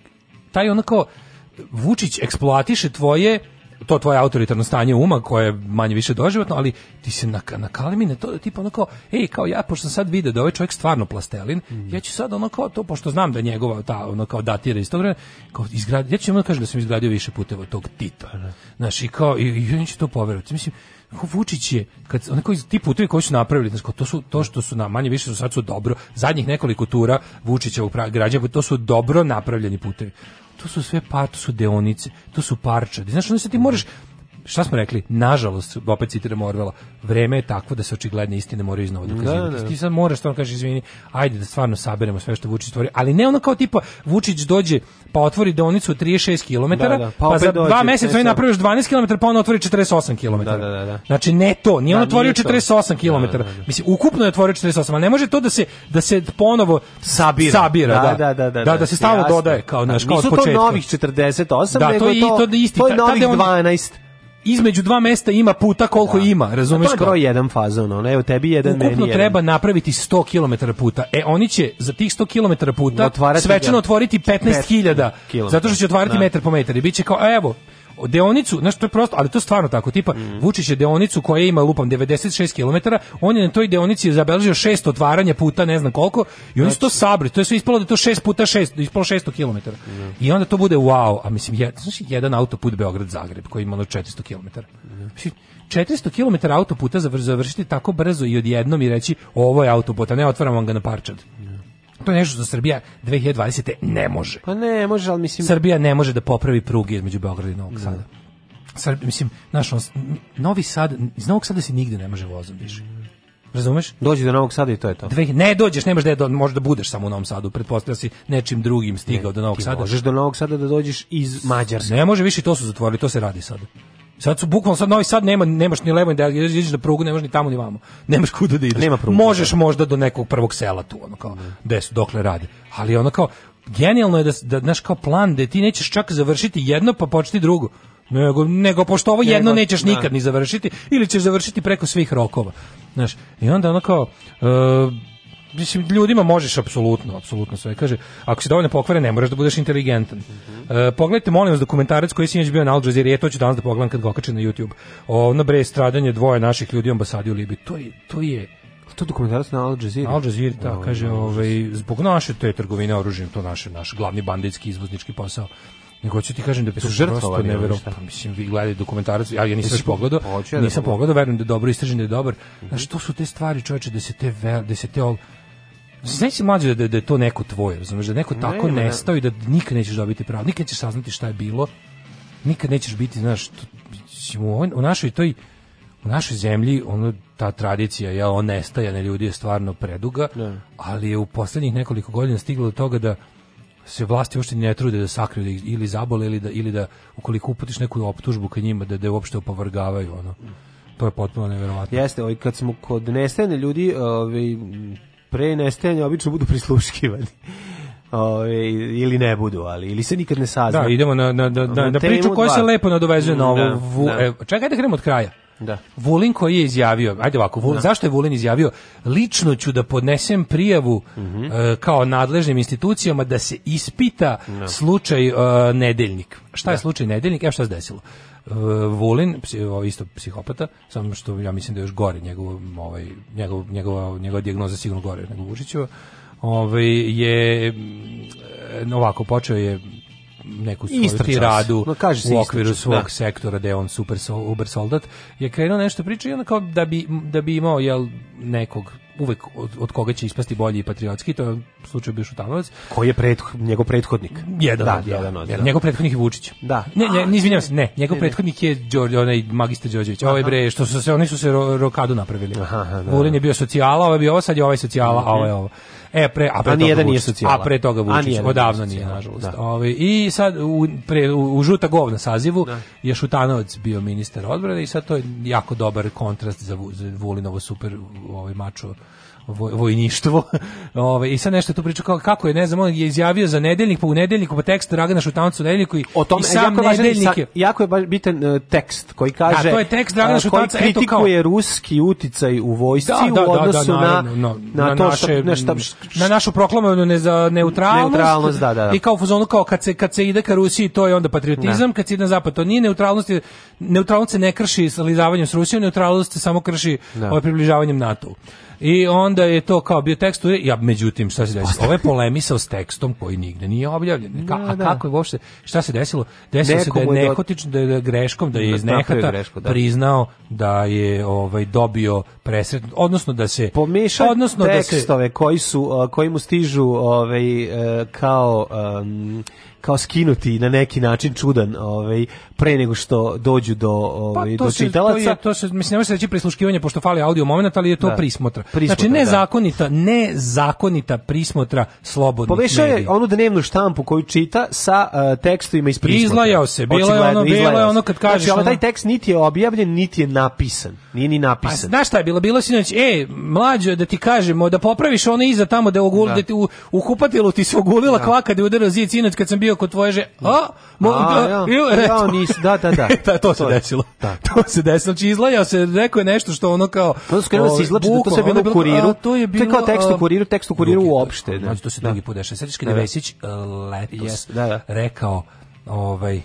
taj onako Vučić eksploatiše tvoje to tvoje autoritarno stanje uma koje je manje više doživotno, ali ti se na nakalemi na to tipa ono kao, ej, kao ja pošto sam sad video da ovaj čovjek stvarno plastelin, mm. ja ću sad ono kao to pošto znam da njegova ta ono kao datira iz tog vremena, kao izgrad, ja ću ono kažem da sam izgradio više puteva tog Tita. Pa da. Znaš, i kao i, i oni ću to poverovati. Mislim, Ko Vučić je kad onako ti putevi koji su napravili znači to su to što su na manje više su sad su dobro zadnjih nekoliko tura Vučića u to su dobro napravljeni putevi to su sve par, to su deonice, to su parče. Znaš, onda se ti moraš šta smo rekli? Nažalost, opet citiram Orvela, vreme je takvo da se očigledne istine moraju iznova dokazivati. Da, da. da. Ti sad moraš to da kaže izvini, ajde da stvarno saberemo sve što Vučić stvori, ali ne ono kao tipa Vučić dođe pa otvori deonicu 36 km, da, da. pa, pa za dođe, dva meseca on napravi još 12 km, pa on otvori 48 km. Da, da, da, da. Znači ne to, nije da, on otvorio 48 km. Mislim ukupno je otvorio 48, ali ne može to da se da se ponovo sabira. sabira da, da, da, da, da, da da, se stalno dodaje kao naš kao od početka. Nisu to novih 48, nego to to isti, to je novih 12 između dva mesta ima puta koliko da. ima, razumeš? To je broj jedan fazon, ono, evo tebi jedan, Ukupno meni treba napraviti 100 km puta. E, oni će za tih 100 km puta otvarati svečano otvoriti 15.000, zato što će otvarati da. metar po metar i bit će kao, evo, deonicu, znači to je prosto, ali to je stvarno tako, tipa mm. Vučić je deonicu koja ima lupam 96 km, on je na toj deonici zabeležio šest otvaranja puta, ne znam koliko, i oni su to znači- sabri, to je sve ispalo da to 6 puta 6, da ispalo 600 km. Mm. I onda to bude wow, a mislim, je, znači, jedan autoput Beograd-Zagreb koji ima ono 400 km. Mm. 400 km autoputa završiti tako brzo i odjednom i reći ovo je autoput, a ne otvaramo ga na parčad. To je nešto što Srbija 2020. ne može. Pa ne, može, ali mislim... Srbija ne može da popravi pruge između Beograda i Novog da. Sada. Sad, mislim, znaš, on, Novi Sad, iz Novog Sada se nigde ne može vozom više. Razumeš? Dođi do Novog Sada i to je to. Dve, ne dođeš, nemaš da do, možeš da budeš samo u Novom Sadu, pretpostavlja si nečim drugim stigao ne, do Novog Sada. Možeš do Novog Sada da dođeš iz Mađarske. Ne može više, to su zatvorili, to se radi sada. Sad su bukvalno sad Novi Sad nema nemaš ni levo ni da ideš na prugu, nemaš ni tamo ni vamo. Nemaš kuda da ideš. Nema prugu, Možeš da. možda do nekog prvog sela tu, ono kao, gde su, dokle radi. Ali ono kao genijalno je da da znaš kao plan da ti nećeš čak završiti jedno pa početi drugo. Nego, nego pošto ovo jedno nego, nećeš da. nikad ni završiti ili ćeš završiti preko svih rokova. Znaš, i onda ono kao uh, mislim ljudima možeš apsolutno, apsolutno sve kaže. Ako si dovoljno pokvaren, ne moraš da budeš inteligentan. Mm -hmm. e, pogledajte molim vas dokumentarac koji sinoć bio na Al Jazeera, ja e, to ću danas da pogledam kad ga okačim na YouTube. Ono bre stradanje dvoje naših ljudi u ambasadi u Libiji. To je to je to dokumentarac na Al Jazeera. Al Jazeera, da, kaže, ovaj zbog naše te trgovine oružjem, to naše naš glavni banditski izvoznički posao. Nego ću ti kažem da su žrtvovali neverovatno. Mislim vi gledaj dokumentarac, ja ja da nisam pogledao. Nisam pogledao, verujem da je dobro istražen, da je dobar. Znači, to su te stvari, čoveče, da se te da se te Znači mlađe da, da je to neko tvoje, razumeš, da je neko tako ne, nestao i da nikad nećeš dobiti pravo, nikad nećeš saznati šta je bilo, nikad nećeš biti, znaš, u, u našoj toj u našoj zemlji ono ta tradicija ja on nestaja na ljudi je stvarno preduga ne. ali je u poslednjih nekoliko godina stiglo do toga da se vlasti uopšte ne trude da sakriju da ili zabole ili da ili da ukoliko uputiš neku optužbu ka njima da da je uopšte opovrgavaju ono to je potpuno neverovatno jeste ovaj kad smo kod nestajne ljudi ovaj pre nestajanja obično budu prisluškivani. Ove, ili ne budu, ali ili se nikad ne saznaju. Da, idemo na, na, na, na, na priču koja se lepo nadovezuje na ovo. Da, vu, da. E, čekaj da krenemo od kraja. Da. Vulin koji je izjavio, ajde ovako, Vulin, da. zašto je Vulin izjavio? Lično ću da podnesem prijavu mm -hmm. e, kao nadležnim institucijama da se ispita da. slučaj e, nedeljnik. Šta je da. slučaj nedeljnik? Evo šta se desilo. Uh, Vulin, isto psihopata, samo što ja mislim da je još gore njegov, ovaj, njegov, njegova, njegova dijagnoza sigurno gore nego Vučićeva, ovaj, je mm, ovako, počeo je neku svoju radu no, kaže se u okviru svog da. sektora da je on super sol, uber soldat je krenuo nešto priča i onda kao da bi, da bi imao jel, nekog uvek od, od, koga će ispasti bolji i patriotski, to je u slučaju bio Šutanovac. Koji je preth, njegov prethodnik? Jedan, da, od, jedan, od, jedan. Njegov prethodnik je Vučić. Da. Ne, ne, ne izvinjavam se, ne, njegov ne, prethodnik je Đorđe, onaj magister Đorđević. Ovaj bre, što su se, oni su se ro, rokadu napravili. Aha, da. Vulin je da. bio socijala, ovaj bio ovo, sad je ovaj socijala, a ovaj ovo. E, pre, a, pre a nijedan nije socijala. A pre toga Vučić, odavno nije, nažalost. Ovaj I sad, u, pre, u, u žuta govna sazivu da. je Šutanovac bio ministar odbrane i sad to je jako dobar kontrast za, za Vulinovo super ovaj, mačo voj, vojništvo. Ove, I sad nešto tu priča kao, kako je, ne znam, on je izjavio za nedeljnik, pa u nedeljniku, pa tekst Dragana Šutanovca u nedeljniku i, o tom, i e, sam jako nedeljnik je... Jako je baš bitan uh, tekst koji kaže... Da, to je tekst Dragana e, Šutanovca, eto kao... Koji ruski uticaj u vojsci da, da, u da, da, odnosu da, na, na, na, na, to naše, što, na, šta, na našu proklamovanu neza, neutralnost. Neutralnost, da, da, da. I kao u fuzonu, kao kad se, kad se ide ka Rusiji, to je onda patriotizam, da. kad se ide na zapad, to nije neutralnost, neutralnost se ne krši slizavanjem s Rusijom, neutralnost se samo krši ovaj, približavanjem NATO-u. I onda je to kao bio tekst, ja međutim šta se desilo? Ovo je polemisao s tekstom koji nigde nije objavljen. Da, Ka, a da. kako je uopšte šta se desilo? Desilo Nekom se da je nehotično da, da je greškom da je iz nehata greško, da. priznao da je ovaj dobio presret, odnosno da se pomeša odnosno tekstove da se, koji su koji mu stižu ovaj e, kao um, kao skinuti na neki način čudan, ovaj pre nego što dođu do pa, ovaj pa, do čitalaca. To, je, to se mislim ne može se reći prisluškivanje pošto fali audio momenat, ali je to da. prismotra. Znači, prismotra. Znači nezakonita, da. nezakonita prismotra slobodnih Pomešao je onu dnevnu štampu koju čita sa uh, tekstovima iz prismotra. Izlajao se, bilo je ono, bilo je ono kad kažeš. Znači, ovaj ono... taj tekst niti je objavljen, niti je napisan. Nije ni napisan. A znaš šta je bilo? Bilo sinoć, e, mlađo da ti kažemo da popraviš ono iza tamo da, ogul, da. da ti u, u kupatilu ti se ogulila da. kvaka da je udarao zid sinoć kad sam bio bio kod tvoje žene. Da. A, mogu a, da, ja, ja nis, da, da, da. da to se desilo. Da. To se desilo. Znači izlajao se, rekao je nešto što ono kao... To se skrenuo ovaj, se izlači, da to se bilo u kuriru. A, to je bilo... To je kao tekst u kuriru, tekst u kuriru uopšte. Da. Znači, to se drugi da. put dešava. Sjetiš kada je Vesić e, letos rekao ovaj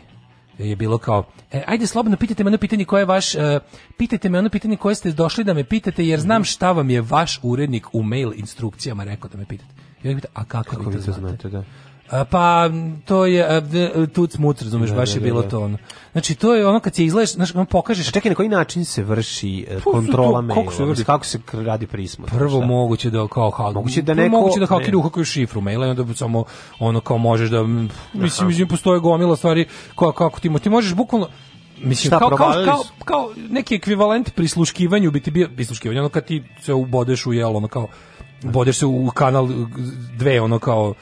je bilo kao e, ajde slobodno pitajte me ono pitanje koje je vaš uh, pitajte me ono pitanje koje ste došli da me pitate jer znam mhm. šta vam je vaš urednik u mail instrukcijama rekao da me pitate. I on pita, a kako, kako vi to znate? znate da pa to je tu smut, razumeš, da, baš da, je da, bilo to ono. Znači to je ono kad se izlažeš, znači on pokažeš. A čekaj, na koji način se vrši e, pa, kontrola maila? Kako se vrši? Kako se radi prismot? Prvo šta? moguće da kao kao moguće da neko moguće da kao hakeri uhakuju šifru maila i onda samo ono kao možeš da mislim mislim postoje gomila stvari kao kako ti ti možeš bukvalno Mislim, kao, kao, kao, kao, neki ekvivalent prisluškivanju bi ti bio prisluškivanje, ono kad ti se ubodeš u jelo, ono kao, ubodeš se u kanal dve, ono kao,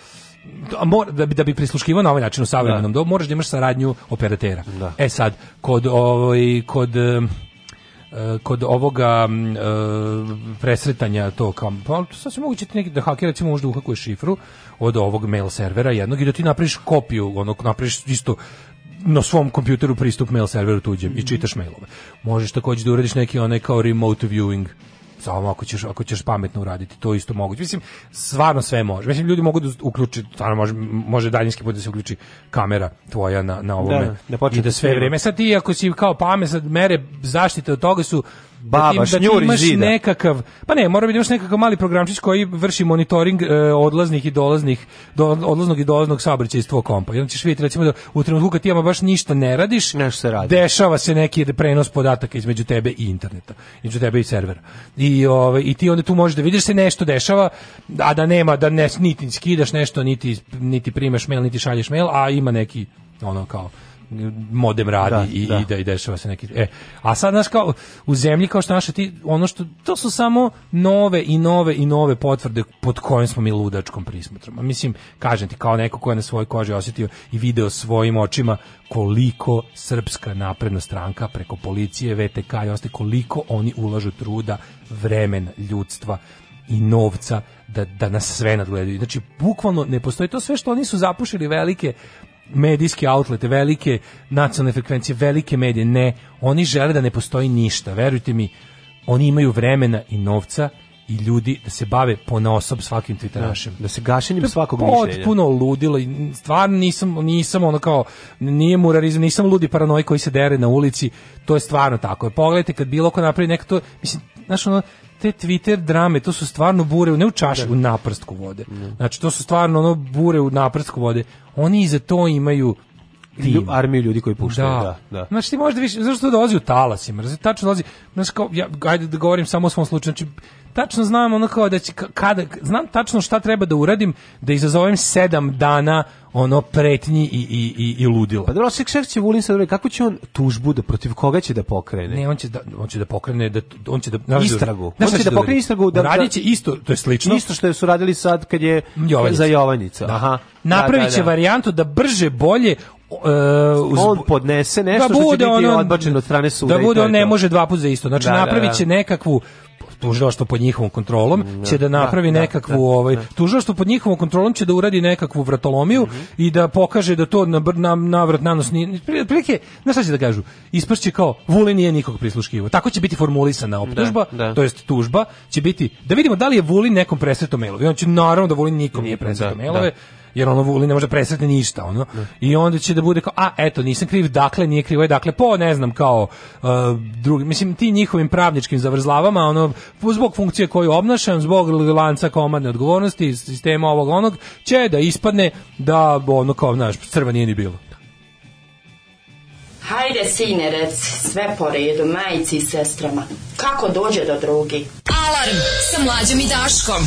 da bi da bi prisluškivao na ovaj način u savremenom da. dobu moraš da imaš saradnju operatera. Da. E sad kod ovaj kod e, kod ovoga e, presretanja to kao pa sad se moguće neki da haker recimo možda uhakuje šifru od ovog mail servera jednog i da ti napraviš kopiju onog napraviš isto na svom kompjuteru pristup mail serveru tuđem mm -hmm. i čitaš mailove. Možeš takođe da uradiš neki onaj kao remote viewing samo ako ćeš ako ćeš pametno uraditi to isto moguće mislim stvarno sve može mislim ljudi mogu da uključi stvarno može može daljinski put da se uključi kamera tvoja na na ovome da, da, da i da, da sve vreme sad ti ako si kao pamet sad mere zaštite od toga su Da baba, da ti, da imaš zida. nekakav, pa ne, mora biti imaš nekakav mali programčić koji vrši monitoring e, odlaznih i dolaznih, do, odlaznog i dolaznog saobraćaja iz tvog kompa. Jedan ćeš vidjeti recimo da u trenutku kad ti ama baš ništa ne radiš, nešto se radi. Dešava se neki prenos podataka između tebe i interneta, između tebe i servera. I ove, ovaj, i ti onda tu možeš da vidiš da se nešto dešava, a da nema da ne niti skidaš nešto, niti niti primaš mail, niti šalješ mail, a ima neki ono kao modem radi da, i, da. i da i dešava se neki e a sad znaš kao u zemlji kao što naša ti ono što to su samo nove i nove i nove potvrde pod kojim smo mi ludačkom prismotrom a mislim kažem ti kao neko ko je na svojoj koži osetio i video svojim očima koliko srpska napredna stranka preko policije VTK i ostaje koliko oni ulažu truda vremena ljudstva i novca da, da nas sve nadgledaju. Znači, bukvalno ne postoji to sve što oni su zapušili velike medijski outlete, velike nacionalne frekvencije, velike medije, ne, oni žele da ne postoji ništa, verujte mi, oni imaju vremena i novca i ljudi da se bave ponaosob svakim da. tviterašem. Da, da se gašenjem svakog mišljenja. Potpuno ludilo i stvarno nisam, nisam ono kao, nije murarizam, nisam ludi paranoj koji se dere na ulici, to je stvarno tako. Pogledajte kad bilo ko napravi neka to, mislim, znaš ono, te Twitter drame, to su stvarno bure, ne u čaši, da. u naprstku vode. Da. Znači, to su stvarno ono bure u naprstku vode. Oni i za to imaju tim. armiju ljudi koji puštaju, da. da, da. Znači ti možda više, zašto to dolazi u talasima, znači tačno dolazi, znači kao, ja, ajde da govorim samo o svom slučaju, znači tačno znam ono kao da će, kada, znam tačno šta treba da uradim da izazovem 7 dana ono pretnji i, i, i, i ludilo. Pa dobro, Šekšer će Vulin sad kako će on tužbu, da protiv koga će da pokrene? Ne, on će da, on će da pokrene, da, on će da... Znaš da- istragu. Znaš on će da, da, pokrene istragu. Da, Radit će isto, to je slično. Isto što su radili sad kad je mm, Jovanica. za Jovanica. Da. Aha. Napraviće da, da, da. varijantu da brže, bolje Uh, on podnese nešto da bude što će biti ono, odbačeno od strane suda. Da bude, on ne može dva puta za isto. Znači, da, napravit će nekakvu tužilaštvo pod njihovom kontrolom da, će da, da napravi da, nekakvu da, ovaj da. tužilaštvo pod njihovom kontrolom će da uradi nekakvu vratolomiju mm -hmm. i da pokaže da to na na navrat nanos nije prilike na šta će da kažu ispršće kao Vulin nije nikog prisluškivao tako će biti formulisana da, optužba to jest tužba će biti da vidimo da li je Vulin nekom presretao mailove on će naravno da Vulin nikom nije presretao mailove jer ono Vulin ne može presretne ništa, ono. Ne. Da. I onda će da bude kao, a eto, nisam kriv, dakle, nije krivo je, dakle, po, ne znam, kao uh, drugi, mislim, ti njihovim pravničkim zavrzlavama, ono, zbog funkcije koju obnašam, zbog lanca komadne odgovornosti, sistema ovog onog, će da ispadne da, ono, kao, znaš, crva nije ni bilo. Hajde, sine, rec, sve po redu, majici i sestrama. Kako dođe do drugi? Alarm sa mlađom i Daškom.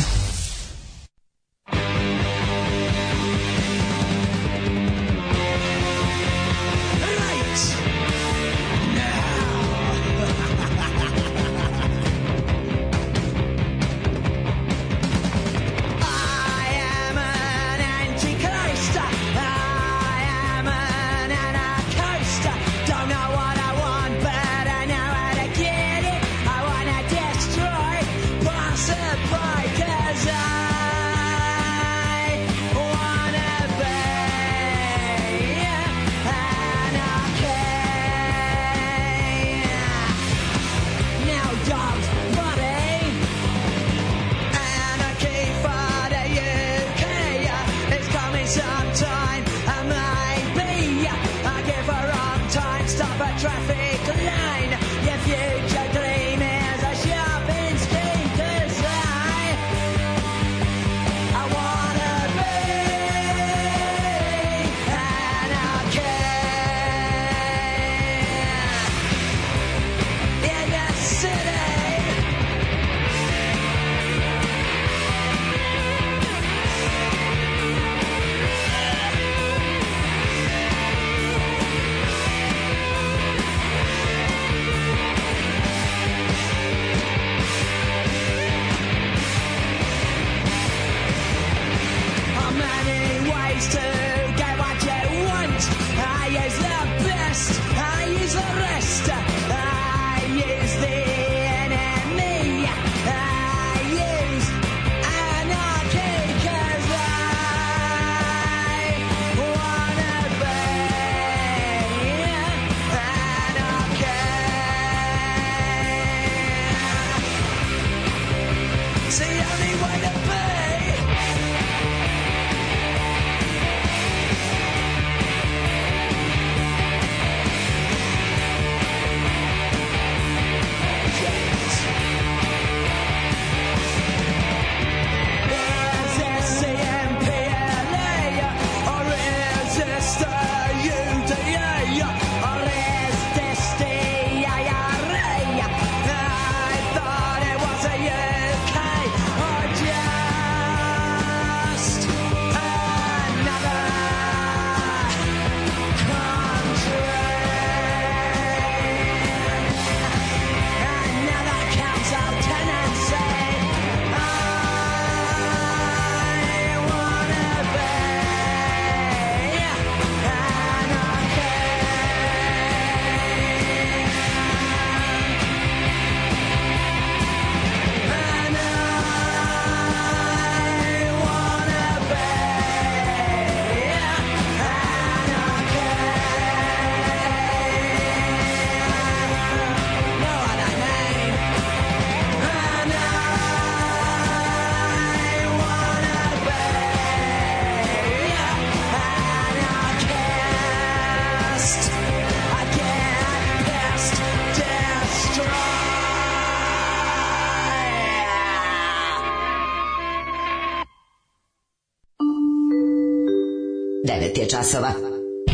časova.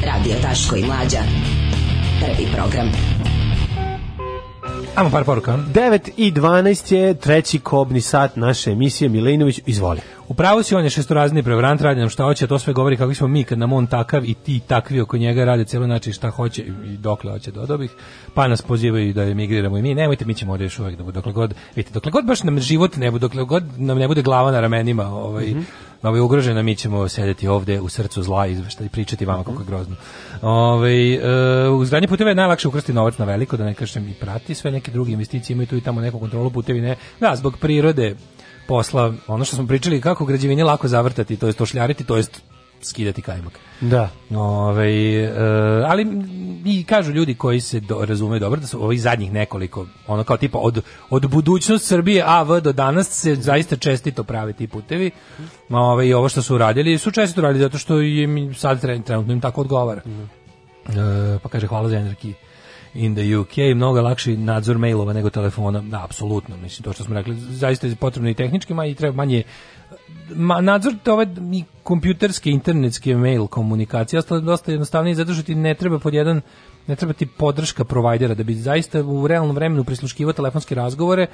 Radio Taško i Mlađa. Prvi program. Amo par poruka. 9 i 12 je treći kobni sat naše emisije. Milinović, izvoli. U pravu si, on je šestorazni prevarant, radi nam šta hoće, to sve govori kako smo mi, kad nam on takav i ti takvi oko njega rade cijelo način šta hoće i dokle hoće do da dobih, pa nas pozivaju da emigriramo i mi, nemojte, mi ćemo ovdje još uvek da dokle god, vidite, dokle god baš nam život ne bude, dokle god nam ne bude glava na ramenima, ovaj, mm -hmm ovaj, ugrožena, mi ćemo sedeti ovde u srcu zla izvešta i pričati vama kako je mhm. grozno. Ovaj e, u zdanje puteva je najlakše ukrsti novac na veliko, da ne kažem i prati sve neke druge investicije, imaju tu i tamo neku kontrolu putevi, ne. Da, zbog prirode posla, ono što smo pričali kako građevinje lako zavrtati, to jest to šljariti, to jest skidati kajmak. Da. Ove, ovaj, e, eh, ali i kažu ljudi koji se do, razumeju dobro da su ovih zadnjih nekoliko, ono kao tipa od, od budućnost Srbije AV do danas se zaista čestito prave ti putevi. Ove, ovaj, I ovo što su uradili su čestito uradili zato što im sad trenutno im tako odgovara. Mm. E, pa kaže hvala za energiju in the UK, mnogo lakši nadzor mailova nego telefona, da, apsolutno, mislim, to što smo rekli, zaista je potrebno i tehnički, manje, treba manje ma, nadzor te ove kompjuterske, internetske mail komunikacije ostalo je dosta jednostavnije zadržati, ne treba pod jedan ne treba ti podrška provajdera da bi zaista u realnom vremenu prisluškivao telefonske razgovore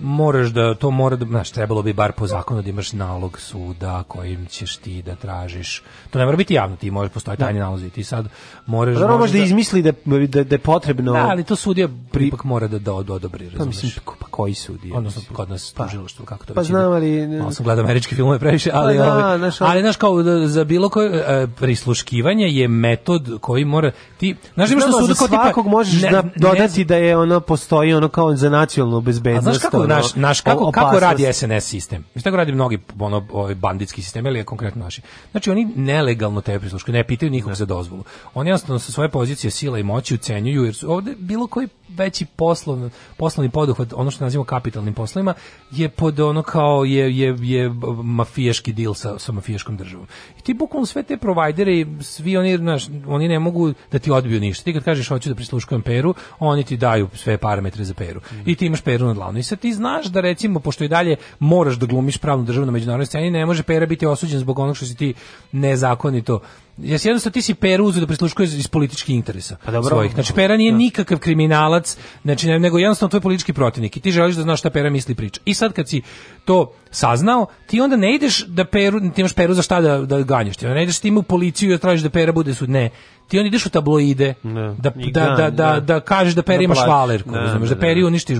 moraš da to mora da znaš trebalo bi bar po zakonu da imaš nalog suda kojim ćeš ti da tražiš to ne mora biti javno ti možeš postoji da. tajni nalozi ti sad moraš da možda da izmisli da da, da je potrebno da, ali to sudija pri... ipak mora da da, da odobri pa mislim pa koji sudija odnosno kod nas pa, tužilaštvo kako to pa znam ali malo sam gledao američke filmove previše pa ali pa, da, ove, ovaj- ali znaš kao da, za bilo koje e, prisluškivanje je metod koji mora ti znaš imaš da sud kao tipa možeš ne, da dodati ne, da je ono postoji ono kao za nacionalnu bezbednost vrsta kako, naš, naš, kako, kako radi SNS sistem? Mislim, tako radi mnogi ono, ovaj banditski sistem, ili konkretno naši. Znači, oni nelegalno tebe prisluškuju, ne pitaju nikog da. za dozvolu. Oni jednostavno sa svoje pozicije sila i moći ucenjuju, jer su ovde bilo koji veći poslovni, poslovni poduhvat, ono što nazivamo kapitalnim poslovima, je pod ono kao je, je, je mafijaški dil sa, sa mafijaškom državom. I ti bukvalno sve te provajdere, svi oni, znaš, oni ne mogu da ti odbiju ništa. Ti kad kažeš hoću da prisluškujem Peru, oni ti daju sve parametre za Peru. Mm. I ti imaš Peru na dlanu. I sad ti znaš da recimo, pošto i dalje moraš da glumiš pravnu državu na međunarodnoj sceni, ne može Pera biti osuđen zbog onog što si ti nezakonito Jesi jednostavno ti si Peru uzeo da prisluškuješ iz političkih interesa pa dobro, svojih. Znači Pera nije da. nikakav kriminalac, znači nego jednostavno tvoj politički protivnik i ti želiš da znaš šta Pera misli priča. I sad kad si to saznao, ti onda ne ideš da Peru, ti imaš Peru za šta da, da ganjaš, ti onda ne ideš ti u policiju i tražiš da Pera bude sud. Ne, ti onda ideš u tabloide da, da, da, da, kažeš da Pera imaš valerku, da, da Peri uništiš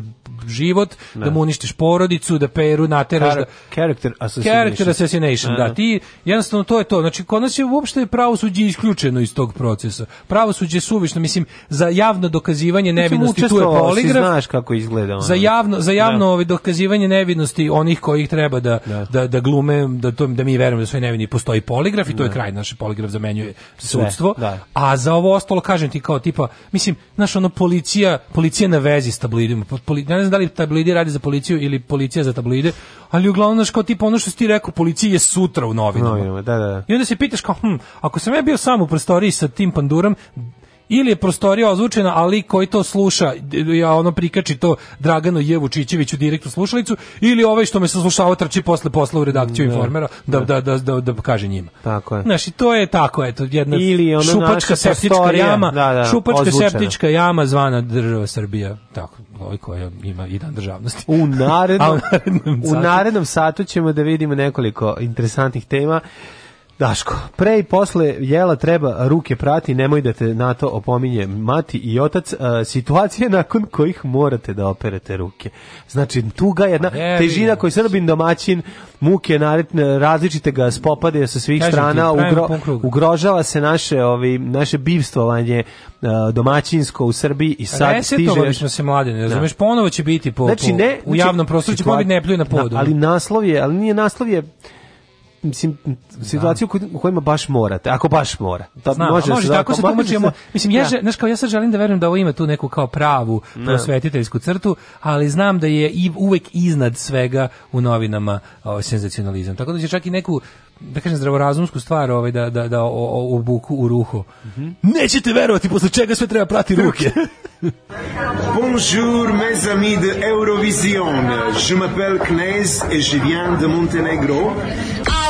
život, ne. Da, da mu uništiš porodicu, da Peru nateraš Char da character assassination. Character assassination, ne. Da. da. Ti jednostavno to je to. Znači kod nas je uopšte pravosuđe isključeno iz tog procesa. Pravosuđe je suvišno, mislim za javno dokazivanje nevinosti tu je poligraf. znaš kako izgleda ono. Za javno za javno ne. Da. Ovaj dokazivanje nevinosti onih kojih treba da, da, da glume da to da mi verujemo da su nevini postoji poligraf i to je kraj naš poligraf zamenjuje sudstvo. Sve, a za ovo ostalo kažem ti kao tipa mislim naša ono policija policija na vezi s tabloidima. Poli, ne znam da li tabloidi radi za policiju ili policija za tabloide, ali uglavnom znaš kao tipa ono što si ti rekao, policija je sutra u novinama. No, da, da, da. I onda se pitaš kao, hm, ako sam ja bio sam u prostoriji sa tim pandurom, ili je prostorija ozvučena, ali koji to sluša, ja ono prikači to Draganu Jevučićeviću direktno slušalicu, ili ovaj što me saslušava trči posle posla u redakciju ne, informera da, da, da, da, da kaže njima. Tako je. Znaš, to je tako, eto, jedna ili šupačka septička jama, da, da, šupačka ozvučena. septička jama zvana država Srbija. Tako, ovaj koja ima i dan državnosti. U narednom, u narednom, u narednom satu ćemo da vidimo nekoliko interesantnih tema. Daško, pre i posle jela treba ruke prati, nemoj da te na to opominje mati i otac. A, e, situacije nakon kojih morate da operete ruke. Znači, tu ga jedna pa ne, težina koju srbin domaćin muke naredne, različite ga spopade sa svih Kažem strana, ti, ugro, ugrožava se naše, ovi, naše bivstvovanje e, domaćinsko u Srbiji i sad Resetovali stiže... se mlade, ne razumeš, da. ponovo će biti po, znači, ne, po, u javnom znači, prostoru će pobiti ne pljuju na podu. Da, ali naslov je, ali nije naslov je mislim, da. situaciju u kojima baš morate, ako baš mora. Da, Znam, može, pa može da, tako pa se tumačimo. Mislim, ja, da. znaš, kao, ja sad želim da verujem da ovo ima tu neku kao pravu prosvetiteljsku crtu, ali znam da je i uvek iznad svega u novinama ovaj, senzacionalizam. Tako da će čak i neku da kažem zdravorazumsku stvar ovaj da da da u buku u ruho. Mm -hmm. Nećete verovati posle čega sve treba prati ruke. Bonjour mes amis de Eurovision. Je m'appelle Knez et je viens de Montenegro. Ah,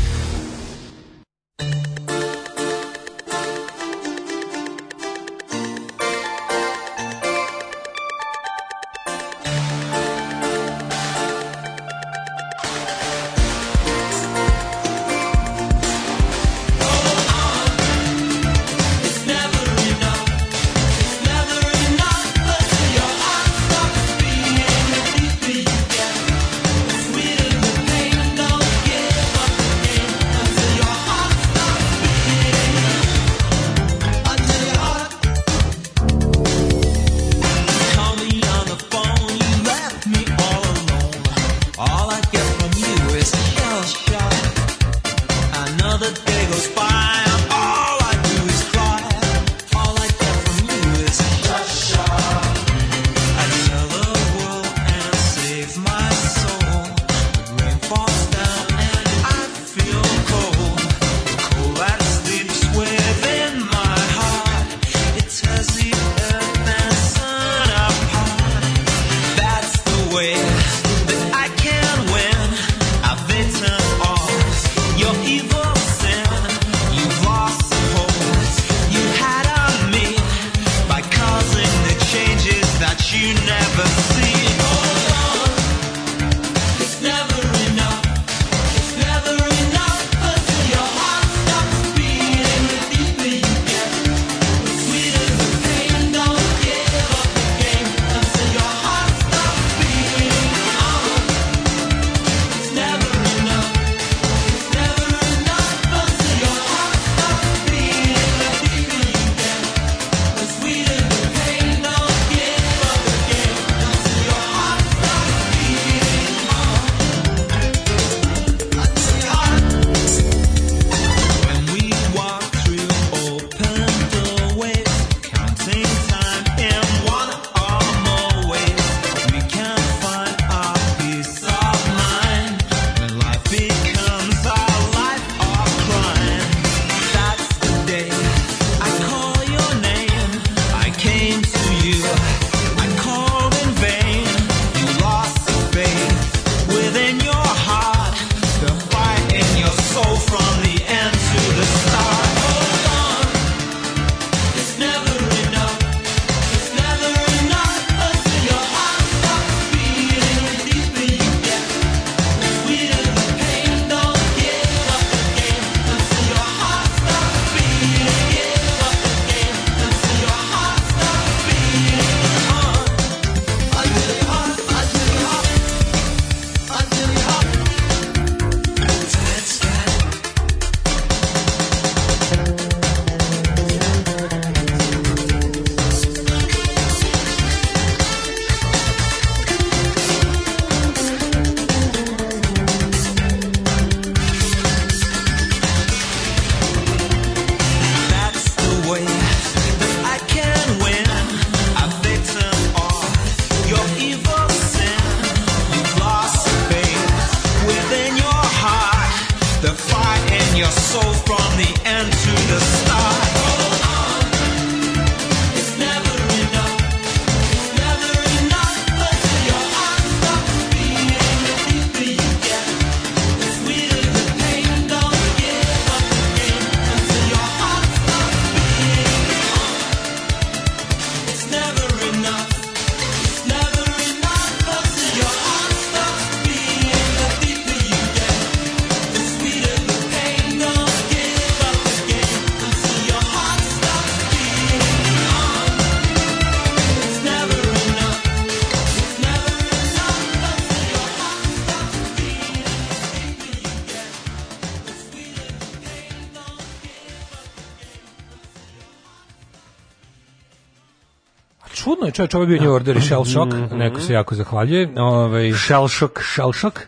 čovjek ovaj bio New Order i Shell Shock, mhm, mhm. neko se jako zahvaljuje. Ovaj, Shell Shock. Shell Shock.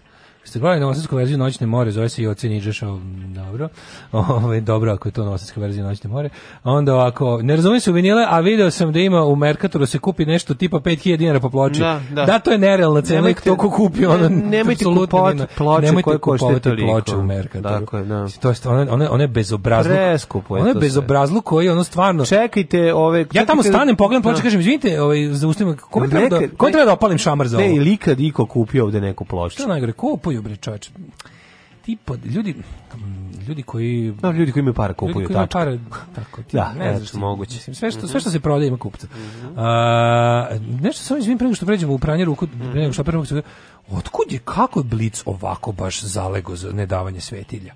Ste gledali na verziju Noćne more, zove se i Oce Niđešov dobro. Ovaj dobro ako je to novosadska verzija noćne more. onda ovako, ne razumem se vinile, a video sam da ima u Mercatoru da se kupi nešto tipa 5000 dinara po ploči. Da, da. da to je nerealna cena, nemojte, to ko kupi ono ne, nemojte kupovati ploče nemojte koje koštaju toliko. ploče u Mercatoru. Tako Dakle, da. To jest one one one bezobrazluk. Preskupo je One bezobrazluk koji ono stvarno Čekajte, ove čekajte, Ja tamo stanem, pogledam ploče, da. kažem izvinite, ovaj zaustavim, kome treba da, kome treba da opalim šamar za ovo? Ne, ili kad iko kupio ovde neku ploču. Što najgore, kupuju bre čoveče. Tipo, ljudi, ljudi koji no, ljudi koji imaju para kupuju ljudi koji imaju para, tako ti, da, ne znaš, moguće. Mislim, sve što mm -hmm. sve što mhm. se prodaje ima kupca. Mm -hmm. A, nešto samo izvin pre nego što pređemo u pranje ruku, mm nego što prvo otkud je kako je blic ovako baš zalego za nedavanje svetilja.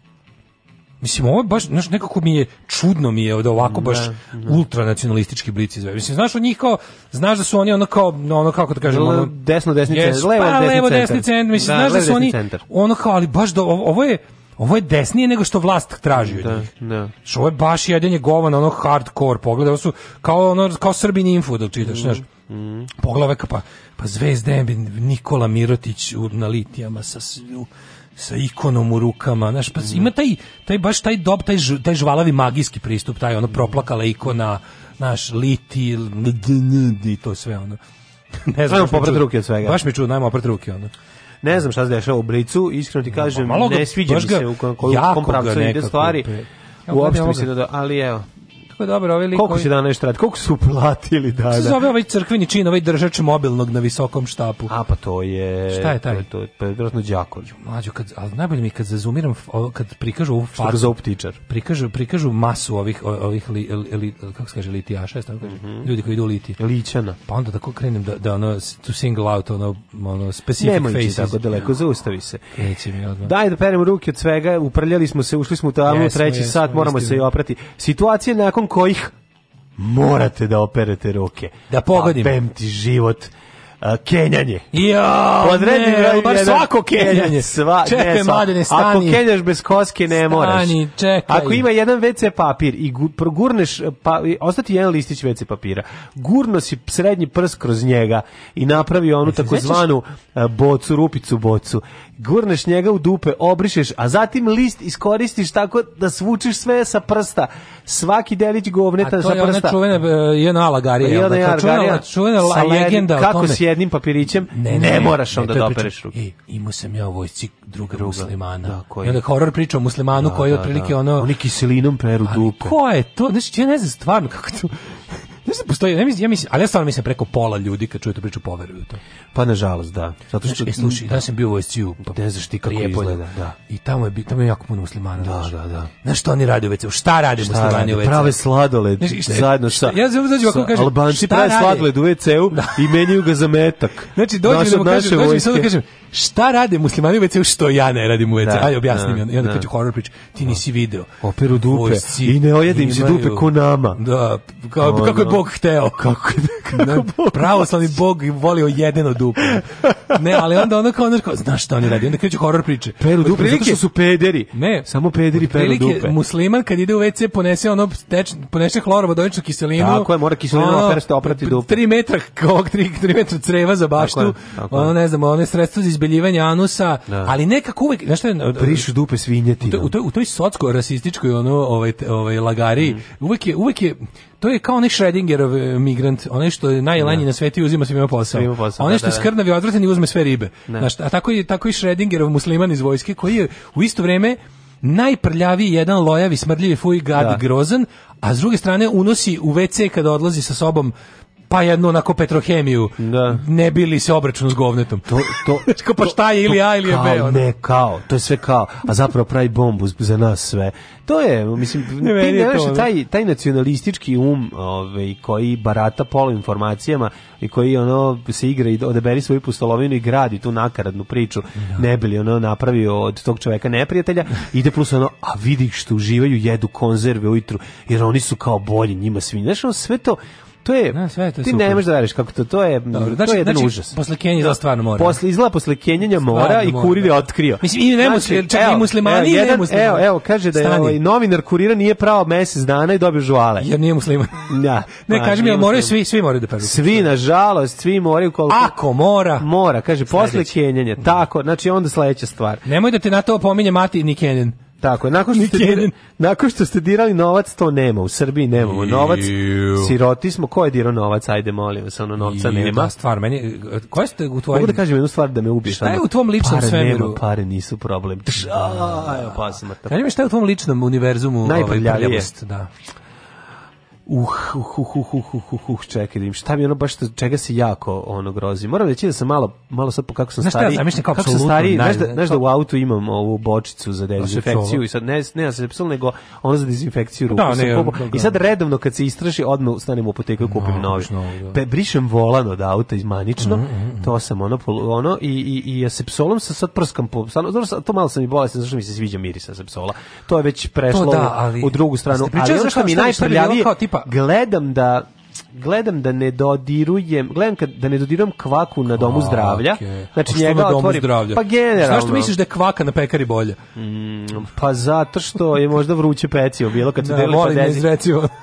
Mislim, ovo baš, znaš, nekako mi je, čudno mi je da ovako baš ne, da, ne. Da. ultranacionalistički blici izve. Mislim, znaš, od njih kao, znaš da su oni ono kao, ono kako da kažem, ono... Desno, desni, yes, levo, pa, levo, desni, centar. Mislim, da, znaš da su oni, centar. ono kao, ali baš da, ovo je, Ovo je desnije nego što vlast traži od da, njih. Da. Što znači, ovo je baš jedanje govan, ono hardcore pogleda. Ovo su kao, ono, kao Srbin info da čitaš, mm. znaš. Mm. Poglaveka, pa, pa zvezde, Nikola Mirotić u, na litijama sa sa ikonom u rukama, znaš, pa ima taj, taj baš taj dob, taj, ž, taj žvalavi magijski pristup, taj ono proplakala ikona, naš liti, i to sve ono. ne znam, poprat ruke od svega. Baš mi čuo, najmo oprat ruke ono ne znam šta se dešava u Blicu, iskreno ti kažem, malo ne sviđa mi se u kojem pravcu ide stvari. Uopšte mi se da, ali evo kako je dobro ovaj lik. Koliko se danas štrat? Koliko su platili da? Se zove ovaj crkveni čin, ovaj držač mobilnog na visokom štapu. A pa to je Šta je taj? To je pa verovatno đakolj. Mlađo kad al najbolje mi kad zazumiram kad prikažu ovu fazu za optičar. Prikažu prikažu masu ovih ovih li, li, li kako se kaže litijaša, tako kaže. Mm -hmm. Ljudi koji idu liti. Ličana. Pa onda tako krenem da da ono to single out ono ono specific Nemoj faces. tako daleko zaustavi se. Neće mi odmah. Daj da peremo ruke od svega, uprljali smo se, ušli smo u tamu, treći jesmo, sat, moramo jesmo. se i oprati. Situacija nakon kojih morate da operete ruke. Da pogodim. Pem ti život. A, kenjanje. Jo, Podredni ne, baš svako kenjanje. Sva, čekaj, ne, sva. Mladene, stani. Ako kenjaš bez koske, ne stani, moraš. Čekaj. Ako ima jedan WC papir i gu, progurneš, e, pa, ostati jedan listić WC papira, gurno si srednji prs kroz njega i napravi onu takozvanu e, bocu, rupicu bocu gurneš njega u dupe, obrišeš, a zatim list iskoristiš tako da svučiš sve sa prsta. Svaki delić govneta sa prsta. A to je ona čuvena e, jedna alagarija. Jedna je alagarija. Da? Čuvena, čuvena legenda kako tome. Kako s jednim papirićem ne, ne, ne moraš ne, onda da opereš ruke. I, e, imao sam ja u vojsci druga, druga muslimana. Da, koji? I onda horor priča o muslimanu da, koji je da, otprilike da, da. ono... Oni kiselinom peru dupe. ko je to? Znači, ja ne znam stvarno kako to... Ne znam, postoji, ne mislim, ja mislim, ali ja stvarno mislim preko pola ljudi kad čuje tu priču poveruju to. Pa nažalost, da. Zato što znači, e, slušaj, da sam bio u vojsci u pa, ne znaš ti kako Prijepolju, izgleda, da. I tamo je tamo je jako puno muslimana. Da, da, da. Znaš šta oni rade u WC-u? Šta rade šta muslimani rade? u WC-u? Prave sladoled znaš, šta, zajedno sa. Ja znam znači kako kaže. Albanci prave sladoled u WC-u da. i menjaju ga za metak. Znači dođe da kaže, kažem, sad da kažem, šta rade muslimani u WC-u što ja ne radim u WC-u? Da, Ajde objasni da, mi, ja da kažem horror prič, ti nisi video. Operu dupe i ne ojedim se dupe ko nama. Da, kako Bog hteo. Kako, da- kako ne, Bog pravoslavni Bog volio jedino dupe. Ne, ali onda onda kao, kao znaš šta oni radi, onda kreću horor priče. Peru dupe, prilike, zato što su pederi. Ne, samo pederi peru dupe. musliman kad ide u WC ponese ono teč, ponese hlorovodoničnu kiselinu. Tako je, mora kiselinu ono, opere oprati dupe. 3 metra, kog 3, 3 metra creva za baštu. Tako je, tako ono ne znam, je sredstvo za izbeljivanje anusa, da. ali nekako uvek, znaš šta, pa brišu dupe svinjeti. U toj u toj socsko rasističkoj ono ovaj ovaj lagari, mm. uvek je uvek je To je kao onaj Schrödingerov e, migrant, onaj što je najlanji da. na svetu i uzima svima posao. Svima posao onaj da, što je da. skrnavi odvratan i uzme sve ribe. Znaš, a tako je, tako i Schrödingerov musliman iz vojske koji je u isto vrijeme najprljaviji jedan lojavi smrdljivi fuj gadi grozan a s druge strane unosi u WC kada odlazi sa sobom pa jednu onako petrohemiju da. ne bili se obračun s govnetom to to znači, kao pa šta je ili a ili je b ne kao to je sve kao a zapravo pravi bombu za nas sve to je mislim ne, ne, ne to, taj taj nacionalistički um ovaj koji barata polu informacijama i koji ono se igra i odeberi svoju pustolovinu i gradi tu nakaradnu priču da. ne bili ono napravio od tog čoveka neprijatelja ide plus ono a vidi što uživaju jedu konzerve ujutru jer oni su kao bolji njima svi znaš ono, sve to to je, na, sve je to ti super. ne možeš da veriš kako to, to je, Dobro, to znači, je jedan znači, užas. Da. Posle Kenja izla stvarno mora. Posle izla posle Kenjanja mora i kurir da. je otkrio. Mislim i ne znači, čak i muslimani, evo, jedan, muslimani. Evo, evo kaže da je Stani. ovaj novinar kurira nije pravo mesec dana i dobio žuale. Jer nije musliman. Ja. Da, ne, pa, kaže mi, moraju svi, svi moraju da peru. Svi nažalost, svi moraju koliko Ako mora. Mora, kaže posle Kenjanja. Tako, znači onda sledeća stvar. Nemoj da te na to pominje mati ni Kenjan. Tako, nakon što, ste dirali, nakon što ste dirali novac, to nema. U Srbiji nemamo novac. Siroti smo. Ko je dirao novac? Ajde, molim vas, ono novca nema. Da, stvar, meni... ko ste u tvojim... Mogu da kažem jednu stvar da me ubiš, Šta je u tvom ličnom pare svemiru? Nema, pare nisu problem. Aj, opasno. Kaži mi šta je u tvom ličnom univerzumu? Ovaj, Najprljavije. Ovaj, da. Uh, uh, uh, uh, uh, uh, uh, uh, čekaj, vidim, šta mi ono baš, čega se jako ono grozi. Moram reći da sam malo, malo sad po kako sam stari. Znaš šta, ja kako sam stari, znaš da, znaš da u autu imam ovu bočicu za da dezinfekciju i sad ne, ne za sepsol, da nego ono za dezinfekciju da, ruku. Da, ne, sam ne, I sad redovno kad se istraši, odmah stanem u apoteku i kupim no, novi. No, da. brišem volan od auta izmanično, mm, mm, mm. to sam ono, ono i, i, i asepsolom se sad prskam po, stano, to malo sam i bolestan, zašto mi se sviđa miris asepsola. To je već prešlo da, ali, u drugu stranu. Ali ono što mi najprljavije, pa, gledam da gledam da ne dodirujem, gledam kad, da ne dodirujem kvaku na domu zdravlja. A, okay. Znači što njega domu otvorim. Zdravlja? Pa generalno. Zašto misliš da je kvaka na pekari bolje? Mm, pa zato što je možda vruće pecivo bilo kad su da, delili pa da dezin...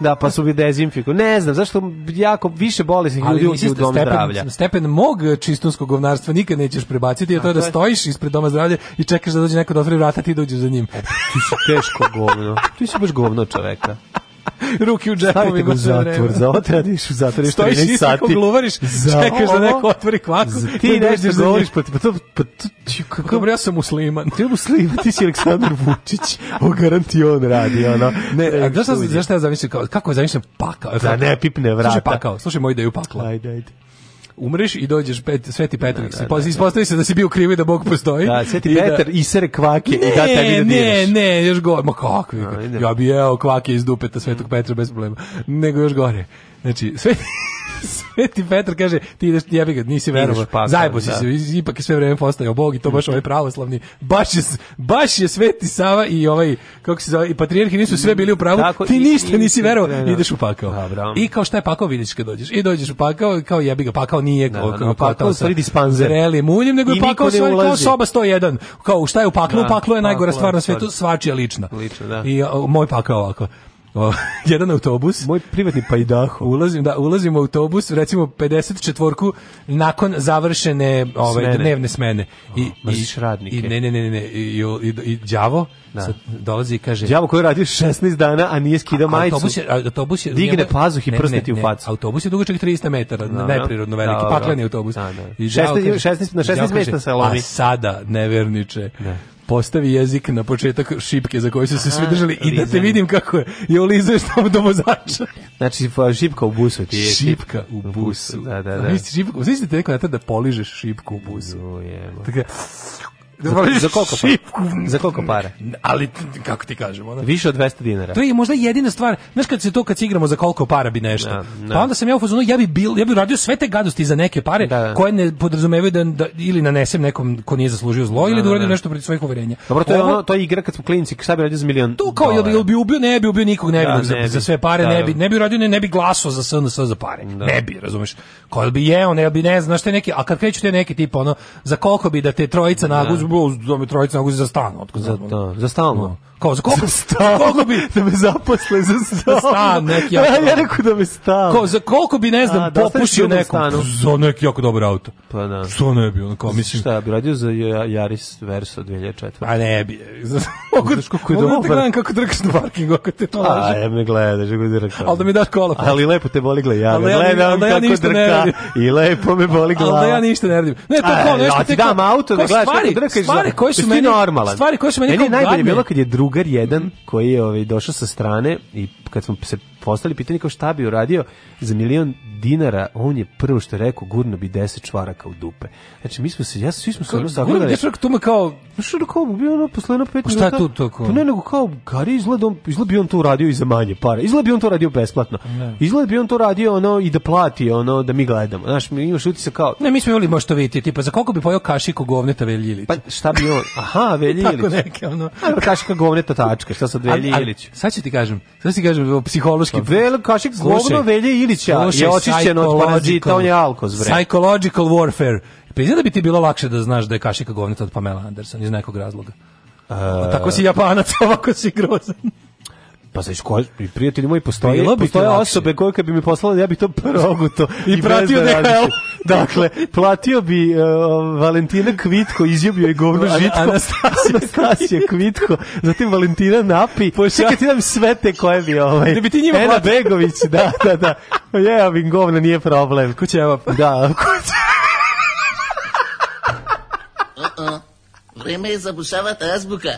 Da, pa su bi dezinfiku. Ne znam, zašto jako više bolesnih ljudi uđe u da dom zdravlja. Stepen mog čistunskog govnarstva nikad nećeš prebaciti, je to da je da stojiš ispred doma zdravlja i čekaš da dođe neko da otvori vrata, ti dođeš za njim. ti si teško govno. Ti si baš govno čoveka. Ruki u džepovima. u zatvor, za ovo treba u zatvor. Stojiš i sati. gluvariš, čekaš da neko otvori kvaku. Ti nešto govoriš, pa, pa to... Pa, kako... Dobro, ja sam musliman. Ti je musliman, ti si Aleksandar Vučić. O, garanti on radi, ono. Ne, a zašto, zašto ja zamišljam, kako je zamišljam pakao? Da ne pipne vrata. Slušaj pakao, slušaj moju ideju pakla. Ajde, ajde umreš i dođeš pet, Sveti Petar, da, da, da, da, ispostavi se da si bio kriv i da Bog postoji. Da, Sveti da Petar da, sere kvake ne, i da tebi da diraš. Ne, ne, još gore, ma kakvi, ja bi jeo kvake iz dupeta Svetog Petra bez problema, nego još gore. Znači, Sveti... Sveti Petar kaže, ti ideš, jebi ga, nisi verovo. Zajebo si da. se, ipak je sve vreme postao Bog i to baš ovaj pravoslavni. Baš je, baš je Sveti Sava i ovaj, kako se zove, i patrijarhi nisu sve bili u pravu, Tako, ti ništa nisi verovo, ideš u pakao. Da, I kao šta je pakao, vidiš kad dođeš. I dođeš u pakao, kao jebi ga, pakao nije, da, kao, da, kao, pakao stvari dispanzer. Reli muljem, nego je pakao stvari kao soba 101. Kao šta je u paklu, da, paklo je najgora stvar na svetu, svačija lična. Lično, da. I moj pakao ovako. jedan autobus. Moj privatni pajdaho. Ulazim, da, ulazim u autobus, recimo 54-ku nakon završene ove ovaj, smene. dnevne smene. O, I i radnike. I ne ne ne ne i i, i đavo da. dolazi i kaže Đavo koji radi 16 dana a nije skidao majicu. Autobus je autobus je digne pazuh i prstati u facu. Autobus je dugačak 300 metara, da, neprirodno veliki da, pakleni autobus. Da, da. I 16 16 na 16 mesta se lomi. A sada neverniče. Da postavi jezik na početak šipke za koju su se svi držali i da te vidim kako je je olizuješ tamo do vozača. Znači šipka u busu ti je. Šipka u busu. Da, da, da. Misliš šipku, znači da ti rekao da poližeš šipku u busu. Tako za, da za koliko šipku. para? Za koliko para? Ali kako ti kažemo, ona. Više od 200 dinara. To je možda jedina stvar. Znaš kad se to kad igramo za koliko para bi nešto. Da, da. Pa onda sam ja u fazonu ja bi bil, ja bi radio sve te gadosti za neke pare da, koje ne podrazumevaju da, da, ili nanesem nekom ko nije zaslužio zlo ili da, da uradim da, nešto protiv svojih uverenja. Dobro, to je Ovo, ono, to je igra kad smo klinci, šta bi radio za milion. To kao dolara. ili bi ubio, ne bi ubio nikog, ne bi, za, za, sve pare, ne bi, ne bi radio, ne, ne bi glaso za SNS za pare. Ne bi, razumeš. Ko bi jeo, ne bi ne znaš te neki, a kad kreću te neki tip ono za koliko bi da te trojica naguzbu bo, da me trojica mogu za stan. Otko za, za stalno. No. Da. Da kao za koliko, za koliko bi da me zaposle za stan, neki jako. Ja, ja rekao da me stan. Ko, za koliko bi ne znam A, da popušio da nekom stanu. za neki jako dobar auto. Pa da. Što ne bi ono kao mislim. Šta bi radio za Yaris Verso 2004. Pa ne bi. Mogu kako je dobro. Mogu kako trkaš na parkingu ako te to laže. A ja me gledaš, kako direktno. Al da mi daš kola. Pa. Ali lepo te boli gleda. Ja gledam kako drka i lepo me boli glava. Al da ja ništa ne radim. Ne, to kao e, nešto te dam auto da gledaš kako drkaš. Stvari koje su meni normalan. Stvari koje su meni najbolje bilo kad je drug Bugar jedan mhm. koji je ovaj, došao sa strane i kad smo se postali pitanje kao šta bi uradio za milion dinara, on je prvo što je rekao, gurno bi 10 čvaraka u dupe. Znači, mi smo se, ja svi smo se ono sagledali. Gurno bi tuma kao... Što da kao, bio ono posle jedno pet pa Šta tu to kao? Pa ne, nego kao, gari, izgleda, on, izgleda bi on to uradio i za manje para. Izgleda bi on to radio besplatno. Pa ne. Izgleda bi on to radio ono i da plati, ono, da mi gledamo. Znaš, mi imaš utisak kao... Ne, mi smo imali možda vidjeti, tipa, za koliko bi pojao kašiku govneta Veljilić? Pa šta bi on? Aha, Veljilić. Tako neke, ono. Kašika govneta tačka, šta sa Veljilić? Sad ti kažem, sad ti kažem, psihološki Kaški, vel, kašik govno Velje Ilića slušaj, je očišćen od parazita, on je alkoz, bre. Psychological warfare. Priznam pa da bi ti bilo lakše da znaš da je kašika govneta od Pamela Anderson iz nekog razloga. Uh, tako si japanac, ovako si grozan. Pa za ko prijatelji moji postoje, Bilo postoje osobe koje kad bi mi poslala, ja bih to proguto i, i pratio DHL. Dakle, platio bi uh, Valentina Kvitko, izjubio je govno žitko. Anastasija, Anastasija Kvitko, zatim Valentina Napi. Čekaj, ti dam sve te koje bi ovaj. Da bi ti njima Ena Begović, da, da, da. Ja, yeah, govno nije problem. Kućeva. Da, kućeva. Uh-uh. Vreme je zabušavata azbuka.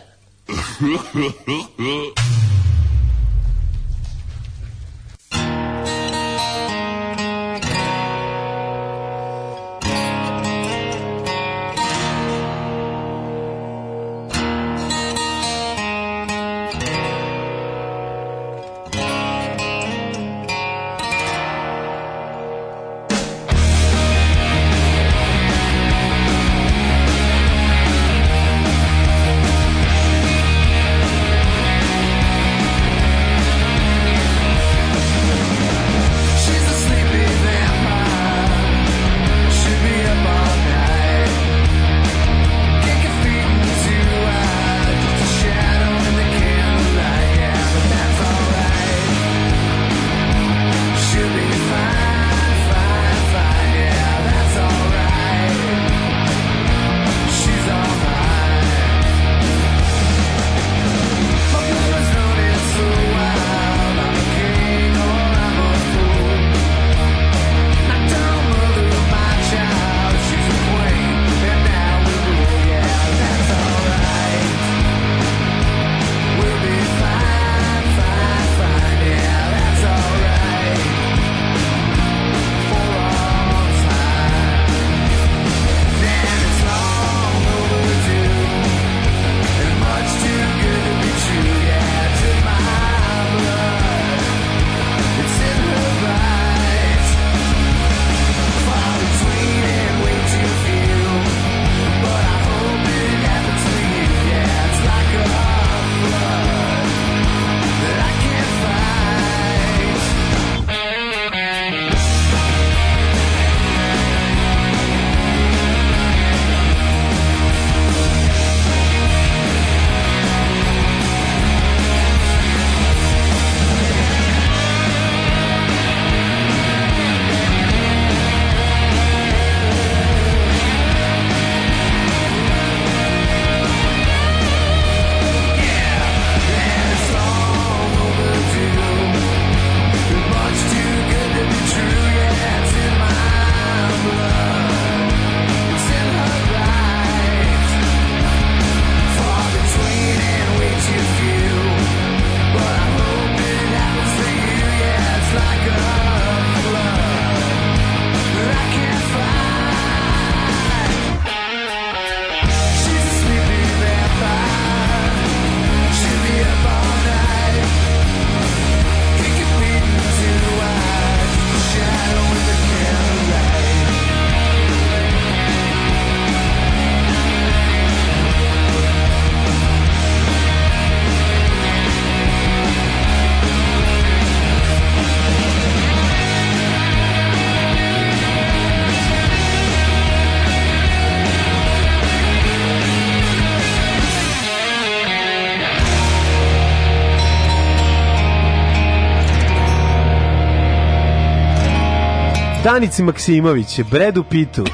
Danici Maksimović, Bredu Pitu,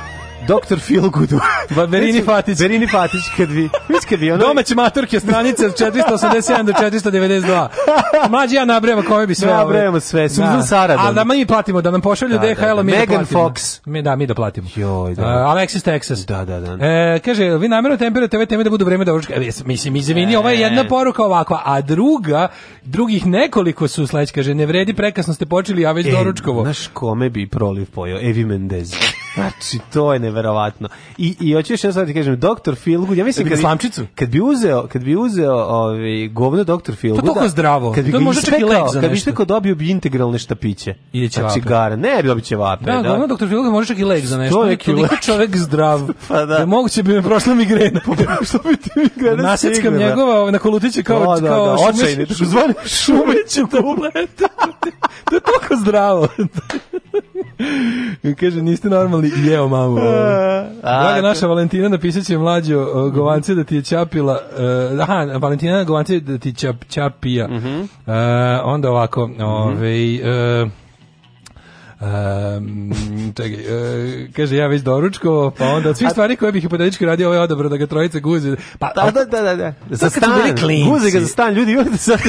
Doktor Filgudu, Ba, Berini Fatić. Berini Fatić, kad vi... Kakav je ono? Domaće maturke stranice 487 do 492. Mlađi ja nabrajamo koje bi sve. Nabrajamo sve. Susan da. Sarandon. A da mi platimo, da nam pošalju da, DHL, da, da. mi da Megan da platimo. Fox. Mi, da, mi da platimo. Joj, da. Uh, Alexis Texas. Da, da, da. E, kaže, vi namjerno temperate ove teme da budu vreme da uručka. E, mislim, izvini, e. ova je jedna poruka ovakva, a druga, drugih nekoliko su sleć, kaže, ne vredi, prekasno ste počeli, ja već e, doručkovo. Znaš kome bi proliv pojao? Evi Mendez. Znači, to je neverovatno. I, i hoćeš ja sad da ti kažem, doktor Filgu, ja mislim... Da slamčicu? kad bi uzeo, kad bi uzeo ovaj govno doktor Feelgood. To tako zdravo. Kad bi to možda čak i lek za Kad bi što dobio bi integralne štapiće. Ili će cigare. Ne, bi će vape, da. Da, govno doktor Feelgood može čak i lek za nešto. To je toliko čovjek zdrav. pa da. da moguće bi me prošla migrena. Pa da, što bi ti migrena? srpskom njegova ovaj, na kolutiće kao da, da, kao očajni, tako zvani šumeću kulet. To je toliko zdravo. Kaže, niste normalni, jeo mamu. Draga naša Valentina, napisat će mlađo Govance da ti je čapila, uh, e, aha, Valentina Govance da ti je čap, čapija. Uh, mhm. e, onda ovako, mm ovej, uh, e, Um, čekaj, uh, kaže ja već doručko, pa onda od svih stvari koje bih hipotetički radio ovaj odabro da ga trojice guzi. Pa, da, da, da, da, Za stan, guzi ga za stan, ljudi, on, sad,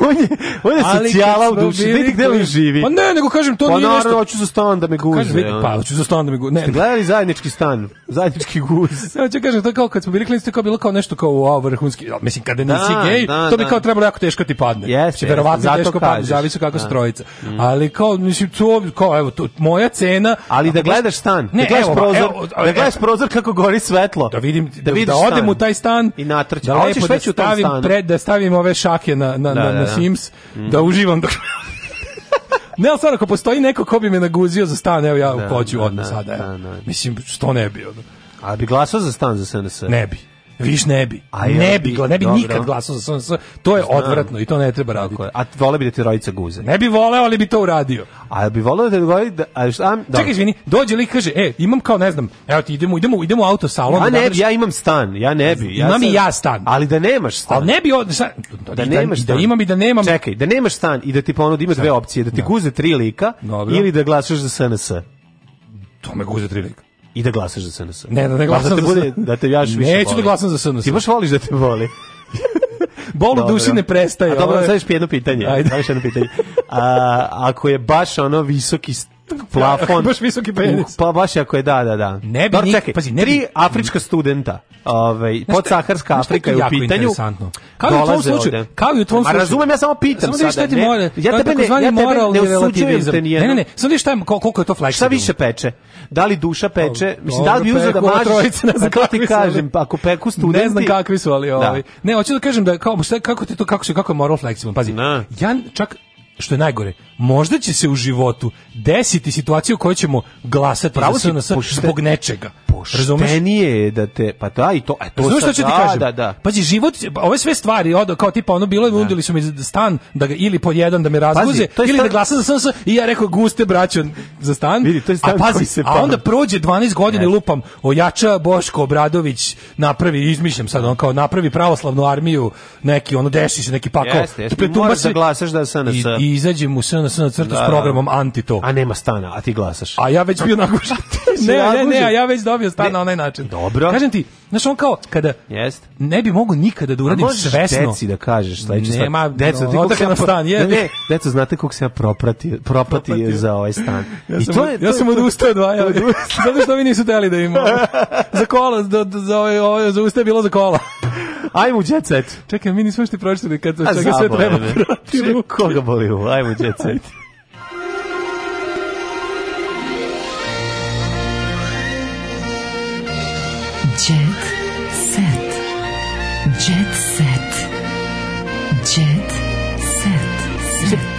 on je, on je socijala u duši, vidi gde on živi. Pa ne, nego kažem, to pa, nije nešto. Pa hoću za stan da me guzi. Kažem, vidi, pa hoću za stan da me guzi. Ne, Ste gledali zajednički stan, zajednički guz. Ja ću kažem, to kao kad smo bili klinci, to kao bilo kao nešto kao, wow, vrhunski, mislim, kada nisi da, gej, da, to bi kao trebalo jako teško ti padne. Jeste, verovatno teško padne, zavisi kako se trojica. Ali kao, mislim, to, kao, kao pa evo tu, moja cena. Ali da gledaš stan, da ne, da gledaš evo, prozor, evo, da evo, da gledaš prozor kako gori svetlo. Da vidim da, da, da odem u taj stan i natrčim. Da lepo da stavim pred da stavim ove šake na na da, na, da, na Sims mm. da uživam dok Ne, ali stvarno, ako postoji neko ko bi me naguzio za stan, evo ja hoću odmah sada. Mislim, što ne bi. Ono. Ali bi glasao za stan za SNS? Ne bi. Viš ne bi. A ne bi, ne bi dobro. nikad glasao za SNS. To je Znam. odvratno i to ne treba raditi. A vole bi da ti rojica guze. Ne bi voleo, ali bi to uradio. A bi voleo da govori da a šta? Da. Čekaj, izvini, dođe lik kaže: "E, imam kao ne znam, evo ti idemo, idemo, idemo u autosalon." Ja da ne, bi, ja imam stan, ja ne bi. Ja imam sam, i ja stan. Ali da nemaš stan. Ali ne bi od, sa, da, da nemaš da stan. Da imam i da nemam. Čekaj, da nemaš stan i da ti ponudi ima dve opcije, da ti da. guze tri lika Dobro. ili da glasaš za SNS. To me guze tri lika i da glasaš za SNS. Ne, da ne pa da glasam da te bude, da te jaš više Neću da glasam za SNS. Ti baš voliš da te voli. Bolu duši ne prestaje. A dobro, da sad još jedno pitanje. Ajde. Još jedno pitanje. A, ako je baš ono visoki plafon. baš visoki penis. Pa baš ako je, da, da, da. Ne bi Dor, čekaj, pazi, ne tri bi... afrička studenta, ovaj, podsaharska Afrika je u pitanju. Kao i u tom slučaju, kao i u tvom slučaju. A razumem, ja samo pitam samo da sada. Ne, mora, ja tebe ne, ja tebe ne osuđujem te nijedno. Ne, ne, ne, samo vidiš šta je, koliko je to fleksibilno. Šta više peče? Da li duša peče? Pa, Mislim, da li bi uzeo da mažiš? To ti kažem, pa ako peku studenti... Ne znam kakvi su, ali da. ovaj. Ne, hoću da kažem da, kao, kako ti to, kako je moral fleksibilno, pazi. Ja čak što je najgore, možda će se u životu desiti situacija u kojoj ćemo glasati Pravo za SNS pošte, zbog nečega. Poštenije je da te, pa da i to, e, to Znaš što ću ti da, kažem? Da, da. Pazi, život, ove sve stvari, od, kao tipa ono bilo, da. nudili su mi stan da ga, ili po jedan da me razguze, pazi, ili da stan... da glasam za SNS i ja rekao guste braćo za stan. Vidi, to je stan a pazi, se a onda prođe 12 godina i lupam, ojača Boško Obradović, napravi, izmišljam sad, on kao napravi pravoslavnu armiju, neki, ono, deši se, neki pakao. Jeste, jeste, moraš da glasaš da SNS. I, i izađem u SNS na crtu da, s da. programom anti to. A nema stana, a ti glasaš. A ja već bio nagužen. ne, ne, ne, a ja već dobio stan ne. na onaj način. Dobro. Kažem ti, znaš on kao, kada Jest. ne bi mogu nikada da uradim svesno. deci da kažeš sledeće stvari. Nema, deco, no, ti na stan, je. Ne, ne, deco, znate kako se ja propratio, propratio, propratio. za ovaj stan. ja I to je, ja sam odustao dva, ja, zato što vi nisu teli da imamo. za kola, za, za, za, za, ovaj- za usta je bilo za kola. Ajmo u jet set. Čekaj, mi nismo što pročitali kad čega sve treba protiv. Koga boli ovo? Ajmo u jet set. Jet set. Jet set.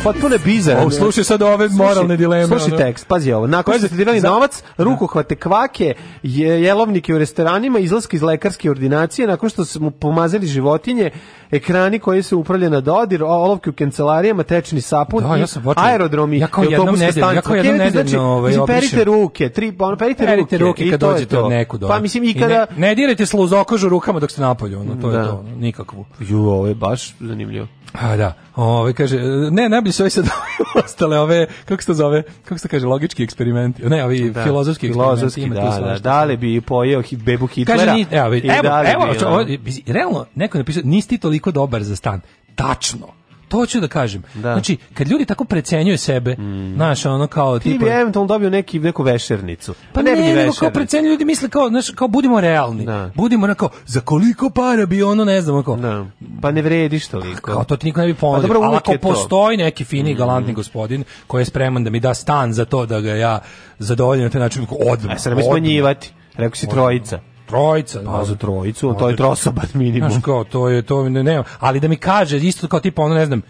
Potpuno je bizarno. Slušaj sad ove moralne dileme. Slušaj tekst, pazi ovo. Nakon što ste dirali za... novac, da. rukohvate kvake, je, jelovnike u restoranima, izlaske iz lekarske ordinacije, nakon što su mu pomazali životinje, ekrani koji se upravlja na dodir, olovke u kancelarijama, tečni sapun, da, ja aerodromi, ja kao jednom nedeljno, ja kao jednom znači, nedeljno, znači, ovaj, perite ruke, tri, ono, perite, perite ruke, ruke kad dođete od nekud. Pa mislim i kada... Ne, ne dirajte sluzokožu rukama dok ste napolju, ono, to da. je to, nikakvo. Ju, ovo je baš zanimljivo. A, da. Ove, kaže, ne, najbolji su ovi sad ostale ove, kako se to zove, kako se kaže, logički eksperimenti, ne, ovi da, filozofski, filozofski eksperimenti. Da, da, da li bi pojeo bebu Hitlera? Kaže, ni, evo, evo, da evo, evo, realno, neko je napisao, nisi ti toliko dobar za stan. Tačno To ću da kažem. Da. Znači, kad ljudi tako precenjuju sebe, mm. znaš, ono kao tipa... Ti bi eventualno dobio neki, neku vešernicu. Pa, pa ne, ne nego kao precenjuju, ljudi misle kao, znaš, kao budimo realni. Da. Budimo kao, za koliko para bi ono, ne znam, kao... Da. Pa ne vrediš toliko. Kao to ti niko ne bi ponudio. Pa dobro, Ali ako postoji neki fini, mm. galantni gospodin koji je spreman da mi da stan za to da ga ja zadovoljim na taj način, odmah. A e, sad ne bi smanjivati. Rekao si trojica trojica. Pa za trojicu, to je trosoban minimum. Znaš kao, to je, to ne, ne, ali da mi kaže, isto kao tipa, ono ne znam,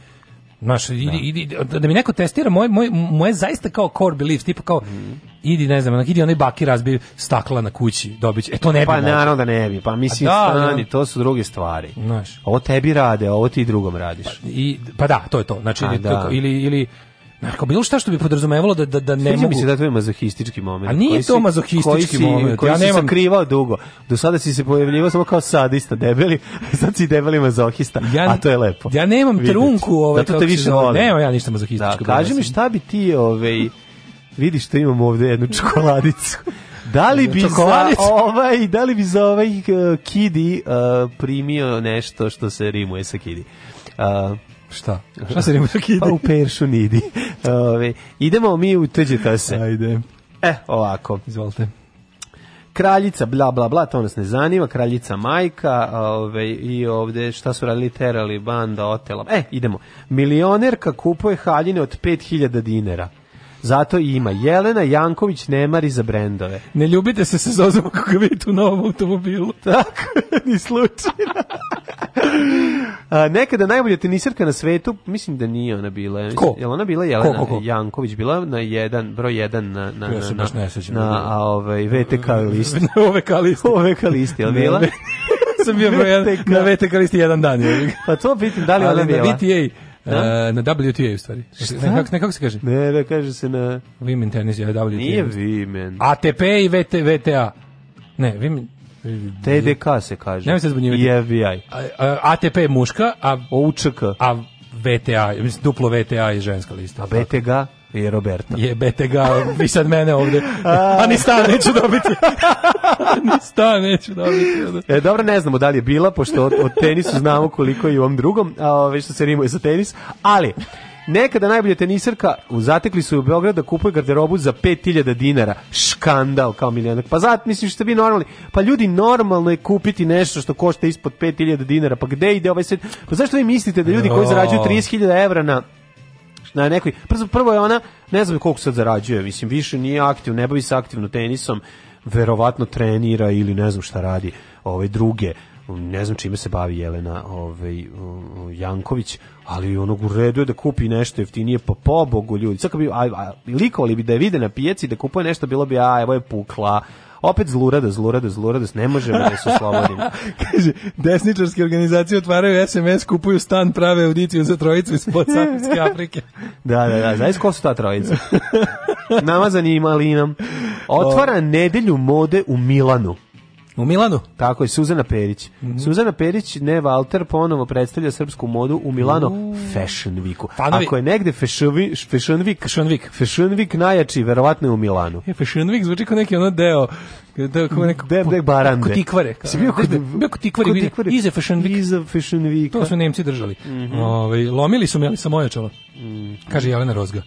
Znaš, da. Idi, idi, da, da mi neko testira moj, moj, moje zaista kao core beliefs, tipa kao, mm. idi, ne znam, onak, idi onaj baki razbi stakla na kući, dobit će, e to ne bi Pa naravno da ne bi, pa mislim, da, stani, da. to su druge stvari. Znaš. Ovo tebi rade, ovo ti drugom radiš. Pa, i, pa da, to je to, znači, A, pa ili, da. ili, ili Narko, bilo šta što bi podrazumevalo da, da, da ne Sviđa mogu... mi se da to je mazohistički moment. A nije koji to si, mazohistički koji moment. Koji ja si nemam... sakrivao dugo. Do sada si se pojavljivao samo kao sadista, debeli, sad si debeli mazohista, ja, a to je lepo. Ja nemam Vidjet. trunku... Ovaj, Zato te više volim. Nemam ja ništa mazohističko. Da, kaži mi šta bi ti... Ovaj, vidiš što imamo ovde jednu čokoladicu. Da li bi Čokoladic? za ovaj, da li bi za ovaj uh, kidi uh, primio nešto što se rimuje sa kidi? Uh, Šta? Šta se Rimurk pa ide? Pa u Peršu nidi. Ove, idemo mi u tuđeta se. Ajde. E, ovako. Izvolite. Kraljica, bla, bla, bla, to nas ne zanima, kraljica majka, ove, i ovde šta su radili, terali, banda, otela. E, idemo. Milionerka kupuje haljine od 5000 dinara. Zato ima. Jelena Janković ne mari za brendove. Ne ljubite se sa Zozom ako vidite u novom automobilu. Tako, ni slučajno. A, nekada najbolja tenisarka na svetu, mislim da nije ona bila. Ja ko? Jel ona bila Jelena ko, ko, ko? Janković? Bila na jedan, broj jedan na, na, ja se na, na, na da a, ovaj, VTK listi. OVK listi. OVK listi, jel bila? sam bio broj jedan, na VTK listi jedan dan. Je. pa to pitam, da li ona bila? Na VTA Da? E, na WTA u stvari. Nekako, nekako se kaže? Ne, ne, kaže se na... Women tennis, ja, WTA. Nije Women. ATP i VT, VTA. Ne, Women... TDK se kaže. Nemoj se zbunjivati. I FBI. A, a, ATP je muška, a... OUČK. A VTA, mislim, duplo VTA je ženska lista. A BTG? je Roberta. Jebete ga, vi sad mene ovde. A ni stan neću dobiti. ni stan neću dobiti. E, dobro, ne znamo da li je bila, pošto od, od tenisu znamo koliko je i u ovom drugom, a ove ovaj, što se rimuje za tenis, ali... Nekada najbolje tenisarka zatekli su u Beogradu da kupuje garderobu za 5000 dinara. Škandal kao milionak. Pa zat, mislim što bi normalni. Pa ljudi normalno je kupiti nešto što košta ispod 5000 dinara. Pa gde ide ovaj svet? Pa zašto vi mislite da ljudi koji zarađuju 30.000 evra na na nekoj prvo, prvo je ona ne znam koliko sad zarađuje, mislim više nije aktiv, ne bavi se aktivno tenisom, verovatno trenira ili ne znam šta radi, ove ovaj, druge ne znam čime se bavi Jelena ovaj, Janković, ali onog u redu je da kupi nešto jeftinije, pa pobogu ljudi. Sad bi, a, a, likovali bi da je vide na pijaci da kupuje nešto, bilo bi, a evo je pukla, opet zlurada, zlurada, zlurada, ne možemo da se oslobodimo. Kaže, desničarske organizacije otvaraju SMS, kupuju stan, prave audiciju za trojicu iz Podsaharske Afrike. da, da, da, znaš ko su ta trojica? Namazan je i malinom. Otvara o... nedelju mode u Milanu. U Milanu? Tako je, Suzana Perić. Mm -hmm. Suzana Perić, ne Walter, ponovo predstavlja srpsku modu u Milano mm. Fashion Weeku. Fanovi... Ako je negde Fashion Week, Fashion Week, Fashion Week, Fashion Week najjači, verovatno je u Milanu. E, Fashion Week zvuči kao neki ono deo da kako neko de, de barande. Kod tikvare. Si bio kod, bio kod tikvare, kod tikvare. Iza Fashion Week. Iza Fashion Week. To su Nemci držali. Mm -hmm. Ove, ovaj, lomili su me, ali sam ojačala. Mm. Kaže Jelena Rozga.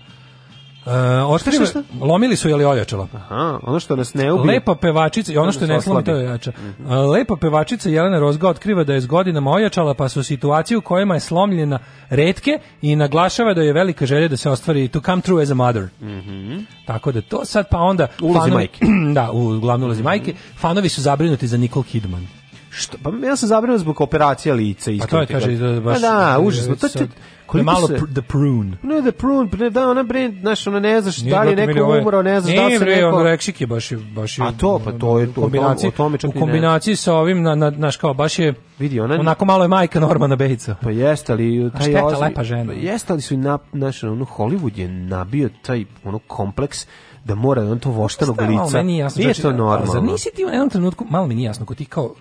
Uh, e, otkriva, šta, Lomili su je li ojačala. Aha, ono što nas ne ubije. Lepa pevačica, i ono što ne slomi, to je jača. Mm -hmm. E, lepa pevačica Jelena Rozga otkriva da je s godinama ojačala, pa su situacije u kojima je slomljena retke i naglašava da je velika želja da se ostvari to come true as a mother. Mm -hmm. Tako da to sad, pa onda... Ulazi fanovi, majke. da, u ulazi mm -hmm. majke. Fanovi su zabrinuti za Nicole Kidman. Što, pa ja sam zabrinut zbog operacija lica. A pa to je, kaže, da, baš... Pa da, užasno. To, to, koliko malo se... The Prune. Ne, The Prune, pa ne, da, ona bre, znaš, ona ne znaš Nije da li neko ovaj... umro, ne znaš ne, da li se neko... Ne, Reksik je baš, baš je... A to, pa to je to, kombinaciji, o tome čak U kombinaciji sa ovim, na, na, naš kao, baš je... Vidi, ona... Onako malo je majka Normana Bejica. Pa jeste, ali... Taj A šteta, ozmi, lepa žena. Pa jeste, ali su i, na, znaš, ono, Hollywood je nabio taj, ono, kompleks da mora da on to voštanog lica. Malo, meni jasno, nije to normalno. Zar nisi ti u jednom trenutku, malo mi nije jasno, ko ti kao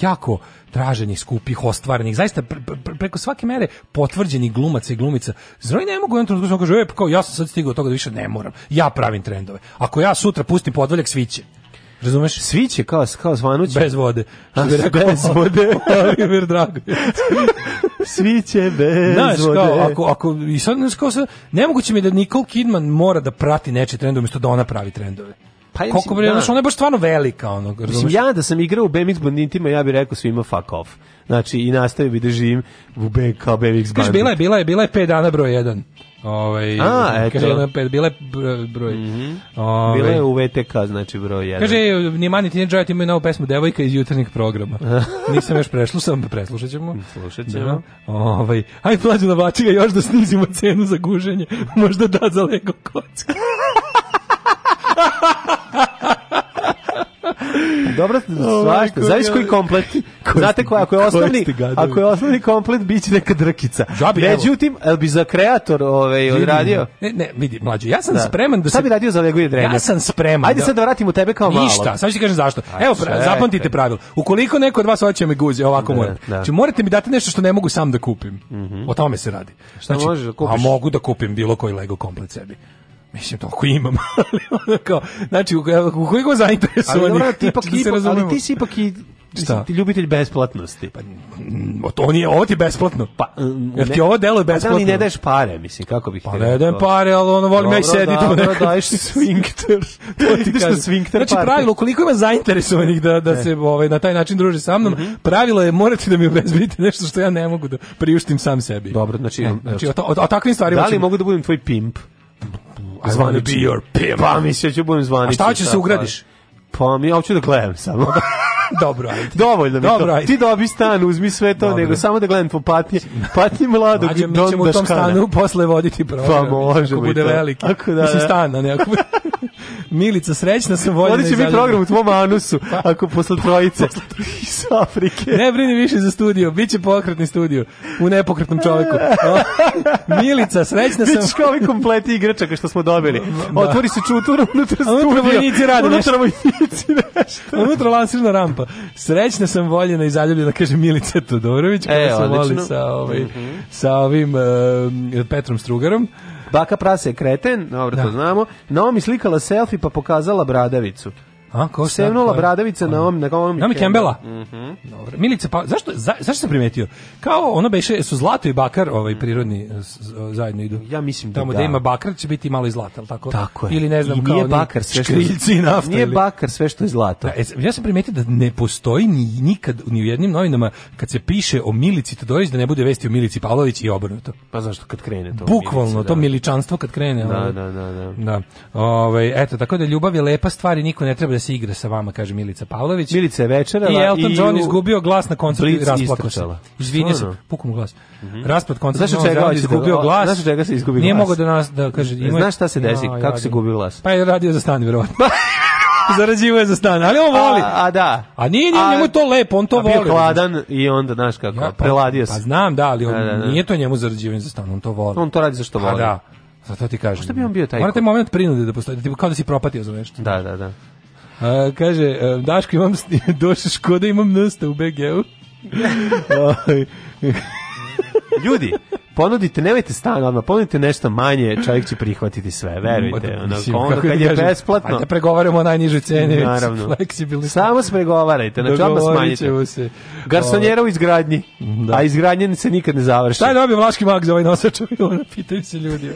jako traženih, skupih, ostvarenih, zaista pre, pre, preko svake mere potvrđenih glumaca i glumica. Zar ne mogu jednom trenutku da kažu, e, pa kao ja sam sad stigao toga da više ne moram. Ja pravim trendove. Ako ja sutra pustim podvaljak sviće, Razumeš? Sviće kao, kao zvanuće. Bez vode. A, bi rekao, bez vode. Oliver Drago. Sviće bez Znaš, vode. Kao, ako, ako, i sad, kao sad, nemoguće mi da Nicole Kidman mora da prati neče trendove, umjesto da ona pravi trendove. Pa je, Koliko mislim, da. ona je baš stvarno velika, ono, Mislim, ja da sam igrao u BMX banditima, ja bih rekao svima fuck off. Znači, i nastavio bi da živim u B, kao BMX banditima. bila je, bila je, bila je 5 dana broj 1. Ovaj A, eto. Kaže, bila je broj. Mm -hmm. bila je u VTK, znači broj 1. Kaže, ni mani ti ne imaju novu pesmu Devojka iz jutarnjih programa. Nisam još prešlo, sam da preslušat ćemo. Slušat ćemo. Da. Ovaj, aj plađu na bačiga još da snizimo cenu za guženje. Možda da za Lego kocka. Dobro ste ovaj, svašta. zavis koji komplet. Znate koja, ako je osnovni, ako je osnovni komplet biće neka drkica. Međutim, el bi za kreator ovaj odradio. Ne, ne, vidi, mlađi, ja sam da. spreman da se Šta bi radio za Lego i Ja sam spreman. Ajde da... sad da vratim u tebe kao malo. Ništa, sad ću ti kažem zašto. Ajde, Evo, pra, zapamtite pravilo. Ukoliko neko od vas hoće me guzi, ovako da, mora. Da. Znači morate mi dati nešto što ne mogu sam da kupim. Mm -hmm. O tome se radi. Šta znači, možeš da kupiš? A mogu da kupim bilo koji Lego komplet sebi. Mislim, toliko imam, ali ono kao, znači, u, u koji go zainteresovan ali, dobra, ti ipak, da ipak, ali ti si ipak i Šta? Ti ljubitelj besplatnosti. Pa, to mm, nije, ovo ti je besplatno. Pa, um, mm, Jer ti ovo delo je besplatno. Pa da li ne daješ pare, mislim, kako bih Pa ne dajem pare, ali ono, volim ja sedi tu nekako. Dobro, daješ svinkter. to ti Ideš na svinkter Znači, party. pravilo, koliko ima zainteresovanih da, da se ovaj, na taj način druži sa mnom, mm -hmm. pravilo je morati da mi obezbedite nešto što ja ne mogu da priuštim sam sebi. Dobro, znači... Ne, znači, o, o, o takvim stvarima... Da li ćemo... mogu da budem tvoj pimp? zvanični. I wanna be your pimp. Pa mi se ću da budem zvanični. A šta hoćeš da se ugradiš? Pa mi, ja hoću da gledam samo. Dobro, ajde. Dovoljno mi Dobro, to. Ajde. Ti dobi stan, uzmi sve to, Dobro. nego samo da gledam po patnji. Patnji mlado, Mlađe, mi ćemo u tom stanu posle voditi program. Pa može Ako bude da. veliki. Ako da, Mislim, da. stan na nekako. Milica, srećna sam voljena. Vodit će mi program u tvom anusu, pa- ako posle pa- trojice iz Afrike. Ne brini više za studio, bit će pokretni studio u nepokretnom čoveku. Milica, srećna sam. Bićeš kao ovi ovaj kompleti igračaka što smo dobili. Da. Otvori se čutura unutra studija. Unutra vojnici radi nešto. Unutra vojnici nešto. Unutra lansirna rampa lepo. Pa srećna sam voljena i zaljubljena, kaže Milica Todorović, koja e, se voli sa, ovaj, mm -hmm. sa ovim uh, Petrom Strugarom. Baka prase je kreten, dobro da. to znamo. Naomi slikala selfie pa pokazala bradavicu. A, ko Sevnula Bradavica na ovom, na ovom Naomi Campbella. Mhm. Mm Dobro. Milica pa zašto za, zašto sam primetio? Kao ono beše su zlato i bakar, ovaj mhm. prirodni e, zajedno idu. Ja mislim da tamo da, da ima bakar će biti malo i zlata, al tako? tako je. Ili ne znam I kao nije bakar sve što je nafta. Nije ili... bakar sve što je zlato. Da, e, ja sam primetio da ne postoji ni nikad ni u jednim novinama kad se piše o Milici Todorić da ne bude vesti o Milici Pavlović i obrnuto. Pa zašto kad krene to? Bukvalno Milici, da. to da. miličanstvo kad krene. Da, ovaj. da, da, da. Da. Ovaj eto tako da ljubav je lepa stvar i niko ne treba da se igra sa vama, kaže Milica Pavlović. Milica je večerala i Elton John izgubio glas na koncertu i rasplakao se. Izvinio se, pukom glas. Mm -hmm. Raspad koncerta. Znaš čega je izgubio glas? Znaš čega se izgubio glas? Nije mogao da nas da kaže, ima. Znaš šta se desi? No, kako se gubi glas? Pa je radio za stan verovatno. zarađivao je za stan, ali on voli. A, a da. A nije, nije a, njemu to lepo, on to voli. a bio voli. hladan i onda, znaš kako, ja, pa, preladio se. Pa znam, da, ali on, da, da, da. nije to njemu zarađivanje za stan, on to voli. On to radi zašto pa voli. A da, zato ti kažem. Šta bi on bio taj? Morate moment prinude da postoji, da ti, kao da si propatio za nešto. Da, da, da. A, kaže, e, Daško imam, došli Škoda imam nsta u BG-u. Ovaj. Ljudi, ponudite, nemojte stan odmah, ponudite nešto manje, čovjek će prihvatiti sve, verujte. Da, ono, onda kad da je kažem, besplatno... Ajde pregovaramo o najnižoj ceni, naravno. Samo se pregovarajte, znači odmah smanjite. Se. Garsonjera u izgradnji, da. a izgradnje se nikad ne završi. Šta je dobio Vlaški mag za ovaj nosač aviona, pitaju se ljudi.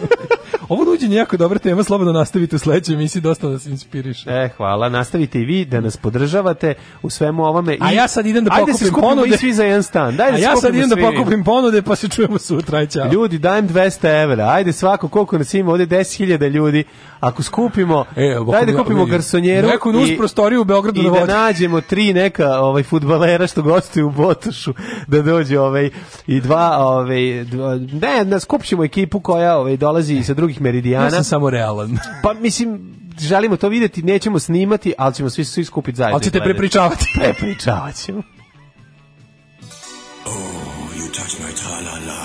Ovo nuđenje je jako dobra tema, slobodno nastavite u sledećoj emisiji, dosta da se inspiriše. E, hvala, nastavite i vi da nas podržavate u svemu ovome. I... A ja sad idem da pokupim ajde se ponude. Ajde svi za jedan stan. Daj da a ja sad idem da pokupim ponude, pa se čujemo sutra. Aj, Ljudi, dajem 200 evra. Ajde, svako, koliko nas ima, ovde 10.000 ljudi. Ako skupimo, e, ajde da kupimo garsonjeru. Neku nus prostoriju u Beogradu i da, da nađemo tri neka ovaj fudbalera što gostuju u Botošu da dođe ovaj i dva ovaj dva, ne, da skupšimo ekipu koja ovaj dolazi iz drugih meridijana. Ja sam samo realan. pa mislim želimo to videti, nećemo snimati, ali ćemo svi svi skupiti zajedno. Ali ćete prepričavati. Prepričavaćemo. Oh.